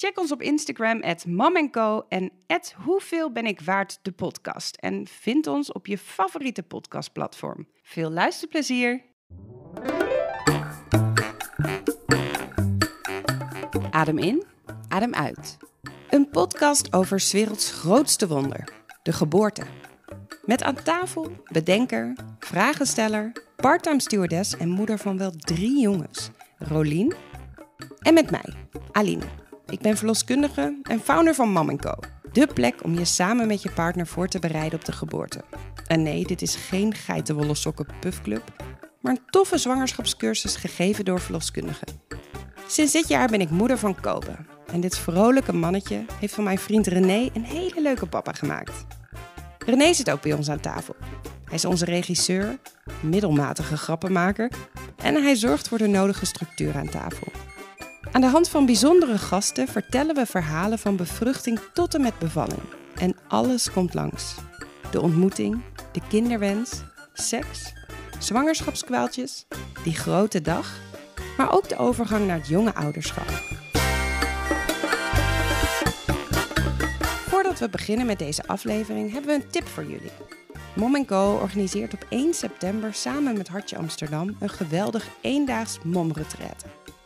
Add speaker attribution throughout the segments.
Speaker 1: Check ons op Instagram, at en at Hoeveel ben ik waard de podcast. En vind ons op je favoriete podcastplatform. Veel luisterplezier! Adem in, adem uit. Een podcast over 's werelds grootste wonder, de geboorte. Met aan tafel bedenker, vragensteller, parttime stewardess en moeder van wel drie jongens, Rolien. En met mij, Aline. Ik ben verloskundige en founder van Mam Co. De plek om je samen met je partner voor te bereiden op de geboorte. En nee, dit is geen geitenwolle sokken maar een toffe zwangerschapscursus gegeven door verloskundigen. Sinds dit jaar ben ik moeder van Kobe. En dit vrolijke mannetje heeft van mijn vriend René een hele leuke papa gemaakt. René zit ook bij ons aan tafel. Hij is onze regisseur, middelmatige grappenmaker en hij zorgt voor de nodige structuur aan tafel. Aan de hand van bijzondere gasten vertellen we verhalen van bevruchting tot en met bevalling. En alles komt langs. De ontmoeting, de kinderwens, seks, zwangerschapskwaaltjes, die grote dag, maar ook de overgang naar het jonge ouderschap. Voordat we beginnen met deze aflevering hebben we een tip voor jullie. Mom Co organiseert op 1 september samen met Hartje Amsterdam een geweldig eendaags momretreat.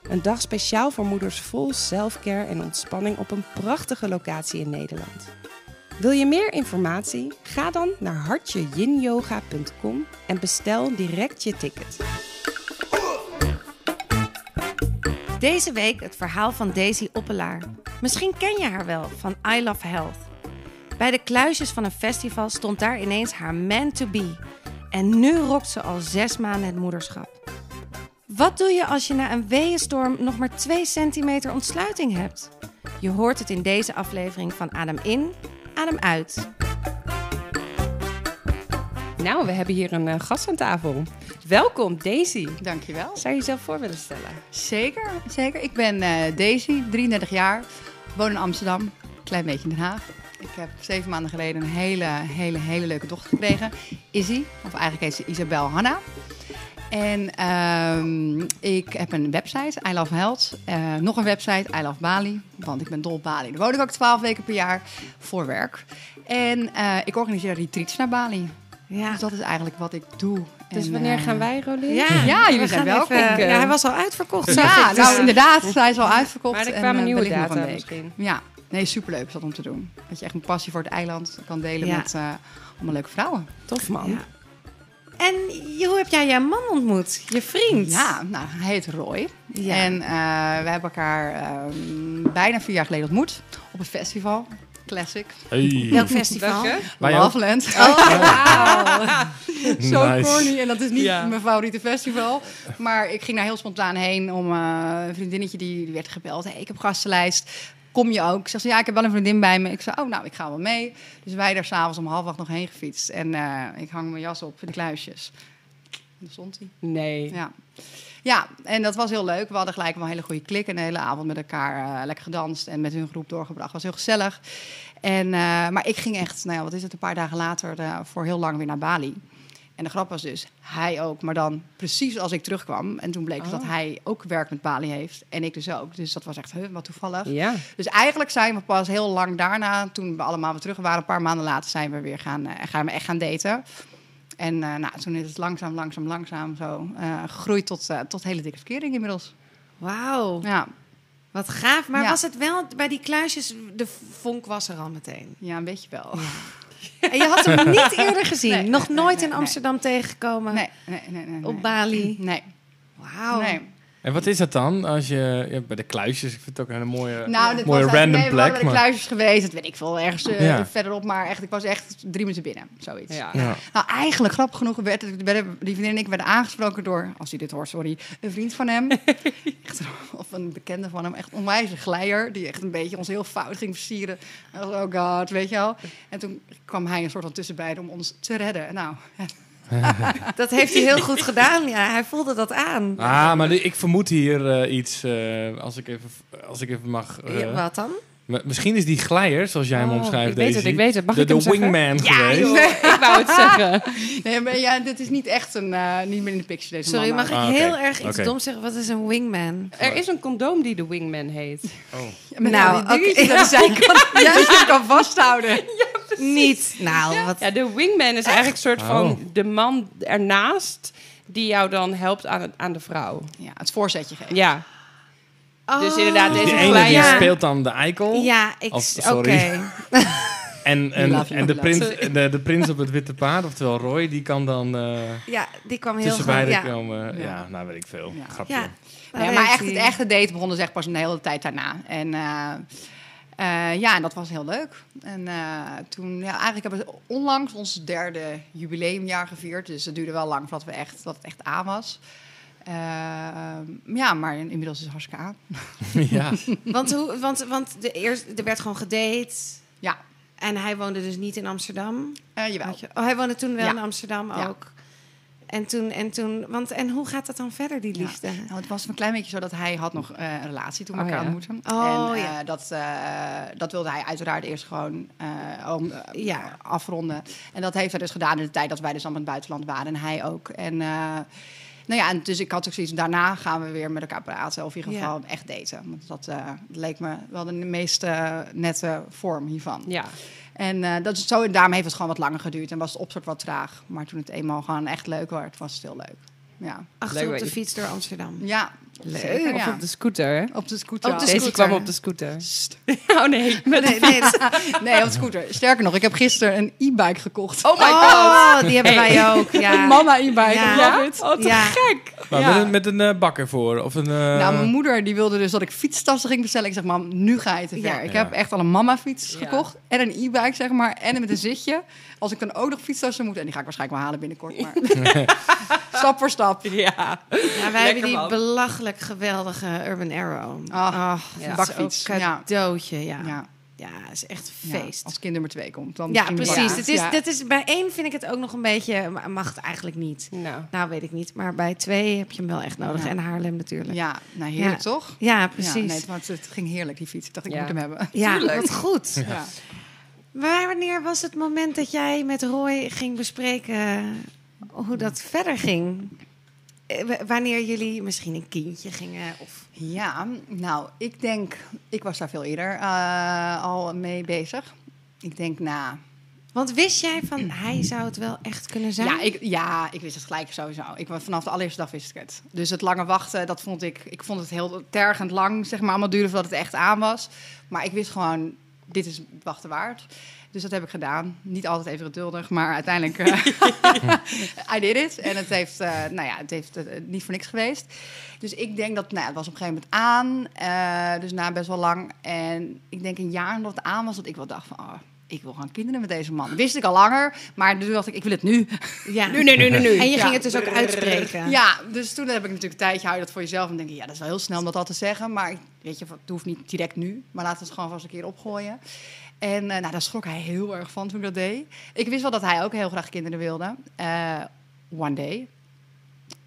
Speaker 1: Een dag speciaal voor moeders vol selfcare en ontspanning op een prachtige locatie in Nederland. Wil je meer informatie? Ga dan naar hartjeyinyoga.com en bestel direct je ticket.
Speaker 2: Deze week het verhaal van Daisy Oppelaar. Misschien ken je haar wel van I Love Health. Bij de kluisjes van een festival stond daar ineens haar man to be. En nu rokt ze al zes maanden het moederschap. Wat doe je als je na een weeënstorm nog maar 2 centimeter ontsluiting hebt? Je hoort het in deze aflevering van Adem in, Adem uit.
Speaker 1: Nou, we hebben hier een uh, gast aan tafel. Welkom, Daisy.
Speaker 3: Dankjewel.
Speaker 1: Zou je jezelf voor willen stellen?
Speaker 3: Zeker, zeker. Ik ben uh, Daisy, 33 jaar, woon in Amsterdam, klein beetje in Den Haag. Ik heb zeven maanden geleden een hele, hele, hele leuke dochter gekregen, Izzy. Of eigenlijk heet ze Isabel Hanna. En uh, ik heb een website, I Love Health. Uh, nog een website, I Love Bali. Want ik ben dol op Bali. Daar woon ik ook twaalf weken per jaar voor werk. En uh, ik organiseer retreats naar Bali. Ja. Dus dat is eigenlijk wat ik doe.
Speaker 1: Dus en, wanneer gaan wij, Rolien?
Speaker 3: Ja, ja jullie zijn welkom.
Speaker 2: Even, ja, hij was al uitverkocht.
Speaker 3: Ja, nou dus-
Speaker 1: inderdaad,
Speaker 3: hij is al uitverkocht.
Speaker 1: Maar er kwamen
Speaker 3: en,
Speaker 1: nieuwe data misschien.
Speaker 3: Ja, nee, superleuk is dat om te doen. Dat je echt een passie voor het eiland kan delen ja. met uh, allemaal leuke vrouwen.
Speaker 1: Tof man. Ja.
Speaker 2: En hoe heb jij jouw man ontmoet? Je vriend?
Speaker 3: Ja, nou, hij heet Roy. Ja. En uh, we hebben elkaar uh, bijna vier jaar geleden ontmoet op een festival. Classic.
Speaker 4: Hey.
Speaker 2: Welk festival?
Speaker 3: Loveland.
Speaker 2: Oh, wow.
Speaker 3: Zo nice. corny. En dat is niet ja. mijn favoriete festival. Maar ik ging daar heel spontaan heen om uh, een vriendinnetje die, die werd gebeld. Hey, ik heb gastenlijst kom je ook? Ik zeg, ja, ik heb wel een vriendin bij me. Ik zei, oh, nou, ik ga wel mee. Dus wij daar s'avonds om half acht nog heen gefietst. En uh, ik hang mijn jas op in de kluisjes. En stond hij.
Speaker 1: Nee.
Speaker 3: Ja. Ja, en dat was heel leuk. We hadden gelijk wel een hele goede klik. En de hele avond met elkaar uh, lekker gedanst en met hun groep doorgebracht. was heel gezellig. En, uh, maar ik ging echt, nou ja, wat is het, een paar dagen later voor heel lang weer naar Bali. En de grap was dus, hij ook, maar dan precies als ik terugkwam. En toen bleek oh. dat hij ook werk met Bali heeft. En ik dus ook. Dus dat was echt huh, wat toevallig.
Speaker 1: Ja.
Speaker 3: Dus eigenlijk zijn we pas heel lang daarna, toen we allemaal weer terug waren, een paar maanden later zijn we weer gaan, uh, gaan we echt gaan daten. En uh, nou, toen is het langzaam, langzaam, langzaam zo uh, gegroeid tot, tot hele dikke verkering inmiddels.
Speaker 2: Wauw.
Speaker 3: Ja.
Speaker 2: Wat gaaf. Maar ja. was het wel bij die kluisjes, de vonk was er al meteen?
Speaker 3: Ja, een beetje wel. Ja.
Speaker 2: En je had hem niet eerder gezien?
Speaker 3: Nee,
Speaker 2: Nog nooit in Amsterdam tegengekomen?
Speaker 3: Nee, nee, nee, nee,
Speaker 2: Op Bali?
Speaker 3: Nee.
Speaker 2: Wauw.
Speaker 3: Nee.
Speaker 4: En wat is dat dan? Als je ja, bij de kluisjes, ik vind het ook een hele mooie,
Speaker 3: Nou, dit
Speaker 4: mooie
Speaker 3: was
Speaker 4: random
Speaker 3: nee,
Speaker 4: plek.
Speaker 3: bij de kluisjes geweest. Dat weet ik veel, ergens eh,
Speaker 4: Ja.
Speaker 3: verderop. Maar echt, ik was echt drie minuten binnen, zoiets.
Speaker 1: Ja.
Speaker 4: Ja.
Speaker 3: Nou, eigenlijk, grappig genoeg, werd, werden die vriendin en ik werden aangesproken door, als hij dit hoort, sorry, een vriend van hem. echt, een- of een bekende van hem. Echt een onwijze glijer, die echt een beetje ons heel fout ging versieren. En oh god, weet je wel. En toen kwam hij een soort van tussenbeide om ons te redden. En Nou,
Speaker 2: Dat heeft hij heel goed gedaan. Ja, hij voelde dat aan.
Speaker 4: Ah, maar ik vermoed hier eh, iets, eh, als, ik even, als ik even mag... eh,
Speaker 2: Ja, wat dan?
Speaker 4: Misschien is die glijer, zoals jij hem
Speaker 1: Oh,
Speaker 4: omschrijft,
Speaker 1: ik weet het, ik weet het. Mag
Speaker 4: de,
Speaker 1: ik hem
Speaker 4: de
Speaker 1: zeggen?
Speaker 4: wingman
Speaker 1: Ja,
Speaker 4: geweest.
Speaker 1: joh, ik wou het zeggen.
Speaker 3: nee, maar ja, dit is niet echt een, eh, niet meer in de picture deze
Speaker 2: Sorry,
Speaker 3: man.
Speaker 2: mag ik
Speaker 4: Ah,
Speaker 2: heel erg iets dom zeggen? Wat is een wingman?
Speaker 1: Er is een condoom die de wingman heet.
Speaker 4: Oh.
Speaker 2: Nou, oké.
Speaker 3: ja, dat je kan vasthouden.
Speaker 2: Niet. Nou, wat...
Speaker 1: Ja, de wingman is eigenlijk een soort van
Speaker 4: Oh.
Speaker 1: de man ernaast die jou dan helpt aan, het, aan de vrouw.
Speaker 3: Ja, het voorzetje geven.
Speaker 1: Ja, Dus
Speaker 2: Oh.
Speaker 1: inderdaad,
Speaker 4: Dus
Speaker 1: deze
Speaker 4: die ene die speelt dan de eikel.
Speaker 2: Ja, ik... Oké.
Speaker 4: sorry. En, en,
Speaker 3: love
Speaker 4: en de, prins, de, de prins op het witte paard, oftewel Roy, die kan dan eh
Speaker 2: Ja, die kwam heel
Speaker 4: tussen beiden
Speaker 2: Ja.
Speaker 4: komen. Ja.
Speaker 3: Ja.
Speaker 4: nou weet ik veel.
Speaker 3: Ja.
Speaker 4: Grapje.
Speaker 2: Ja.
Speaker 3: Nee,
Speaker 2: Daar
Speaker 3: maar echt, het echte date begon dus echt pas een hele tijd daarna. En eh, eh, ja, en dat was heel leuk. En eh, toen, ja, eigenlijk hebben we onlangs ons derde jubileumjaar gevierd. Dus het duurde wel lang voordat, we echt, dat het echt aan was. Eh, ja, maar inmiddels is het hartstikke aan.
Speaker 4: ja.
Speaker 2: Want, hoe, want, want de eerst, er werd gewoon gedate.
Speaker 3: Ja,
Speaker 2: En hij woonde dus niet in Amsterdam.
Speaker 3: eh, jawel.
Speaker 2: Je- Oh, hij woonde toen wel
Speaker 3: Ja.
Speaker 2: in Amsterdam
Speaker 3: Ja.
Speaker 2: ook. En toen, en toen, want en hoe gaat dat dan verder, die
Speaker 3: Ja.
Speaker 2: liefde?
Speaker 3: Nou, het was een klein beetje zo dat hij had nog eh, een relatie toen we
Speaker 1: Oh,
Speaker 3: elkaar
Speaker 1: ja.
Speaker 3: ontmoetten.
Speaker 2: Oh,
Speaker 3: en eh,
Speaker 2: ja.
Speaker 3: dat, eh, dat wilde hij uiteraard eerst gewoon eh, om,
Speaker 2: Ja.
Speaker 3: afronden. En dat heeft hij dus gedaan in de tijd dat wij dus allemaal in het buitenland waren. En hij ook. En, eh, nou ja, en dus ik had ook zoiets, daarna gaan we weer met elkaar praten. Of in ieder
Speaker 2: Ja.
Speaker 3: geval echt daten. Want dat eh, leek me wel de meest eh, nette vorm hiervan.
Speaker 1: ja.
Speaker 3: En eh, dat is zo, en daarom heeft het gewoon wat langer geduurd. En was het opstart wat traag. Maar toen het eenmaal gewoon echt leuk werd, was het heel leuk. Ja,
Speaker 2: Achter op de fiets door Amsterdam.
Speaker 3: ja
Speaker 2: Leuk.
Speaker 3: zeker,
Speaker 1: Of op de scooter, hè?
Speaker 3: Op de scooter.
Speaker 2: Op de
Speaker 1: Deze
Speaker 2: scooter.
Speaker 1: kwam op de scooter. Oh nee.
Speaker 2: Nee, nee,
Speaker 3: op de scooter. Sterker nog, ik heb gisteren een e-bike gekocht.
Speaker 1: Oh my god.
Speaker 2: Oh, die hebben
Speaker 1: Hey.
Speaker 2: wij ook. Ja.
Speaker 3: Een mama e-bike.
Speaker 2: Ja.
Speaker 1: Oh, te
Speaker 2: Ja.
Speaker 1: gek.
Speaker 4: Maar
Speaker 1: Ja.
Speaker 4: met een, met een eh, bakker voor? Of een, eh,
Speaker 3: Nou, mijn moeder die wilde dus dat ik fietstassen ging bestellen. Ik zeg, mam, nu ga je te ver.
Speaker 2: Ja.
Speaker 3: Ik
Speaker 4: Ja.
Speaker 3: heb echt al een mama-fiets
Speaker 1: Ja.
Speaker 3: gekocht. En een e-bike, zeg maar. En met een zitje. Als ik dan ook nog fietstassen moet... En die ga ik waarschijnlijk wel halen binnenkort. Maar stap voor stap.
Speaker 1: Ja.
Speaker 2: Ja, wij
Speaker 1: Lekker,
Speaker 2: hebben die
Speaker 1: man.
Speaker 2: Geweldige Urban Arrow. Oh,
Speaker 1: ja.
Speaker 2: dat
Speaker 3: bakfiets,
Speaker 2: ook
Speaker 3: ja.
Speaker 2: cadeautje, ja. ja.
Speaker 3: Ja,
Speaker 2: is echt
Speaker 3: ja,
Speaker 2: feest.
Speaker 3: als kind nummer twee komt. Dan
Speaker 2: Ja, precies. Het is,
Speaker 3: Ja.
Speaker 2: dat is, bij één vind ik het ook nog een beetje... maar Mag het eigenlijk niet.
Speaker 1: Nou.
Speaker 2: Nou, weet ik niet. Maar bij twee heb je hem wel echt nodig.
Speaker 3: Ja.
Speaker 2: En Haarlem natuurlijk. Ja,
Speaker 3: nou heerlijk
Speaker 2: Ja.
Speaker 3: toch?
Speaker 2: precies.
Speaker 3: Ja, nee, het, het ging heerlijk, die fiets. Ik dacht, ik
Speaker 1: Ja.
Speaker 3: moet hem hebben.
Speaker 2: Ja,
Speaker 1: Tuurlijk.
Speaker 2: wat goed.
Speaker 3: Ja.
Speaker 2: Maar wanneer was het moment dat jij met Roy ging bespreken hoe dat verder ging? Eh, Wanneer jullie misschien een kindje gingen? Of...
Speaker 3: Ja, nou, ik denk, ik was daar veel eerder eh, al mee bezig. Ik denk, nou,
Speaker 2: Want wist jij van hij zou het wel echt kunnen zijn?
Speaker 3: ja ik, ja, ik wist het gelijk sowieso. Ik, was- vanaf de allereerste dag wist ik het. Dus het lange wachten, dat vond ik, ik vond het heel tergend lang, zeg maar, allemaal duren voordat het echt aan was. Maar ik wist gewoon, dit is het wachten waard. Dus dat heb ik gedaan. Niet altijd even geduldig, maar uiteindelijk eh, I did it. En het heeft, eh, nou ja, het heeft eh, niet voor niks geweest. Dus ik denk dat, nou, het was op een gegeven moment aan. dus na best wel lang. En ik denk een jaar nadat het aan was, dat ik wel dacht van, oh, ik wil gewoon kinderen met deze man. Wist ik al langer, maar toen dacht ik, ik wil het nu.
Speaker 2: Ja.
Speaker 1: Nu, nu, nu, nu, nu.
Speaker 2: En je
Speaker 3: Ja.
Speaker 2: ging het dus ook uitspreken.
Speaker 3: Ja, dus toen heb ik natuurlijk een tijdje hou je dat voor jezelf en denk je, ja, dat is wel heel snel om dat al te zeggen, maar weet je, het hoeft niet direct nu, maar laten we het gewoon vast een keer opgooien. En eh, nou, daar schrok hij heel erg van toen ik dat deed. Ik wist wel dat hij ook heel graag kinderen wilde. Eh, one day.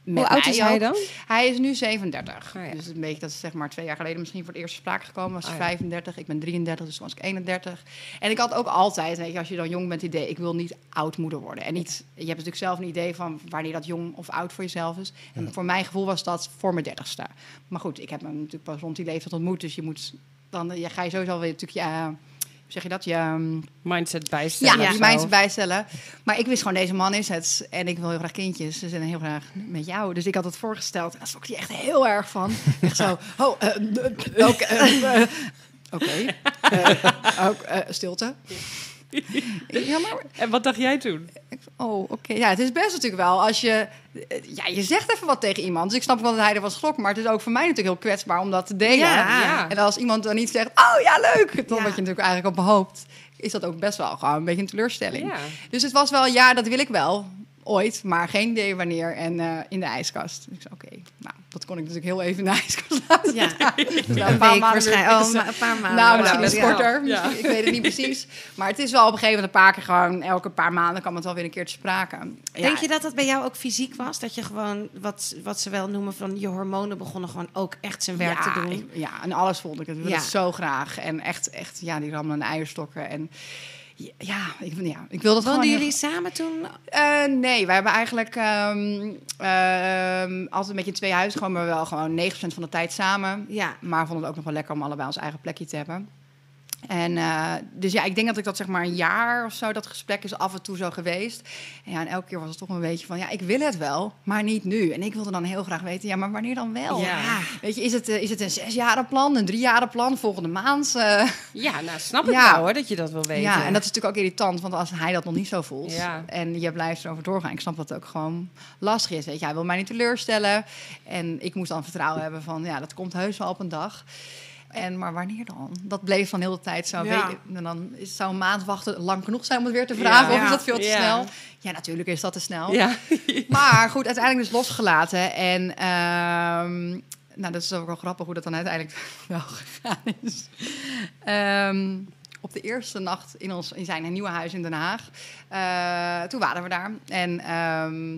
Speaker 3: Met
Speaker 1: Hoe oud is hij
Speaker 3: ook.
Speaker 1: dan?
Speaker 3: Hij is nu 37.
Speaker 1: Oh ja.
Speaker 3: Dus een beetje, dat is zeg maar twee jaar geleden misschien voor het eerst sprake gekomen. Was hij
Speaker 1: Oh ja.
Speaker 3: 35, ik ben 33, dus toen was ik 31. En ik had ook altijd, weet je, als je dan jong bent, het idee, ik wil niet oud moeder worden. En niet, je hebt natuurlijk zelf een idee van wanneer dat jong of oud voor jezelf is. En voor mijn gevoel was dat voor mijn dertigste. Maar goed, ik heb hem natuurlijk pas rond die leeftijd ontmoet, dus je moet, dan eh, je ga je sowieso weer natuurlijk, ja, zeg je dat? Je, ehm,
Speaker 1: Mindset bijstellen.
Speaker 3: ja, die
Speaker 1: zo.
Speaker 3: mensen bijstellen. Maar ik wist gewoon, deze man is het. En ik wil heel graag kindjes. Dus en heel graag met jou. Dus ik had het voorgesteld. En daar schrok hij echt heel erg van. Echt zo, oh, eh, eh, oké. eh, Oké. Stilte. Ja, maar
Speaker 1: En wat dacht jij toen?
Speaker 3: Oh, oké. Ja, het is best natuurlijk wel als je... Ja, je zegt even wat tegen iemand. Dus ik snap wel dat hij er was schrok. Maar het is ook voor mij natuurlijk heel kwetsbaar om dat te delen.
Speaker 2: Ja.
Speaker 1: Ja.
Speaker 3: En als iemand dan niet zegt, oh ja, leuk. Dan
Speaker 2: Ja.
Speaker 3: wat je natuurlijk eigenlijk op hoopt. Is dat ook best wel gewoon een beetje een teleurstelling. Dus het was wel, ja, dat wil ik wel. Ooit, maar geen idee wanneer. En eh, in de ijskast. Dus ik zei, oké. Nou, dat kon ik natuurlijk heel even in de ijskast laten.
Speaker 2: Ja.
Speaker 3: Dus
Speaker 2: een
Speaker 3: paar
Speaker 2: week
Speaker 3: maanden
Speaker 2: waarschijnlijk. Oh, maar een paar maanden.
Speaker 3: nou, misschien korter. Misschien- Ik weet het niet precies. Maar het is wel op een gegeven moment een paar keer gewoon... elke paar maanden kwam het wel weer een keer te sprake. Ja,
Speaker 2: Denk je dat dat bij jou ook fysiek was? Dat je gewoon, wat, wat ze wel noemen van je hormonen begonnen gewoon ook echt zijn werk
Speaker 3: ja,
Speaker 2: te doen?
Speaker 3: ik- ja, en alles vond ik. Het wilde
Speaker 2: Ja.
Speaker 3: het zo graag. En echt, echt, ja, die rammelende eierstokken. En ja, ik, ja, ik wil dat gewoon...
Speaker 2: Woonden jullie samen toen?
Speaker 3: Eh, nee, wij hebben eigenlijk ehm, ehm, altijd een beetje twee huizen. Gewoon, maar wel gewoon 9% van de tijd samen.
Speaker 2: Ja.
Speaker 3: Maar vonden het ook nog wel lekker om allebei ons eigen plekje te hebben. En eh, dus ja, ik denk dat ik dat zeg maar een jaar of zo, dat gesprek is af en toe zo geweest. En ja, en elke keer was het toch een beetje van, ja, ik wil het wel, maar niet nu. En ik wilde dan heel graag weten, ja, maar wanneer dan wel?
Speaker 2: Ja.
Speaker 3: Weet je, is het, eh, is het een zesjarenplan, een driejarenplan, volgende maand? eh?
Speaker 1: Ja, nou snap ik
Speaker 3: Ja.
Speaker 1: wel hoor, dat je dat wil weten.
Speaker 3: Ja, en dat is natuurlijk ook irritant, want als hij dat nog niet zo voelt en je blijft erover doorgaan, ik snap dat het ook gewoon lastig is. Weet je, hij wil mij niet teleurstellen en ik moest dan vertrouwen hebben van, ja, dat komt heus wel op een dag. En maar wanneer dan? Dat bleef dan heel de tijd zo.
Speaker 2: Ja.
Speaker 3: En dan is, zou een maand wachten lang genoeg zijn om het weer te vragen.
Speaker 1: Ja.
Speaker 3: Of is dat veel te
Speaker 1: Ja.
Speaker 3: snel? Ja, natuurlijk is dat te snel. Maar goed, uiteindelijk dus losgelaten. En ehm, nou, dat is ook wel grappig hoe dat dan uiteindelijk wel gegaan is. Ehm, op de eerste nacht in, ons, in zijn nieuwe huis in Den Haag. eh, toen waren we daar. En ehm,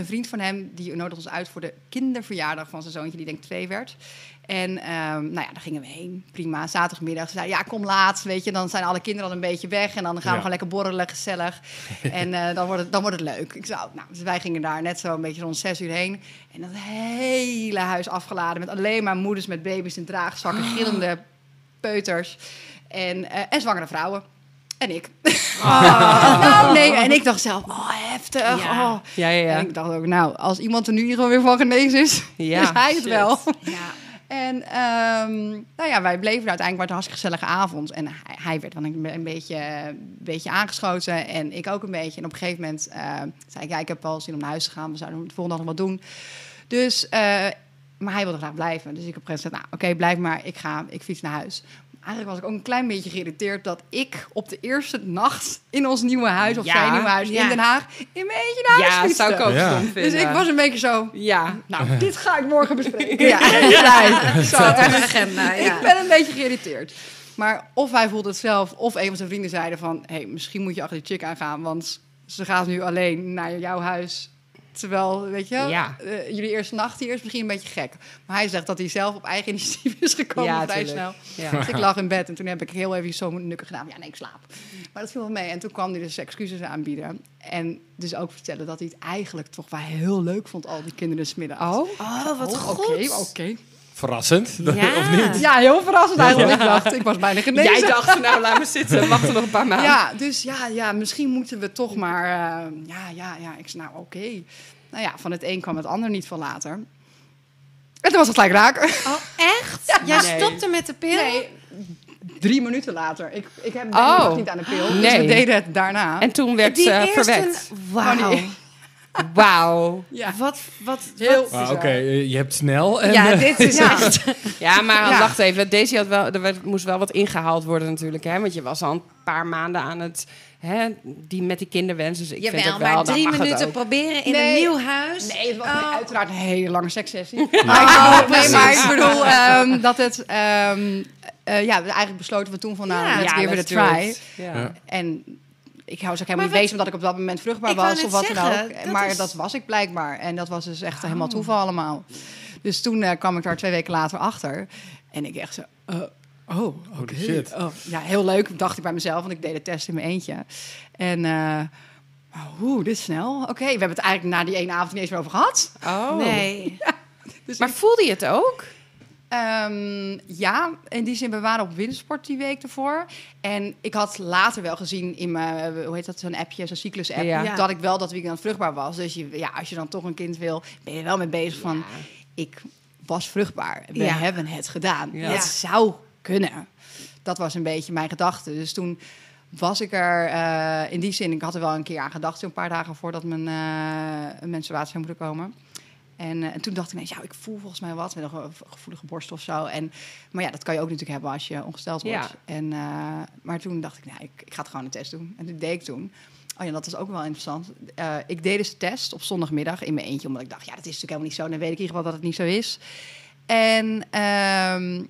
Speaker 3: een vriend van hem, die nodigde ons uit voor de kinderverjaardag van zijn zoontje, die denk twee werd. En ehm, nou ja, daar gingen we heen. Prima. Zaterdagmiddag. Ze zei, ja, kom laat. Weet je, dan zijn alle kinderen al een beetje weg. En dan gaan we
Speaker 4: Ja.
Speaker 3: gewoon lekker borrelen, gezellig. en eh, dan, wordt het, dan wordt het leuk. Ik zei, oh, nou, dus wij gingen daar net zo een beetje rond zes uur heen. En dat hele huis afgeladen met alleen maar moeders met baby's in draagzakken, gillende peuters. En, eh, en zwangere vrouwen. En ik. Nou, nee, en ik dacht zelf, oh, heftig.
Speaker 1: Ja.
Speaker 3: Oh.
Speaker 1: Ja, ja, ja.
Speaker 3: En ik dacht ook, nou, als iemand er nu geval weer van genezen is,
Speaker 1: Ja,
Speaker 3: is hij het
Speaker 1: shit.
Speaker 3: wel.
Speaker 2: Ja.
Speaker 3: En ehm, nou ja, wij bleven uiteindelijk maar een hartstikke gezellige avond. En hij, hij werd dan een, een beetje, een beetje aangeschoten en ik ook een beetje. En op een gegeven moment eh, zei ik, ja, ik heb wel zin om naar huis te gaan. We zouden de volgende dag nog wat doen. Dus, eh, maar hij wilde graag blijven. Dus ik heb gezegd, nou oké, blijf maar. Ik ga, ik fiets naar huis. Eigenlijk was ik ook een klein beetje geïrriteerd dat ik op de eerste nacht in ons nieuwe huis, of
Speaker 1: Ja,
Speaker 3: zijn nieuwe huis
Speaker 2: ja.
Speaker 3: in Den Haag, in mijn eentje naar huis
Speaker 1: Ja,
Speaker 3: fietste.
Speaker 1: zou ik ook
Speaker 4: Ja.
Speaker 3: Dus ik was een beetje zo,
Speaker 1: Ja.
Speaker 3: nou, dit ga ik morgen bespreken. Ja, ja. Zo,
Speaker 2: agenda, ja.
Speaker 3: Ik ben een beetje geïrriteerd. Maar of hij voelde het zelf, of een van zijn vrienden zeiden van... hé, hey, misschien moet je achter die chick aangaan, want ze gaat nu alleen naar jouw huis. Terwijl, weet je,
Speaker 1: Ja.
Speaker 3: eh, jullie eerste nacht hier is misschien een beetje gek. Maar hij zegt dat hij zelf op eigen initiatief is gekomen
Speaker 1: Ja,
Speaker 3: vrij
Speaker 1: tuurlijk.
Speaker 3: snel.
Speaker 1: Ja.
Speaker 3: Dus ik lag in bed en toen heb ik heel even zo nukken gedaan. Ja, nee, ik slaap. Maar dat viel wel mee. En toen kwam hij dus excuses aanbieden. En dus ook vertellen dat hij het eigenlijk toch wel heel leuk vond, al die kinderen smiddags.
Speaker 1: Oh?
Speaker 2: Oh, wat
Speaker 3: Oh,
Speaker 2: goed.
Speaker 3: Oké, oké.
Speaker 4: Verrassend,
Speaker 2: Ja.
Speaker 4: of niet?
Speaker 3: Ja, heel verrassend eigenlijk. Ik dacht, ik was bijna genezen.
Speaker 1: Jij dacht, nou laat me zitten, wacht er nog een paar maanden.
Speaker 3: Ja, dus ja, ja, misschien moeten we toch maar... eh, ja, ja, ja. Ik zei, nou oké. Nou ja, van het een kwam het ander niet van later. En toen was het gelijk raak.
Speaker 2: Oh, echt? Jij
Speaker 1: Nee.
Speaker 2: stopte met de pil?
Speaker 3: Nee, drie minuten later. Ik, ik heb
Speaker 1: Oh.
Speaker 3: nog niet aan de pil. Dus
Speaker 1: Nee.
Speaker 3: we deden het daarna.
Speaker 1: En toen werd ze
Speaker 2: eerste...
Speaker 1: verwekt.
Speaker 2: Wauw.
Speaker 3: Oh.
Speaker 1: Wauw.
Speaker 3: ja,
Speaker 2: Wat, wat,
Speaker 3: heel
Speaker 4: Ah, Oké, je hebt snel en...
Speaker 2: Ja,
Speaker 4: eh,
Speaker 2: dit is
Speaker 3: Ja.
Speaker 2: echt...
Speaker 1: Ja, maar
Speaker 3: Ja.
Speaker 1: wacht even. Daisy had wel, er werd- moest wel wat ingehaald worden natuurlijk. Hè? Want je was al een paar maanden aan het... Hè, die, met die kinderwens. Dus ik vind
Speaker 2: Jawel,
Speaker 1: het wel,
Speaker 2: maar drie minuten proberen in
Speaker 3: Nee.
Speaker 2: een nieuw huis.
Speaker 3: Nee, het was
Speaker 2: Oh.
Speaker 3: uiteraard een hele lange sekssessie. Maar, ik bedoel, nee, maar ik bedoel ehm, dat het... ehm, eh, ja, eigenlijk besloten we toen van, nou,
Speaker 2: Ja.
Speaker 3: let's
Speaker 1: Ja,
Speaker 3: give it a try. En ik hou ze ook helemaal
Speaker 2: Maar
Speaker 3: niet bezig omdat ik op dat moment vruchtbaar was of wat dan ook.
Speaker 2: dat
Speaker 3: maar
Speaker 2: is-
Speaker 3: dat was ik blijkbaar. En dat was dus echt helemaal toeval allemaal. Dus toen eh, kwam ik daar twee weken later achter. En ik echt zo... eh, oh, oké.
Speaker 4: shit.
Speaker 3: Oh, ja, heel leuk, dacht ik bij mezelf. Want ik deed de test in mijn eentje. En... eh Oeh, dit is snel. Oké, we hebben het eigenlijk na die ene avond niet eens meer over gehad.
Speaker 1: Oh.
Speaker 2: Nee.
Speaker 3: Dus
Speaker 1: Maar voelde je het ook?
Speaker 3: Ehm, ja, in die zin, we waren op windsport die week ervoor. En ik had later wel gezien in mijn, hoe heet dat, zo'n appje, zo'n cyclus-app,
Speaker 1: Ja.
Speaker 3: Dat ik wel dat weekend vruchtbaar was. Dus je, ja, als je dan toch een kind wil, ben je wel mee bezig van, ik was vruchtbaar. We
Speaker 2: Ja.
Speaker 3: hebben het gedaan.
Speaker 1: Ja.
Speaker 3: Het zou kunnen. Dat was een beetje mijn gedachte. Dus toen was ik er uh, in die zin, ik had er wel een keer aan gedacht, zo'n paar dagen voordat mijn uh, menstruatie zou moeten komen. En, uh, en, toen dacht ik, ja, ik voel volgens mij wat, met een gevoelige borst of zo. En, maar ja, dat kan je ook natuurlijk hebben als je ongesteld wordt. Ja. En, maar toen dacht ik, nou, ik, ik, ga het gewoon een test doen. En dat deed ik toen. Oh ja, dat was ook wel interessant. ik deed dus de test op zondagmiddag in mijn eentje, omdat ik dacht, ja, dat is natuurlijk helemaal niet zo. Dan weet ik in ieder geval dat het niet zo is. En ehm,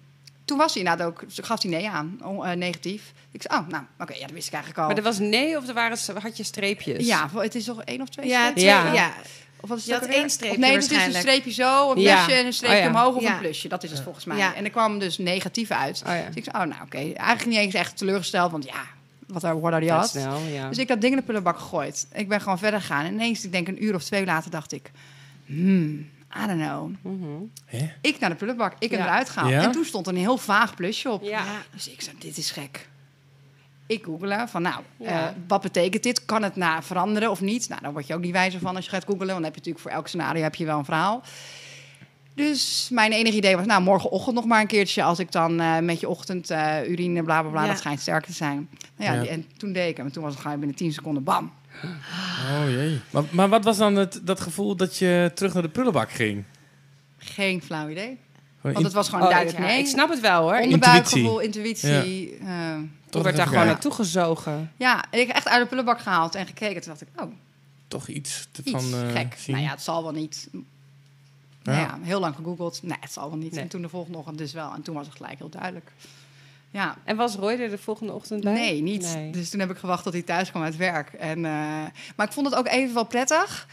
Speaker 3: toen was hij inderdaad ook, gaf hij nee aan, uh, negatief. Ik zei, oh, nou, oké, ja, dat wist ik eigenlijk al.
Speaker 1: Maar er was nee of er waren, had je streepjes?
Speaker 3: Ja, het is toch één of twee
Speaker 2: ja,
Speaker 3: streepjes?
Speaker 2: Ja, ja.
Speaker 3: Of wat is
Speaker 2: je had één streepje
Speaker 3: Nee,
Speaker 2: het
Speaker 3: is een streepje zo, een plusje en een streepje omhoog of een plusje. Dat is het volgens mij.
Speaker 2: Ja.
Speaker 3: En er kwam dus negatief uit.
Speaker 1: Oh,
Speaker 3: dus ik zei, oh, nou, oké. Eigenlijk niet eens echt teleurgesteld, want ja, wat er what are had.
Speaker 1: Snel, ja.
Speaker 3: Dus ik dat ding in de prullenbak gegooid. Ik ben gewoon verder gegaan. En ineens, ik denk een uur of twee later, dacht ik... Hmm, I don't know.
Speaker 1: Mm
Speaker 3: Ik naar de prullenbak, ik heb eruit gehaald.
Speaker 4: Ja?
Speaker 3: En toen stond er een heel vaag plusje op.
Speaker 1: Ja.
Speaker 3: Dus ik zei, dit is gek. Ik googelen van, nou,
Speaker 1: Ja.
Speaker 3: eh, wat betekent dit? Kan het na veranderen of niet? Nou, dan word je ook niet wijzer van als je gaat googelen. Want dan heb je natuurlijk voor elk scenario heb je wel een verhaal. Dus mijn enige idee was, nou, morgenochtend nog maar een keertje... als ik dan eh, met je ochtend eh, urine, bla, bla, bla,
Speaker 2: Ja.
Speaker 3: dat schijnt sterk te zijn. Nou ja, en toen deed ik hem. En toen was het gewoon binnen 10 seconden, bam.
Speaker 4: Oh jee. Maar, maar wat was dan het, dat gevoel dat je terug naar de prullenbak ging?
Speaker 3: Geen flauw idee. Want het was gewoon
Speaker 1: Oh,
Speaker 3: duidelijk
Speaker 1: ja,
Speaker 3: nee.
Speaker 1: Ik snap het wel hoor.
Speaker 3: Onderbuikgevoel, intuïtie. eh,
Speaker 1: Ik werd daar gewoon naartoe gezogen.
Speaker 3: ja, en ik heb echt uit de prullenbak gehaald en gekeken. Toen dacht ik, oh,
Speaker 4: toch iets te-
Speaker 3: iets
Speaker 4: van eh,
Speaker 3: gek.
Speaker 4: zien.
Speaker 3: Nou ja, het zal wel niet. Nou ja, heel lang gegoogeld. Nee, het zal wel niet.
Speaker 1: Nee.
Speaker 3: En toen de volgende ochtend dus wel. En toen was het gelijk heel duidelijk. Ja,
Speaker 1: En was Roy er de volgende ochtend bij?
Speaker 3: nee, niet.
Speaker 1: Nee.
Speaker 3: Dus toen heb ik gewacht tot hij thuis kwam uit werk. En, eh, maar ik vond het ook even wel prettig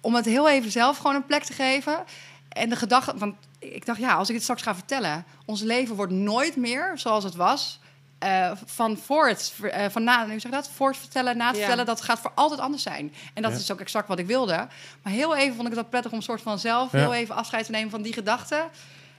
Speaker 3: om het heel even zelf gewoon een plek te geven. En de gedachte, want ik dacht, ja, als ik het straks ga vertellen, ons leven wordt nooit meer zoals het was. eh, van voor het, eh, van na, hoe zeg je dat? Voor het vertellen, na het
Speaker 1: Ja.
Speaker 3: vertellen, dat gaat voor altijd anders zijn. En dat
Speaker 4: Ja.
Speaker 3: is ook exact wat ik wilde. Maar heel even vond ik het ook prettig om een soort van zelf
Speaker 4: Ja.
Speaker 3: heel even afscheid te nemen van die gedachten.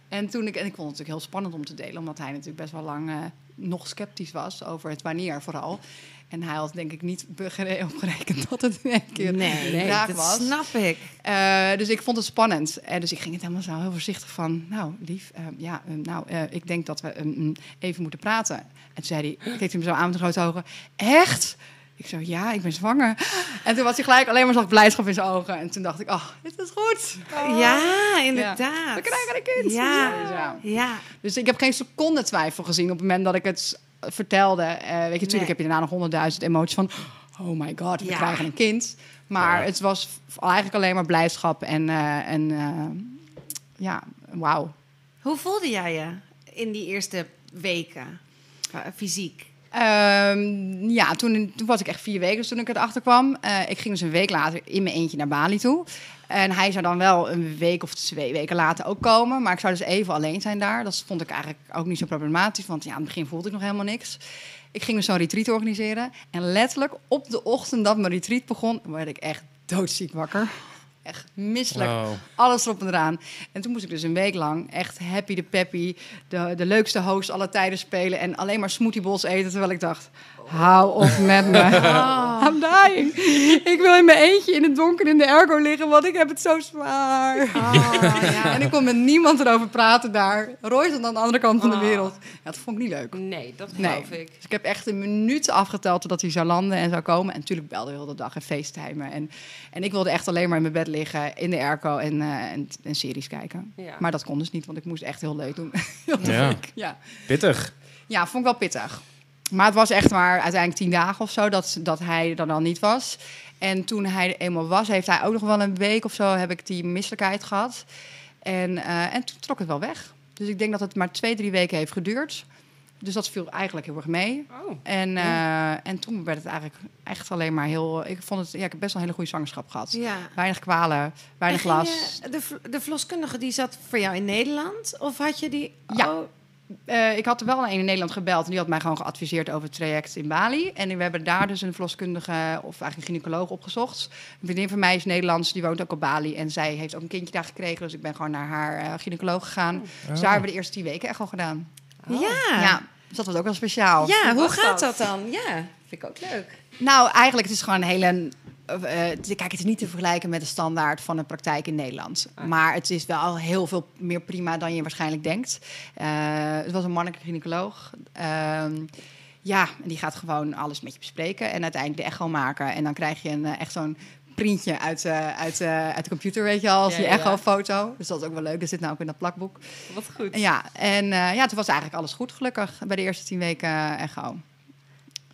Speaker 3: En toen ik, en ik vond het natuurlijk heel spannend om te delen, omdat hij natuurlijk best wel lang eh, nog sceptisch was over het wanneer vooral. En hij had denk ik niet opgerekend dat het in één keer
Speaker 2: Nee,
Speaker 3: raak
Speaker 2: dat
Speaker 3: was.
Speaker 2: snap ik.
Speaker 3: Eh, dus ik vond het spannend. En dus ik ging het helemaal zo heel voorzichtig van... Nou, lief, eh, ja, eh, nou, eh, ik denk dat we eh, mm, even moeten praten. En toen zei hij, keek hij me zo aan met grote ogen. Echt? Ik zo, ja, ik ben zwanger. En toen was hij gelijk alleen maar zag blijdschap in zijn ogen. En toen dacht ik, oh, dit is goed. Oh.
Speaker 2: Ja, inderdaad.
Speaker 3: We krijgen een kind.
Speaker 2: Ja.
Speaker 3: Dus ja.
Speaker 2: Ja.
Speaker 3: Dus ik heb geen seconde twijfel gezien op het moment dat ik het vertelde. Eh, weet je, natuurlijk
Speaker 2: Nee.
Speaker 3: heb je daarna nog honderdduizend emoties van... Oh my god, we
Speaker 2: Ja.
Speaker 3: krijgen een kind. Maar
Speaker 4: Ja.
Speaker 3: het was eigenlijk alleen maar blijdschap en, eh, en eh, ja, wauw.
Speaker 2: Hoe voelde jij je in die eerste weken? Fysiek.
Speaker 3: Ehm, ja, toen, toen was ik echt vier weken dus toen ik erachter kwam. Eh, ik ging dus een week later in mijn eentje naar Bali toe. En hij zou dan wel een week of twee weken later ook komen. Maar ik zou dus even alleen zijn daar. Dat vond ik eigenlijk ook niet zo problematisch. Want ja, aan het begin voelde ik nog helemaal niks. Ik ging dus zo'n retreat organiseren. En letterlijk op de ochtend dat mijn retreat begon... werd ik echt doodziek wakker. Echt misselijk.
Speaker 4: Wow.
Speaker 3: Alles erop en eraan. En toen moest ik dus een week lang echt happy de peppy, de, de leukste host alle tijden spelen en alleen maar smoothiebowls eten. Terwijl ik dacht, hou op met me. I'm dying. Ik wil in mijn eentje in het donker in de ergo liggen, want ik heb het zo zwaar. En ik kon met niemand erover praten daar. Roy stond aan de andere kant van de wereld. Ja, dat vond ik niet leuk.
Speaker 1: Nee, dat
Speaker 3: Nee.
Speaker 1: geloof ik.
Speaker 3: Dus ik heb echt een minuut afgeteld totdat hij zou landen en zou komen. En natuurlijk belde hij heel de dag en facetimen. En, en ik wilde echt alleen maar in mijn bed liggen, in de airco en, eh, en, en series kijken.
Speaker 1: Ja.
Speaker 3: Maar dat kon dus niet, want ik moest echt heel leuk doen. Heel
Speaker 4: Ja.
Speaker 3: ja.
Speaker 4: Pittig.
Speaker 3: ja, vond ik wel pittig. Maar het was echt maar uiteindelijk tien dagen of zo dat, dat hij er dan niet was. En toen hij er eenmaal was, heeft hij ook nog wel een week of zo... heb ik die misselijkheid gehad. En, eh, en toen trok het wel weg. Dus ik denk dat het maar twee, drie weken heeft geduurd. Dus dat viel eigenlijk heel erg mee.
Speaker 1: Oh.
Speaker 3: En, eh, en toen werd het eigenlijk echt alleen maar heel... Ik vond het... Ja, ik heb best wel een hele goede zwangerschap gehad.
Speaker 2: Ja.
Speaker 3: Weinig kwalen, weinig last.
Speaker 2: de, de verloskundige die zat voor jou in Nederland? Of had je die...
Speaker 3: Ja.
Speaker 2: Oh,
Speaker 3: Eh, ik had er wel een in Nederland gebeld en die had mij gewoon geadviseerd over het traject in Bali. En we hebben daar dus een verloskundige of eigenlijk een gynaecoloog opgezocht. Een vriendin van mij is Nederlands, die woont ook op Bali en zij heeft ook een kindje daar gekregen. Dus ik ben gewoon naar haar eh, gynaecoloog gegaan. Dus daar hebben we de eerste tien weken echt al gedaan.
Speaker 2: ja.
Speaker 3: Ja, dus dat was ook wel speciaal.
Speaker 2: Ja, hoe gaat
Speaker 1: dat?
Speaker 2: dat dan? Ja, vind ik ook leuk.
Speaker 3: Nou, eigenlijk het is gewoon een hele. Het- kijk, het is niet te vergelijken met de standaard van een praktijk in Nederland. Maar het is wel heel veel meer prima dan je waarschijnlijk denkt. Eh, het was een mannelijke gynaecoloog. Ehm, Ja, en die gaat gewoon alles met je bespreken en uiteindelijk de echo maken. En dan krijg je een, eh, echt zo'n printje uit, uit, uit de computer, weet je wel, als
Speaker 1: Ja,
Speaker 3: je
Speaker 1: ja.
Speaker 3: echo-foto. Dus dat is ook wel leuk. Dat zit nou ook in dat plakboek.
Speaker 1: Wat goed.
Speaker 3: Ja, en ja, toen was eigenlijk alles goed, gelukkig, bij de eerste tien weken echo.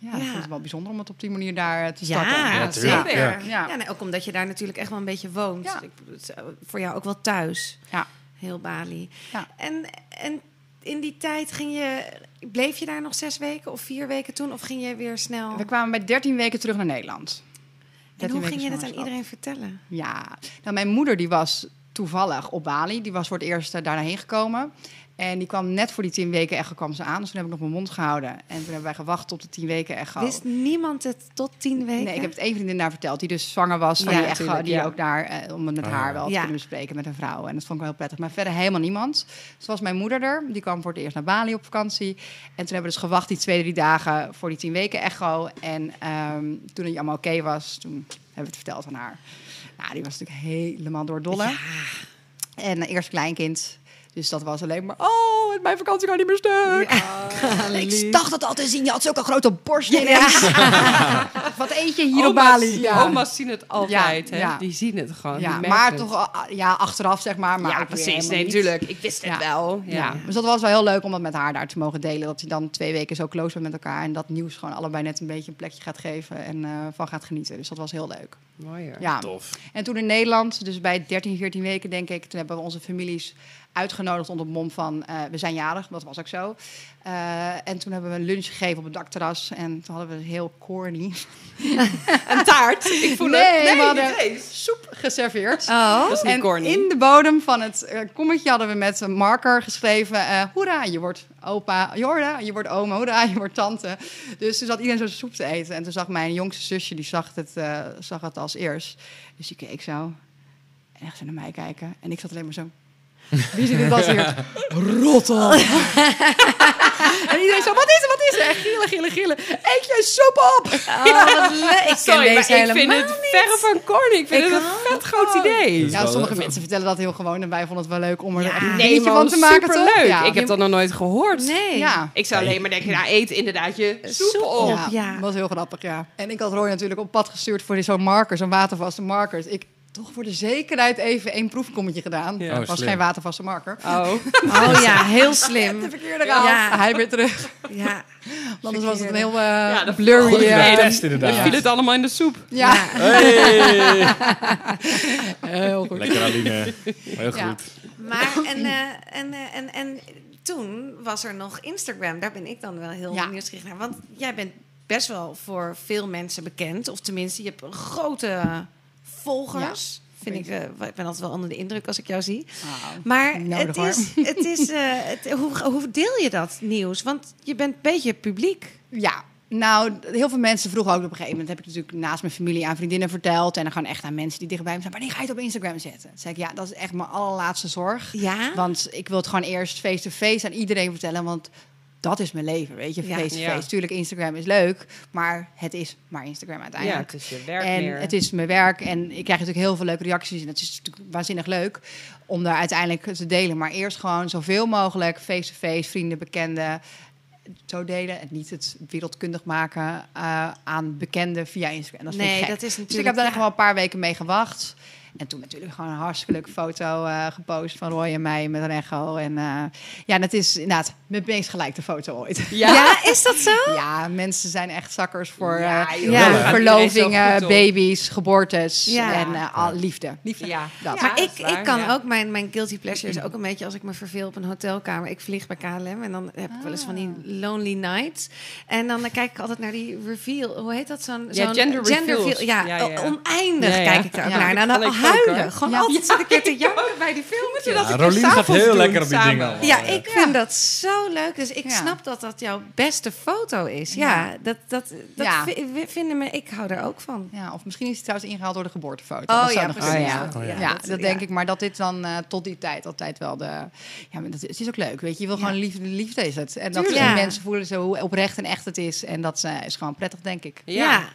Speaker 3: Ja, ik
Speaker 2: Ja.
Speaker 3: vond het wel bijzonder om het op die manier daar eh, te starten.
Speaker 4: Ja,
Speaker 2: zeker. Ja.
Speaker 4: ja.
Speaker 3: Ja.
Speaker 2: nee, ook omdat je daar natuurlijk echt wel een beetje woont. Ik, het is, eh, voor jou ook wel thuis.
Speaker 3: Ja.
Speaker 2: Heel Bali.
Speaker 3: Ja.
Speaker 2: En, en in die tijd ging je... Bleef je daar nog zes weken of vier weken toen? Of ging je weer snel...
Speaker 3: We kwamen bij 13 weken terug naar Nederland.
Speaker 2: En
Speaker 3: 13
Speaker 2: hoe ging je dat aan iedereen vertellen?
Speaker 3: Ja, nou, mijn moeder die was toevallig op Bali. Die was voor het eerst uh, daarheen gekomen. En die kwam net voor die tien weken echo kwam ze aan. Dus toen heb ik nog mijn mond gehouden. En toen hebben wij gewacht op de tien weken echo.
Speaker 2: Wist niemand het tot tien weken?
Speaker 3: Nee, ik heb het één vriendin daar verteld. Die dus zwanger was van
Speaker 2: Ja,
Speaker 3: die echo.
Speaker 1: tuurlijk,
Speaker 3: die
Speaker 1: ja.
Speaker 3: ook daar, eh, om het met
Speaker 4: Oh,
Speaker 3: haar
Speaker 4: ja.
Speaker 3: wel te kunnen bespreken met een vrouw. En dat vond ik wel heel prettig. Maar verder helemaal niemand. Dus was mijn moeder er. Die kwam voor het eerst naar Bali op vakantie. En toen hebben we dus gewacht die twee, drie dagen voor die tien weken echo. En ehm, toen het allemaal oké was, toen hebben we het verteld aan haar. Nou, die was natuurlijk helemaal doordolle. En uh, eerst kleinkind. Dus dat was alleen maar, oh, mijn vakantie gaat niet meer stuk. ik dacht het al te zien. Je had zulke grote borst ineens. Wat eet je hier op
Speaker 1: Oma's,
Speaker 3: Bali? Ja.
Speaker 1: oma's zien het altijd,
Speaker 3: Ja,
Speaker 1: hè?
Speaker 3: ja.
Speaker 1: Die zien het gewoon.
Speaker 3: Ja, maar
Speaker 1: het.
Speaker 3: toch uh, ja, achteraf zeg maar. maar
Speaker 1: ja, precies. Nee, natuurlijk. Ik wist het
Speaker 3: Ja.
Speaker 1: wel.
Speaker 3: Ja.
Speaker 1: Ja.
Speaker 3: dus dat was wel heel leuk om dat met haar daar te mogen delen. Dat hij dan twee weken zo close bent met elkaar. En dat nieuws gewoon allebei net een beetje een plekje gaat geven. En uh, van gaat genieten. Dus dat was heel leuk.
Speaker 1: Mooi.
Speaker 3: Ja.
Speaker 4: Tof.
Speaker 3: En toen in Nederland, dus bij 13, 14 weken denk ik. Toen hebben we onze families uitgenodigd onder het mom van uh, we zijn jarig. Dat was ook zo. Uh, en toen hebben we een lunch gegeven op het dakterras. En toen hadden we heel corny.
Speaker 1: een taart. Ik voel
Speaker 3: nee,
Speaker 1: het. Nee,
Speaker 3: we hadden soep geserveerd.
Speaker 2: Oh.
Speaker 1: Dat is niet
Speaker 3: En
Speaker 1: corny.
Speaker 3: in de bodem van het uh, kommetje hadden we met een marker geschreven... Uh, hoera, je wordt opa, hoera, je wordt oma, hoera, je wordt tante. Dus toen zat iedereen zo soep te eten. En toen zag mijn jongste zusje, die zag het, uh, zag het als eerst. Dus die keek zo en echt zo naar mij kijken. En ik zat alleen maar zo... Wie als hier? Rot op. en iedereen zo, wat is er, wat is er? En gillen, gillen, gillen. Eet je soep op.
Speaker 2: Oh, wat leuk. Ik
Speaker 1: Sorry,
Speaker 2: ken
Speaker 1: maar ik vind het
Speaker 2: niet.
Speaker 1: verre van corny. Ik vind
Speaker 2: Ik
Speaker 1: het een vet groot idee.
Speaker 3: Ja, sommige mensen vertellen dat heel gewoon. En wij vonden het wel leuk om er
Speaker 2: Ja.
Speaker 3: een
Speaker 1: Nee,
Speaker 3: van te maken.
Speaker 1: superleuk.
Speaker 3: Ja.
Speaker 1: Ik heb dat nog nooit gehoord.
Speaker 2: Nee.
Speaker 3: Ja.
Speaker 1: Ik zou alleen maar denken, nou, eet inderdaad je soep,
Speaker 2: Soep
Speaker 1: op.
Speaker 3: Ja,
Speaker 2: ja.
Speaker 3: dat was heel grappig, ja. En ik had Roy natuurlijk op pad gestuurd voor die zo'n marker, zo'n watervaste markers. Ik toch voor de zekerheid even één proefkommetje gedaan.
Speaker 1: Ja.
Speaker 3: Het
Speaker 4: Oh,
Speaker 3: was
Speaker 4: slim.
Speaker 3: geen watervaste marker.
Speaker 1: Oh.
Speaker 2: Oh ja, heel slim.
Speaker 3: De verkeerde raam.
Speaker 2: Ja.
Speaker 3: Hij weer terug.
Speaker 2: Ja.
Speaker 3: Anders was het een heel uh,
Speaker 1: Ja, dat-
Speaker 3: blurry... Eh,
Speaker 4: test inderdaad.
Speaker 1: Dan viel het allemaal in de soep.
Speaker 3: ja,
Speaker 4: Hey.
Speaker 3: heel goed.
Speaker 4: Lekker Aline. Heel
Speaker 3: Ja.
Speaker 4: goed.
Speaker 2: Maar en, uh, en, uh, en, en toen was er nog Instagram. Daar ben ik dan wel heel
Speaker 3: Ja.
Speaker 2: nieuwsgierig naar. Want jij bent best wel voor veel mensen bekend. Of tenminste, je hebt een grote volgers. Vind ik, uh, ik ben altijd wel onder de indruk als ik jou zie.
Speaker 3: Oh,
Speaker 2: Maar
Speaker 3: nodig,
Speaker 2: het is, het is uh, het, hoe, hoe deel je dat nieuws? Want je bent een beetje publiek.
Speaker 3: Ja, nou, heel veel mensen vroegen ook op een gegeven moment... heb ik natuurlijk naast mijn familie aan vriendinnen verteld... en dan gewoon echt aan mensen die dichtbij me zijn... wanneer ga je het op Instagram zetten? Zei ik, ja, dat is echt mijn allerlaatste zorg.
Speaker 2: Ja?
Speaker 3: Want ik wil het gewoon eerst face-to-face aan iedereen vertellen... want dat is mijn leven, weet je,
Speaker 2: Ja.
Speaker 3: face-to-face.
Speaker 1: Ja.
Speaker 3: Tuurlijk, Instagram is leuk, maar het is maar Instagram
Speaker 1: Ja,
Speaker 3: uiteindelijk.
Speaker 1: het is je werk
Speaker 3: en
Speaker 1: meer.
Speaker 3: het is mijn werk en ik krijg natuurlijk heel veel leuke reacties. En het is natuurlijk waanzinnig leuk om daar uiteindelijk te delen. Maar eerst gewoon zoveel mogelijk face-to-face, vrienden, bekenden zo delen. En niet het wereldkundig maken uh, aan bekenden via Instagram. Dat
Speaker 2: nee, dat is natuurlijk...
Speaker 3: Dus ik heb daar
Speaker 2: ja.
Speaker 3: wel een paar weken mee gewacht. En toen natuurlijk gewoon een hartstikke leuke foto uh, gepost van Roy en mij met een echo. En uh, ja, dat is inderdaad mijn meest gelijkte foto ooit.
Speaker 2: Ja? ja, is dat zo?
Speaker 3: Ja, mensen zijn echt zakkers voor
Speaker 1: Ja,
Speaker 3: uh,
Speaker 2: ja,
Speaker 3: verlovingen, baby's, geboortes
Speaker 2: Ja.
Speaker 3: en uh, al, liefde. liefde.
Speaker 1: Ja.
Speaker 3: Dat.
Speaker 2: maar ik,
Speaker 1: is waar,
Speaker 2: ik kan
Speaker 1: ja.
Speaker 2: ook, mijn, mijn guilty pleasure is ook een beetje als ik me verveel op een hotelkamer. Ik vlieg bij KLM en dan heb ik wel eens van die lonely nights. En dan kijk ik altijd naar die reveal. Hoe heet dat? Zo'n
Speaker 1: Ja,
Speaker 2: zo'n
Speaker 1: gender reveals.
Speaker 2: Ja,
Speaker 1: Ja, ja.
Speaker 2: oneindig
Speaker 1: Ja, ja.
Speaker 2: kijk ik daar ook
Speaker 3: Ja.
Speaker 2: naar. Nou,
Speaker 1: ook,
Speaker 2: huilen. Gewoon
Speaker 3: Ja.
Speaker 2: altijd zit ik weer te janken bij die filmpjes.
Speaker 1: dat
Speaker 4: Ja,
Speaker 1: ik
Speaker 4: Rolien gaat heel
Speaker 1: doen
Speaker 4: lekker op die
Speaker 1: samen.
Speaker 4: dingen allemaal.
Speaker 2: Ja, ik vind dat zo leuk. Dus ik
Speaker 3: Ja.
Speaker 2: snap dat dat jouw beste foto is. Ja,
Speaker 3: Ja.
Speaker 2: dat, dat, dat vinden me... Ik hou er ook van.
Speaker 3: Ja, of misschien is het trouwens ingehaald door de geboortefoto.
Speaker 2: Oh,
Speaker 3: dat
Speaker 2: ja, precies.
Speaker 1: Oh,
Speaker 3: ja.
Speaker 1: ja.
Speaker 4: Oh, ja.
Speaker 3: Ja,
Speaker 2: dat-
Speaker 3: dat
Speaker 2: ja.
Speaker 3: denk ik. Maar dat dit dan uh, tot die tijd altijd wel de... Ja, maar dat, het is ook leuk, weet je. Je wil
Speaker 2: Ja.
Speaker 3: gewoon liefde, liefde is het. En dat mensen voelen zo hoe oprecht en echt het is. En dat uh, is gewoon prettig, denk ik.
Speaker 1: Ja.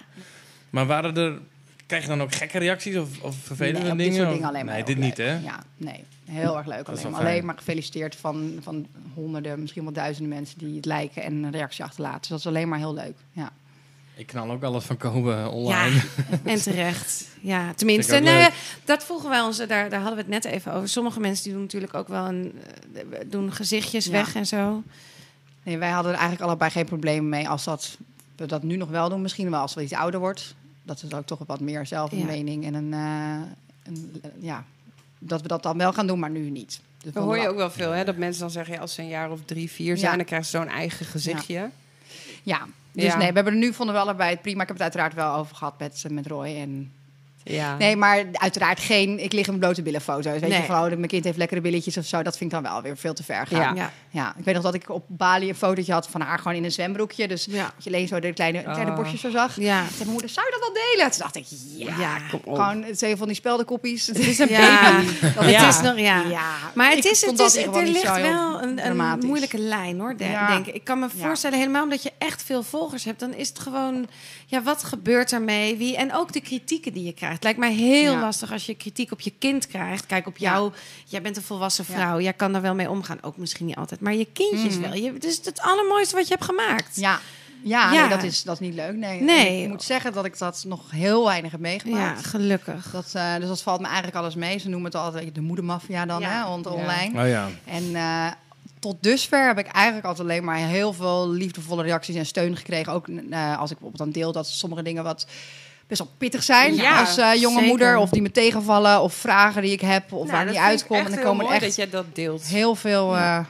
Speaker 4: Maar waren er Krijg je dan ook gekke reacties of, of vervelende
Speaker 3: Nee, op
Speaker 4: dingen?
Speaker 3: dit soort dingen alleen maar
Speaker 4: Nee, dit niet, hè?
Speaker 3: Ja, nee. Heel erg leuk.
Speaker 4: Dat is
Speaker 3: Alleen, alleen maar gefeliciteerd van, van honderden, misschien wel duizenden mensen die het lijken en een reactie achterlaten. Dus dat is alleen maar heel leuk. Ja.
Speaker 4: Ik knal ook alles van komen online.
Speaker 2: En terecht. Ja, tenminste. Nou ja, dat vroegen wij ons, daar, daar hadden we het net even over. Sommige mensen die doen natuurlijk ook wel een, eh, doen gezichtjes
Speaker 3: Ja.
Speaker 2: weg en zo.
Speaker 3: Nee, wij hadden er eigenlijk allebei geen probleem mee als dat, we dat nu nog wel doen. Misschien wel als we iets ouder wordt. Dat is ook toch wat meer zelf een
Speaker 2: Ja.
Speaker 3: mening en een, eh, een, ja, dat we dat dan wel gaan doen, maar nu niet. Dus
Speaker 1: Dat hoor je ook wel veel, hè? Dat mensen dan zeggen, ja, als ze een jaar of drie, vier zijn, dan krijgen ze zo'n eigen gezichtje.
Speaker 3: Ja, dus nee, we hebben er nu vonden we allebei het prima. Ik heb het uiteraard wel over gehad met, met Roy en
Speaker 1: Ja.
Speaker 3: Nee, maar uiteraard geen ik lig in blote billen foto's. Weet
Speaker 2: Nee.
Speaker 3: je, oh, mijn kind heeft lekkere billetjes of zo. Dat vind ik dan wel weer veel te ver gaan.
Speaker 1: Ja.
Speaker 3: Ja.
Speaker 2: Ja.
Speaker 3: ik weet nog dat ik op Bali een fotootje had van haar gewoon in een zwembroekje. Dus
Speaker 2: Ja.
Speaker 3: je alleen zo de kleine, kleine
Speaker 1: Oh.
Speaker 3: borstjes zo zag.
Speaker 2: Ja.
Speaker 3: Zei mijn moeder, zou je dat dan delen? Toen dacht ik, ja.
Speaker 1: Kom op.
Speaker 3: Gewoon twee van die speldenkoppies. Het is
Speaker 2: een Ja. Het is nog, ja. Maar het is, het is, er ligt wel een, een moeilijke lijn, hoor, denk ik. Ik kan me voorstellen, helemaal omdat je echt veel volgers hebt... dan is het gewoon, ja, wat gebeurt ermee? Wie, en ook de kritieken die je krijgt. Lijkt mij heel
Speaker 3: Ja.
Speaker 2: lastig als je kritiek op je kind krijgt. Kijk, op
Speaker 3: Ja.
Speaker 2: jou, jij bent een volwassen
Speaker 3: Ja.
Speaker 2: vrouw. Jij kan daar wel mee omgaan. Ook misschien niet altijd. Maar je kindjes
Speaker 3: Mhm.
Speaker 2: wel. Je, het is het allermooiste wat je hebt gemaakt.
Speaker 3: Ja, ja,
Speaker 2: Ja.
Speaker 3: Nee, dat, is, dat is niet leuk. Nee.
Speaker 2: Nee.
Speaker 3: Ik moet zeggen dat ik dat nog heel weinig heb
Speaker 2: Ja,
Speaker 3: meegemaakt.
Speaker 2: gelukkig.
Speaker 3: Dat, eh, dus dat valt me eigenlijk alles mee. Ze noemen het altijd de moedermafia dan,
Speaker 2: Ja.
Speaker 3: hè, on-
Speaker 1: Ja.
Speaker 3: online.
Speaker 4: Oh ja.
Speaker 3: En eh, tot dusver heb ik eigenlijk altijd alleen maar heel veel liefdevolle reacties en steun gekregen. Ook eh, als ik bijvoorbeeld dan deel dat sommige dingen wat best wel pittig zijn
Speaker 1: Ja,
Speaker 3: als eh, jonge
Speaker 2: zeker.
Speaker 3: moeder. Of die me tegenvallen of vragen die ik heb of
Speaker 1: Nou,
Speaker 3: waar ik niet
Speaker 1: ik
Speaker 3: uitkom. En dan komen echt
Speaker 1: dat jij dat deelt.
Speaker 3: heel veel, eh, eh,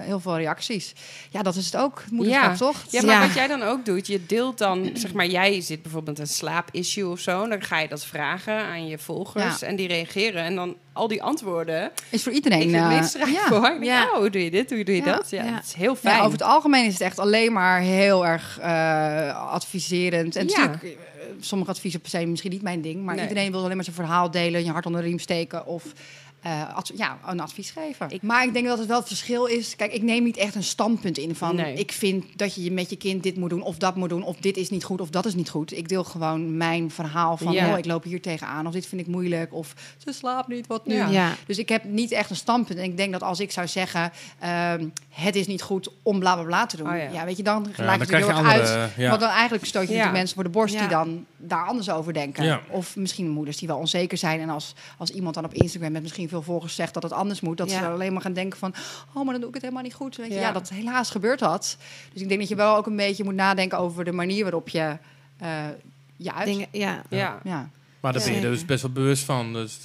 Speaker 3: heel veel reacties. Ja, dat is het ook. Het moederschap,
Speaker 1: Ja.
Speaker 3: toch?
Speaker 1: Ja, maar
Speaker 2: Ja.
Speaker 1: wat jij dan ook doet, je deelt dan, zeg maar, jij zit bijvoorbeeld een slaapissue of zo, dan ga je dat vragen aan je volgers
Speaker 3: Ja.
Speaker 1: en die reageren en dan al die antwoorden
Speaker 3: Is voor
Speaker 1: is
Speaker 3: iedereen.
Speaker 1: het meest raak
Speaker 3: ja.
Speaker 1: voor. Ja.
Speaker 2: Ja.
Speaker 1: Oh, hoe doe je dit, hoe doe je
Speaker 3: Ja.
Speaker 1: dat? Ja,
Speaker 2: Ja.
Speaker 1: dat is heel
Speaker 3: Ja,
Speaker 1: fijn.
Speaker 3: over het algemeen is het echt alleen maar heel erg eh, adviserend. En
Speaker 1: Ja.
Speaker 3: natuurlijk, sommige adviezen zijn misschien niet mijn ding, maar
Speaker 1: Nee.
Speaker 3: iedereen wil alleen maar zijn verhaal delen, je hart onder de riem steken of eh, adv- ja, een advies geven. maar ik denk dat het wel het verschil is. Kijk, ik neem niet echt een standpunt in van
Speaker 1: Nee.
Speaker 3: ik vind dat je met je kind dit moet doen of dat moet doen of dit is niet goed of dat is niet goed. Ik deel gewoon mijn verhaal van
Speaker 1: Ja.
Speaker 3: oh, ik loop hier tegenaan of dit vind ik moeilijk of ze slaapt niet, wat nu?
Speaker 1: Ja.
Speaker 2: Ja.
Speaker 3: Dus ik heb niet echt een standpunt. En ik denk dat als ik zou zeggen, ehm, het is niet goed om bla bla bla te doen.
Speaker 1: Oh
Speaker 3: ja.
Speaker 1: ja.
Speaker 3: weet je, dan
Speaker 4: dan
Speaker 3: je er
Speaker 4: krijg
Speaker 3: heel
Speaker 4: je
Speaker 3: erg
Speaker 4: andere...
Speaker 3: uit.
Speaker 4: Ja.
Speaker 3: Want dan eigenlijk stoot je
Speaker 1: Ja.
Speaker 3: natuurlijk mensen voor de borst
Speaker 2: Ja.
Speaker 3: die dan daar anders over denken.
Speaker 4: Ja.
Speaker 3: Of misschien moeders die wel onzeker zijn. En als, als iemand dan op Instagram met misschien veel volgers zegt dat het anders moet, dat
Speaker 2: Ja.
Speaker 3: ze alleen maar gaan denken van, oh, maar dan doe ik het helemaal niet goed. Weet je?
Speaker 1: Ja.
Speaker 3: Ja. dat helaas gebeurt dat. Dus ik denk dat je wel ook een beetje moet nadenken over de manier waarop je eh je uit.
Speaker 2: Dingen, ja.
Speaker 1: ja.
Speaker 3: Ja.
Speaker 4: Maar daar ben je dus best wel bewust van. Dus,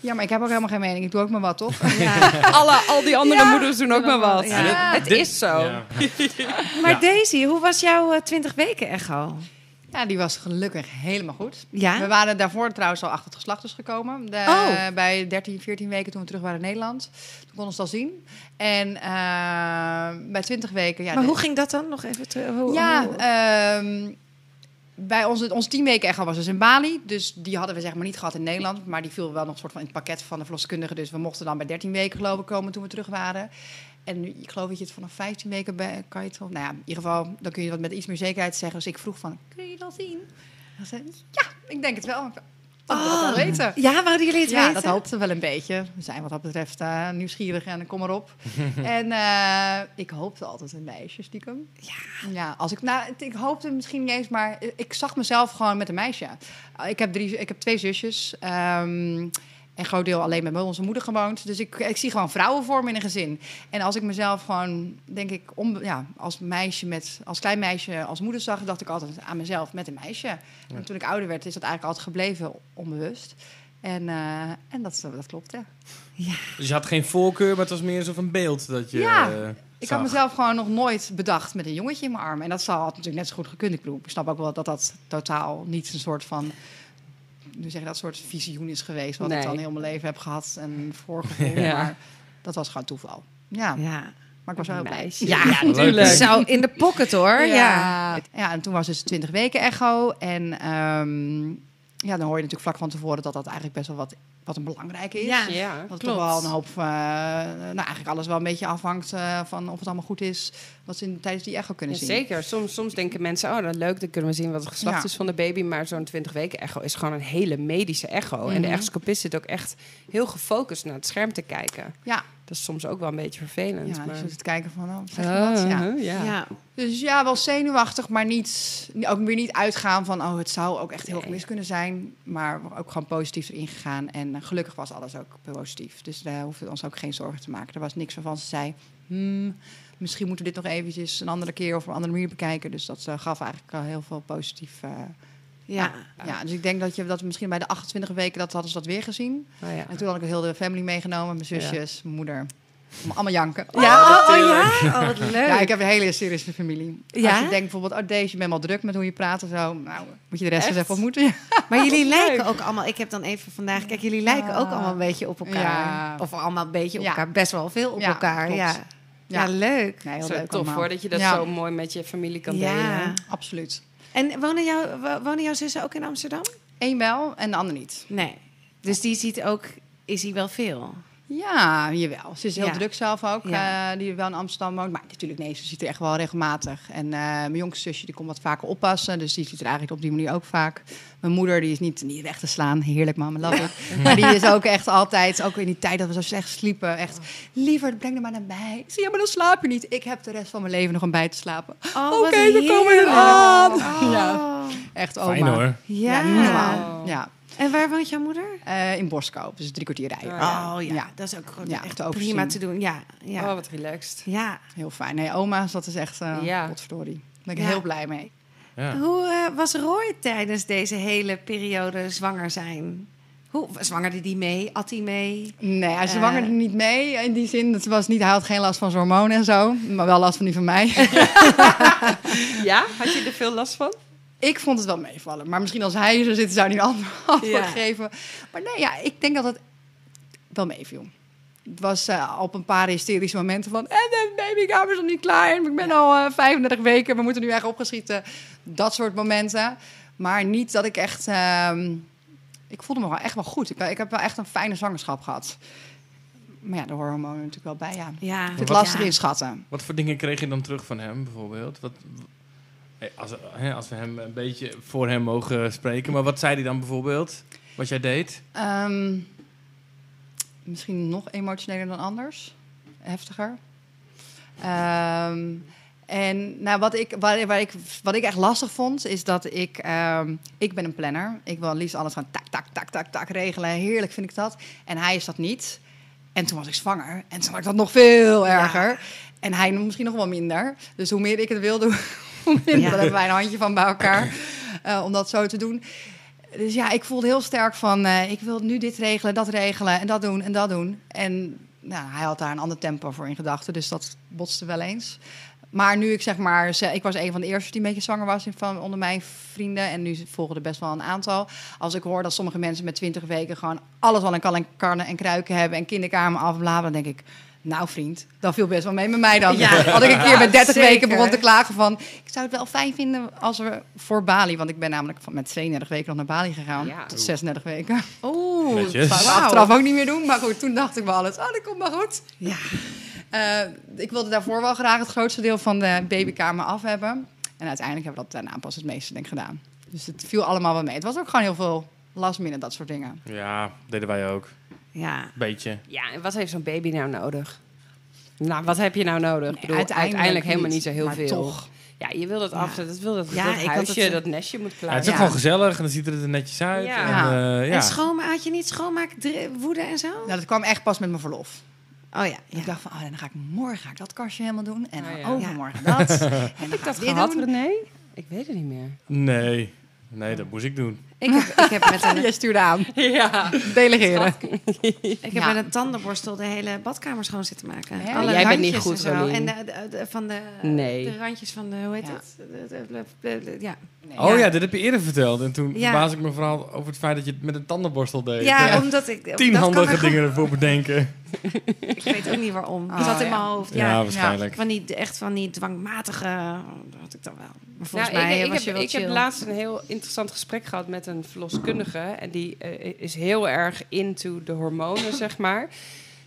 Speaker 3: ja, maar ik heb ook helemaal geen mening. Ik doe ook maar wat, toch?
Speaker 2: ja.
Speaker 1: Alle, al die andere
Speaker 3: Ja.
Speaker 1: moeders doen ook maar wat.
Speaker 2: Ja.
Speaker 1: Het is zo.
Speaker 4: Ja.
Speaker 2: Maar
Speaker 4: Ja.
Speaker 2: Daisy, hoe was jouw eh, 20 weken echo?
Speaker 3: Ja, die was gelukkig helemaal goed.
Speaker 2: Ja?
Speaker 3: We waren daarvoor trouwens al achter het geslacht dus gekomen. De-
Speaker 2: Oh.
Speaker 3: Bij 13, 14 weken toen we terug waren in Nederland. Toen konden ze het al zien. En eh, bij 20 weken... Ja,
Speaker 2: maar
Speaker 3: de-
Speaker 2: hoe ging dat dan? Nog even terug. Hoe,
Speaker 3: Ja,
Speaker 2: hoe-
Speaker 3: ehm, bij onze, ons 10 weken echo was dus in Bali. Dus die hadden we zeg maar niet gehad in Nederland. Maar die viel wel nog soort van in het pakket van de verloskundige. Dus we mochten dan bij 13 weken geloof ik komen toen we terug waren. En nu, ik geloof dat je het vanaf 15 weken bij, kan je het. Nou ja, in ieder geval, dan kun je wat met iets meer zekerheid zeggen. Dus ik vroeg van, kun je dat zien? En ze zei, ja, ik denk het wel. Dat wil ik wel weten.
Speaker 2: ja, wouden jullie het
Speaker 3: Ja,
Speaker 2: weten?
Speaker 3: dat hoopten we wel een beetje. We zijn wat dat betreft eh, nieuwsgierig en kom maar op. en eh, ik hoopte altijd een meisje, stiekem.
Speaker 2: Ja.
Speaker 3: Ja, als ik, nou, ik hoopte misschien niet eens, maar ik zag mezelf gewoon met een meisje. Uh, Ik heb, drie, ik heb twee zusjes. ehm, en groot deel alleen met onze moeder gewoond. Dus ik, ik zie gewoon vrouwen voor me in een gezin. En als ik mezelf gewoon, denk ik, om, ja, als meisje met, als klein meisje als moeder zag, dacht ik altijd aan mezelf met een meisje. En toen ik ouder werd, is dat eigenlijk altijd gebleven, onbewust. En, eh, en dat, dat klopt, ja.
Speaker 4: Dus je had geen voorkeur, maar het was meer zo van beeld dat je
Speaker 3: Ja.
Speaker 4: eh,
Speaker 3: Ik had mezelf gewoon nog nooit bedacht met een jongetje in mijn arm. En dat zal had natuurlijk net zo goed gekund. Ik bedoel, ik snap ook wel dat dat totaal niet een soort van... Nu zeg je dat soort visioen is geweest. Wat
Speaker 1: Nee.
Speaker 3: ik dan heel mijn leven heb gehad en voorgevonden.
Speaker 1: Ja.
Speaker 3: Maar dat was gewoon toeval. Ja,
Speaker 2: Ja.
Speaker 3: maar ik was wel heel blij.
Speaker 1: Meisje.
Speaker 2: Ja,
Speaker 4: Leuk.
Speaker 1: natuurlijk.
Speaker 2: Zo, in de pocket hoor. Ja.
Speaker 3: Ja. ja, en toen was dus 20 weken echo. En ehm, ja, dan hoor je natuurlijk vlak van tevoren dat dat eigenlijk best wel wat wat een belangrijke is.
Speaker 2: Ja.
Speaker 1: Ja,
Speaker 3: Dat het
Speaker 2: klopt.
Speaker 3: toch wel een hoop, eh, nou eigenlijk alles wel een beetje afhangt eh, van of het allemaal goed is, wat ze in, tijdens die echo kunnen
Speaker 1: Ja,
Speaker 3: zien.
Speaker 1: zeker. Soms, soms denken mensen, oh, dat is leuk, dan kunnen we zien wat het geslacht
Speaker 3: Ja.
Speaker 1: is van de baby. Maar zo'n 20 weken echo is gewoon een hele medische echo. En de
Speaker 3: Mhm.
Speaker 1: echoscopist zit ook echt heel gefocust naar het scherm te kijken.
Speaker 3: Ja,
Speaker 1: Dat is soms ook wel een beetje vervelend.
Speaker 3: ja
Speaker 1: maar...
Speaker 3: dus het kijken van, oh, wat zeg wat? Ja.
Speaker 1: Uh, ja.
Speaker 2: Ja.
Speaker 3: Dus ja, wel zenuwachtig, maar niet, ook weer niet uitgaan van, oh, het zou ook echt heel mis kunnen zijn. Maar ook gewoon positief erin gegaan. En eh, gelukkig was alles ook positief. Dus daar hoefden we ons ook geen zorgen te maken. Er was niks waarvan ze zei, hmm, misschien moeten we dit nog eventjes een andere keer of op een andere manier bekijken. Dus dat eh, gaf eigenlijk al heel veel positief. eh,
Speaker 2: Ja.
Speaker 3: ja, dus ik denk dat je dat we misschien bij de 28 weken dat hadden ze dat weer gezien.
Speaker 1: Oh, ja.
Speaker 3: En toen had ik heel de family meegenomen, mijn zusjes, mijn moeder. Allemaal janken.
Speaker 2: Ja, oh, oh ja? Oh, wat leuk.
Speaker 3: Ja, ik heb een hele serieuze familie.
Speaker 2: Ja?
Speaker 3: Als je denkt bijvoorbeeld, oh deze, je bent wel druk met hoe je praat en zo. Nou, moet je de rest eens even ontmoeten.
Speaker 2: Maar jullie lijken ook allemaal... Ik heb dan even vandaag... Kijk, jullie lijken ook allemaal een beetje op elkaar.
Speaker 3: Ja.
Speaker 2: Of allemaal een beetje op elkaar. Best wel veel op elkaar.
Speaker 3: klopt.
Speaker 2: Ja. Ja.
Speaker 3: Ja.
Speaker 2: leuk.
Speaker 3: Nee, heel
Speaker 1: Zo
Speaker 3: leuk
Speaker 1: tof
Speaker 3: allemaal.
Speaker 1: hoor, dat je dat
Speaker 3: Ja.
Speaker 1: zo mooi met je familie kan
Speaker 2: Ja.
Speaker 1: delen.
Speaker 3: Absoluut.
Speaker 2: En wonen, jou, wo- wonen jouw zussen ook in Amsterdam?
Speaker 3: Eén wel en de ander niet.
Speaker 2: Nee. Dus die ziet ook... Is hij wel veel?
Speaker 3: Ja, jawel. Ze is heel
Speaker 2: Ja.
Speaker 3: druk zelf ook,
Speaker 2: Ja.
Speaker 3: eh, die wel in Amsterdam woont. Maar natuurlijk, nee, ze ziet er echt wel regelmatig. En eh, mijn jongste zusje die komt wat vaker oppassen, dus die ziet er eigenlijk op die manier ook vaak. Mijn moeder die is niet, niet weg te slaan, heerlijk mama, love it. maar die is ook echt altijd, ook in die tijd dat we zo slecht sliepen, echt... Liever, breng er maar naar mij. Zie, ja, maar dan slaap je niet. Ik heb de rest van mijn leven nog om bij te slapen.
Speaker 2: Oh,
Speaker 3: Oké,
Speaker 2: wat
Speaker 3: we komen eraan.
Speaker 2: Oh.
Speaker 3: Ja. Echt oma.
Speaker 4: Fijn hoor.
Speaker 2: Ja.
Speaker 3: Ja, niet normaal. Ja.
Speaker 2: En waar woont jouw moeder?
Speaker 3: Eh, in Boskoop, dus drie kwartier rijden.
Speaker 1: Oh, ja.
Speaker 2: Oh ja,
Speaker 3: Ja.
Speaker 2: dat is ook gewoon
Speaker 3: Ja,
Speaker 2: echt
Speaker 3: te
Speaker 2: prima te doen. Ja, ja.
Speaker 1: Oh, wat relaxed.
Speaker 2: ja.
Speaker 3: Heel fijn. Nee, oma's, dat is echt, uh,
Speaker 1: Ja.
Speaker 3: potverdorie. Daar ben ik
Speaker 2: Ja.
Speaker 3: heel blij mee.
Speaker 4: Ja.
Speaker 2: Hoe eh, was Roy tijdens deze hele periode zwanger zijn? Hoe, zwangerde die mee? At hij mee?
Speaker 3: Nee, hij
Speaker 2: Eh.
Speaker 3: zwangerde niet mee. In die zin, het was niet, hij had geen last van zijn hormonen en zo. Maar wel last van die van mij.
Speaker 1: Ja? Had je er veel last van?
Speaker 3: Ik vond het wel meevallen. Maar misschien als hij zou zitten, zou hij een ander antwoord
Speaker 2: Ja.
Speaker 3: geven. Maar nee, ja, ik denk dat het wel meeviel. Het was eh, op een paar hysterische momenten van... En de babykamer is nog niet klaar. En ik ben al eh 35 weken. We moeten nu echt opgeschieten. Dat soort momenten. Maar niet dat ik echt... ehm, ik voelde me wel echt wel goed. Ik, ik heb wel echt een fijne zwangerschap gehad. Maar ja, de hormonen natuurlijk wel bij, ja.
Speaker 2: Ja.
Speaker 3: Ik vind het
Speaker 4: Wat-
Speaker 3: lastig
Speaker 2: Ja.
Speaker 3: inschatten.
Speaker 4: Wat voor dingen kreeg je dan terug van hem bijvoorbeeld? Wat, eh, als, hè, als we hem een beetje voor hem mogen spreken. Maar wat zei hij dan bijvoorbeeld? Wat jij deed?
Speaker 3: Ehm, misschien nog emotioneler dan anders. Heftiger. Ehm, en nou, wat, ik, waar, waar ik, wat ik echt lastig vond, is dat ik... ehm, ik ben een planner. Ik wil liefst alles gaan tak, tak, tak, tak, tak regelen. Heerlijk vind ik dat. En hij is dat niet. En toen was ik zwanger. En toen was ik dat nog veel erger. En hij misschien nog wel minder. Dus hoe meer ik het wilde, Dan hebben wij een handje van bij elkaar. eh, om dat zo te doen. Dus ja, ik voelde heel sterk van... eh, ik wil nu dit regelen, dat regelen en dat doen en dat doen. En nou, hij had daar een ander tempo voor in gedachten. Dus dat botste wel eens. Maar nu ik zeg maar... Ik was een van de eerste die een beetje zwanger was van, onder mijn vrienden. En nu volgen er best wel een aantal. Als ik hoor dat sommige mensen met 20 weken... gewoon alles al in kan en karnen en kruiken hebben... en kinderkamer afbladen, dan denk ik... Nou vriend, dat viel best wel mee met mij dan.
Speaker 2: Ja.
Speaker 3: Had ik een keer met 30
Speaker 2: Zeker.
Speaker 3: weken begon te klagen van... ik zou het wel fijn vinden als we voor Bali... want ik ben namelijk van, met 32 weken nog naar Bali gegaan.
Speaker 1: Ja.
Speaker 3: Tot 36 weken.
Speaker 2: Oeh.
Speaker 3: Dat zou ik achteraf ook niet meer doen. Maar goed, toen dacht ik wel alles. Oh, dat komt maar goed.
Speaker 2: Ja.
Speaker 3: Eh, ik wilde daarvoor wel graag het grootste deel van de babykamer af hebben. En uiteindelijk hebben we dat daarna pas het meeste denk ik, gedaan. Dus het viel allemaal wel mee. Het was ook gewoon heel veel last minute, dat soort dingen.
Speaker 4: Ja, deden wij ook.
Speaker 2: Ja.
Speaker 4: Beetje.
Speaker 1: Ja, en wat heeft zo'n baby nou nodig? Nou, wat heb je nou nodig? Ik bedoel,
Speaker 3: uiteindelijk
Speaker 1: uiteindelijk, helemaal
Speaker 3: niet,
Speaker 1: niet zo heel
Speaker 3: maar
Speaker 1: veel.
Speaker 3: toch.
Speaker 1: Ja, je wil dat
Speaker 2: Ja.
Speaker 1: af, dat wil dat,
Speaker 2: Ja,
Speaker 1: dat
Speaker 2: ik had
Speaker 1: huisje,
Speaker 2: het,
Speaker 1: dat nestje moet
Speaker 4: Ja,
Speaker 1: klaar
Speaker 4: het is ook gewoon gezellig en dan ziet het er netjes uit.
Speaker 1: Ja.
Speaker 4: En,
Speaker 3: Ja.
Speaker 4: eh, ja.
Speaker 2: En schoonma had je niet schoonmaak, woede en zo?
Speaker 3: Nou, dat kwam echt pas met mijn verlof.
Speaker 2: Oh ja.
Speaker 3: Ik dacht van, oh, dan ga ik morgen ga ik dat kastje helemaal doen. En
Speaker 1: Oh,
Speaker 3: dan
Speaker 1: ja.
Speaker 3: overmorgen dat. en
Speaker 1: Heb ik dat gehad,
Speaker 3: doen.
Speaker 1: René? Ik weet het niet meer.
Speaker 4: Nee. Nee, dat moest ik doen.
Speaker 2: Ik heb, ik heb met een,
Speaker 3: Jij stuurde aan.
Speaker 1: Ja.
Speaker 3: Delegeren.
Speaker 2: ik heb
Speaker 3: Ja.
Speaker 2: met een tandenborstel de hele badkamer schoon zitten maken.
Speaker 3: Ja,
Speaker 2: Alle
Speaker 1: jij bent niet
Speaker 2: randjes
Speaker 1: goed,
Speaker 2: en zo. En de, de- de- van de,
Speaker 1: Nee.
Speaker 2: de randjes van de, hoe heet
Speaker 3: Ja.
Speaker 2: het? De- de- ja.
Speaker 4: Oh ja, dit heb je eerder verteld. En toen
Speaker 2: Ja.
Speaker 4: verbaas ik me vooral over het feit dat je het met een tandenborstel deed.
Speaker 2: Ja,
Speaker 4: Ja.
Speaker 2: omdat ik...
Speaker 4: Tien
Speaker 2: dat kan
Speaker 4: handige
Speaker 2: gewoon-
Speaker 4: dingen ervoor bedenken.
Speaker 2: Ik weet ook niet waarom. Het
Speaker 3: Oh,
Speaker 2: zat in mijn hoofd.
Speaker 4: Ja,
Speaker 2: Ja,
Speaker 4: waarschijnlijk.
Speaker 2: Van die, echt van die dwangmatige... Dat had ik dan wel. Maar volgens
Speaker 1: Nou,
Speaker 2: mij
Speaker 1: ik, ik,
Speaker 2: was
Speaker 1: heb,
Speaker 2: je wel
Speaker 1: ik heb laatst een heel interessant gesprek gehad met een verloskundige. En die eh, is heel erg into de hormonen, zeg maar.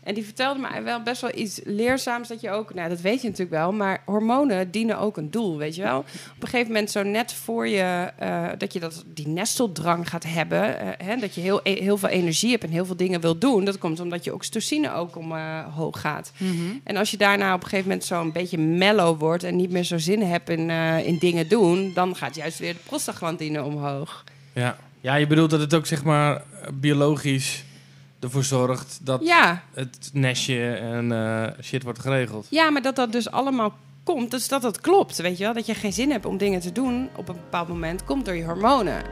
Speaker 1: En die vertelde me wel best wel iets leerzaams. Dat je ook, nou dat weet je natuurlijk wel, maar hormonen dienen ook een doel, weet je wel. Op een gegeven moment, zo net voor je, eh, dat je dat, die nesteldrang gaat hebben. eh, hè, dat je heel, heel veel energie hebt en heel veel dingen wil doen. Dat komt omdat je oxytocine ook omhoog gaat. En als je daarna op een gegeven moment zo een beetje mellow wordt en niet meer zo zin hebt in, eh, in dingen doen, dan gaat juist weer de prostaglandine omhoog.
Speaker 4: Ja. ja, je bedoelt dat het ook zeg maar biologisch ervoor zorgt dat
Speaker 1: Ja,
Speaker 4: het nestje en eh, shit wordt geregeld.
Speaker 1: ja, maar dat dat dus allemaal komt, dus dat dat klopt, weet je wel. Dat je geen zin hebt om dingen te doen op een bepaald moment, komt door je hormonen.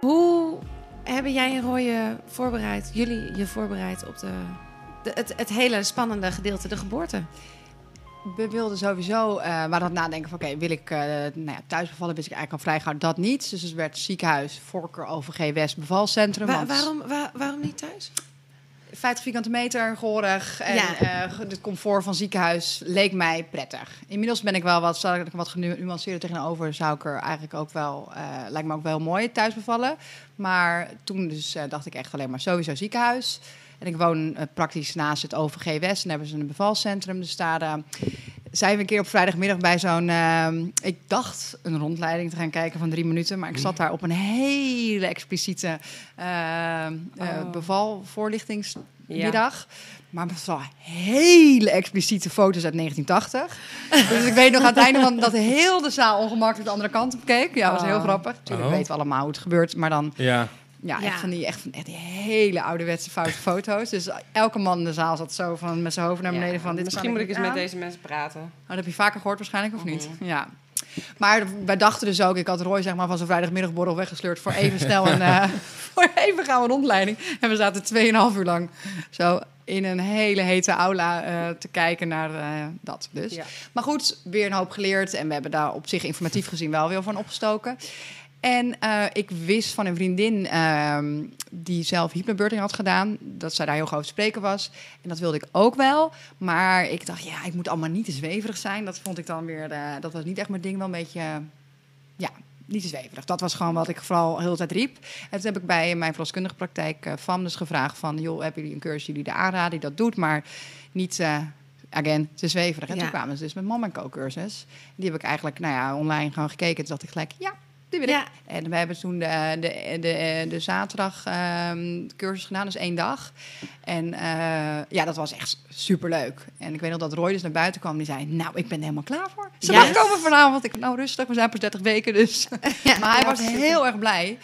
Speaker 2: Hoe hebben jij en Roy je voorbereid, jullie je voorbereid op de, de, het, het hele spannende gedeelte, de geboorte?
Speaker 3: We wilden sowieso, eh maar dat nadenken van oké, wil ik eh nou ja, thuis bevallen, wist ik eigenlijk al vrij gauw dat niet. Dus het werd ziekenhuis, voorkeur OVG West bevalcentrum.
Speaker 2: Wa- waarom, wa- waarom niet thuis?
Speaker 3: 50 vierkante meter, gehoorig en
Speaker 2: Ja.
Speaker 3: eh, het comfort van ziekenhuis leek mij prettig. Inmiddels ben ik wel wat, sta ik wat genuanceerder tegenover. Zou ik er eigenlijk ook wel, eh, lijkt me ook wel mooi thuis bevallen. Maar toen dus eh, dacht ik echt alleen maar sowieso ziekenhuis. En ik woon eh, praktisch naast het OVG West en hebben ze een bevalcentrum. Dus daar eh, zijn we een keer op vrijdagmiddag bij zo'n, eh, ik dacht een rondleiding te gaan kijken van drie minuten. Maar ik zat daar op een hele expliciete eh,
Speaker 1: Oh.
Speaker 3: bevalvoorlichtingsmiddag. Maar was hele expliciete foto's uit 1980. dus ik weet nog aan het einde van dat heel de zaal ongemakkelijk de andere kant op keek. Ja, dat was heel
Speaker 1: Oh.
Speaker 3: grappig. Natuurlijk
Speaker 4: Oh.
Speaker 3: weten we allemaal hoe het gebeurt. Maar dan
Speaker 4: Ja,
Speaker 3: ja,
Speaker 2: Ja.
Speaker 3: Echt, van die, echt, van, echt die hele ouderwetse foute foto's. Dus elke man in de zaal zat zo van, met zijn hoofd naar beneden.
Speaker 1: Ja,
Speaker 3: van, dit
Speaker 1: misschien moet ik eens met deze mensen praten.
Speaker 3: Oh, dat heb je vaker gehoord waarschijnlijk, of niet? Ja. Maar wij dachten dus ook, ik had Roy zeg maar, van zijn vrijdagmiddagborrel weggesleurd voor even snel een, eh, voor even gaan we een rondleiding. En we zaten 2,5 uur lang zo in een hele hete aula eh, te kijken naar eh, dat. Dus.
Speaker 1: Ja.
Speaker 3: Maar goed, weer een hoop geleerd. En we hebben daar op zich informatief gezien wel weer van opgestoken. En eh, ik wist van een vriendin ehm, die zelf hypnobirthing had gedaan, dat zij daar heel groot spreken was. En dat wilde ik ook wel. Maar ik dacht, ja, ik moet allemaal niet te zweverig zijn. Dat vond ik dan weer, eh, dat was niet echt mijn ding, wel een beetje, eh, ja, niet te zweverig. Dat was gewoon wat ik vooral heel de tijd riep. En toen heb ik bij mijn verloskundige praktijk uh, FAM dus gevraagd van, joh, hebben jullie een cursus die jullie aanraden die dat doet, maar niet... eh, Again, te zweverig. En
Speaker 2: Ja.
Speaker 3: toen kwamen ze dus met Mom Co cursus. Die heb ik eigenlijk nou ja, online gewoon gekeken. Toen dacht ik gelijk, ja, die wil ik.
Speaker 2: Ja.
Speaker 3: En we hebben toen de, de, de, de zaterdag ehm, cursus gedaan, dus één dag. En eh, ja, dat was echt superleuk. En ik weet nog dat Roy dus naar buiten kwam. Die zei, nou, ik ben er helemaal klaar voor. Ze mag komen vanavond. Ik nou rustig, we zijn pas 30 weken dus.
Speaker 2: Ja,
Speaker 3: maar hij was heel erg blij.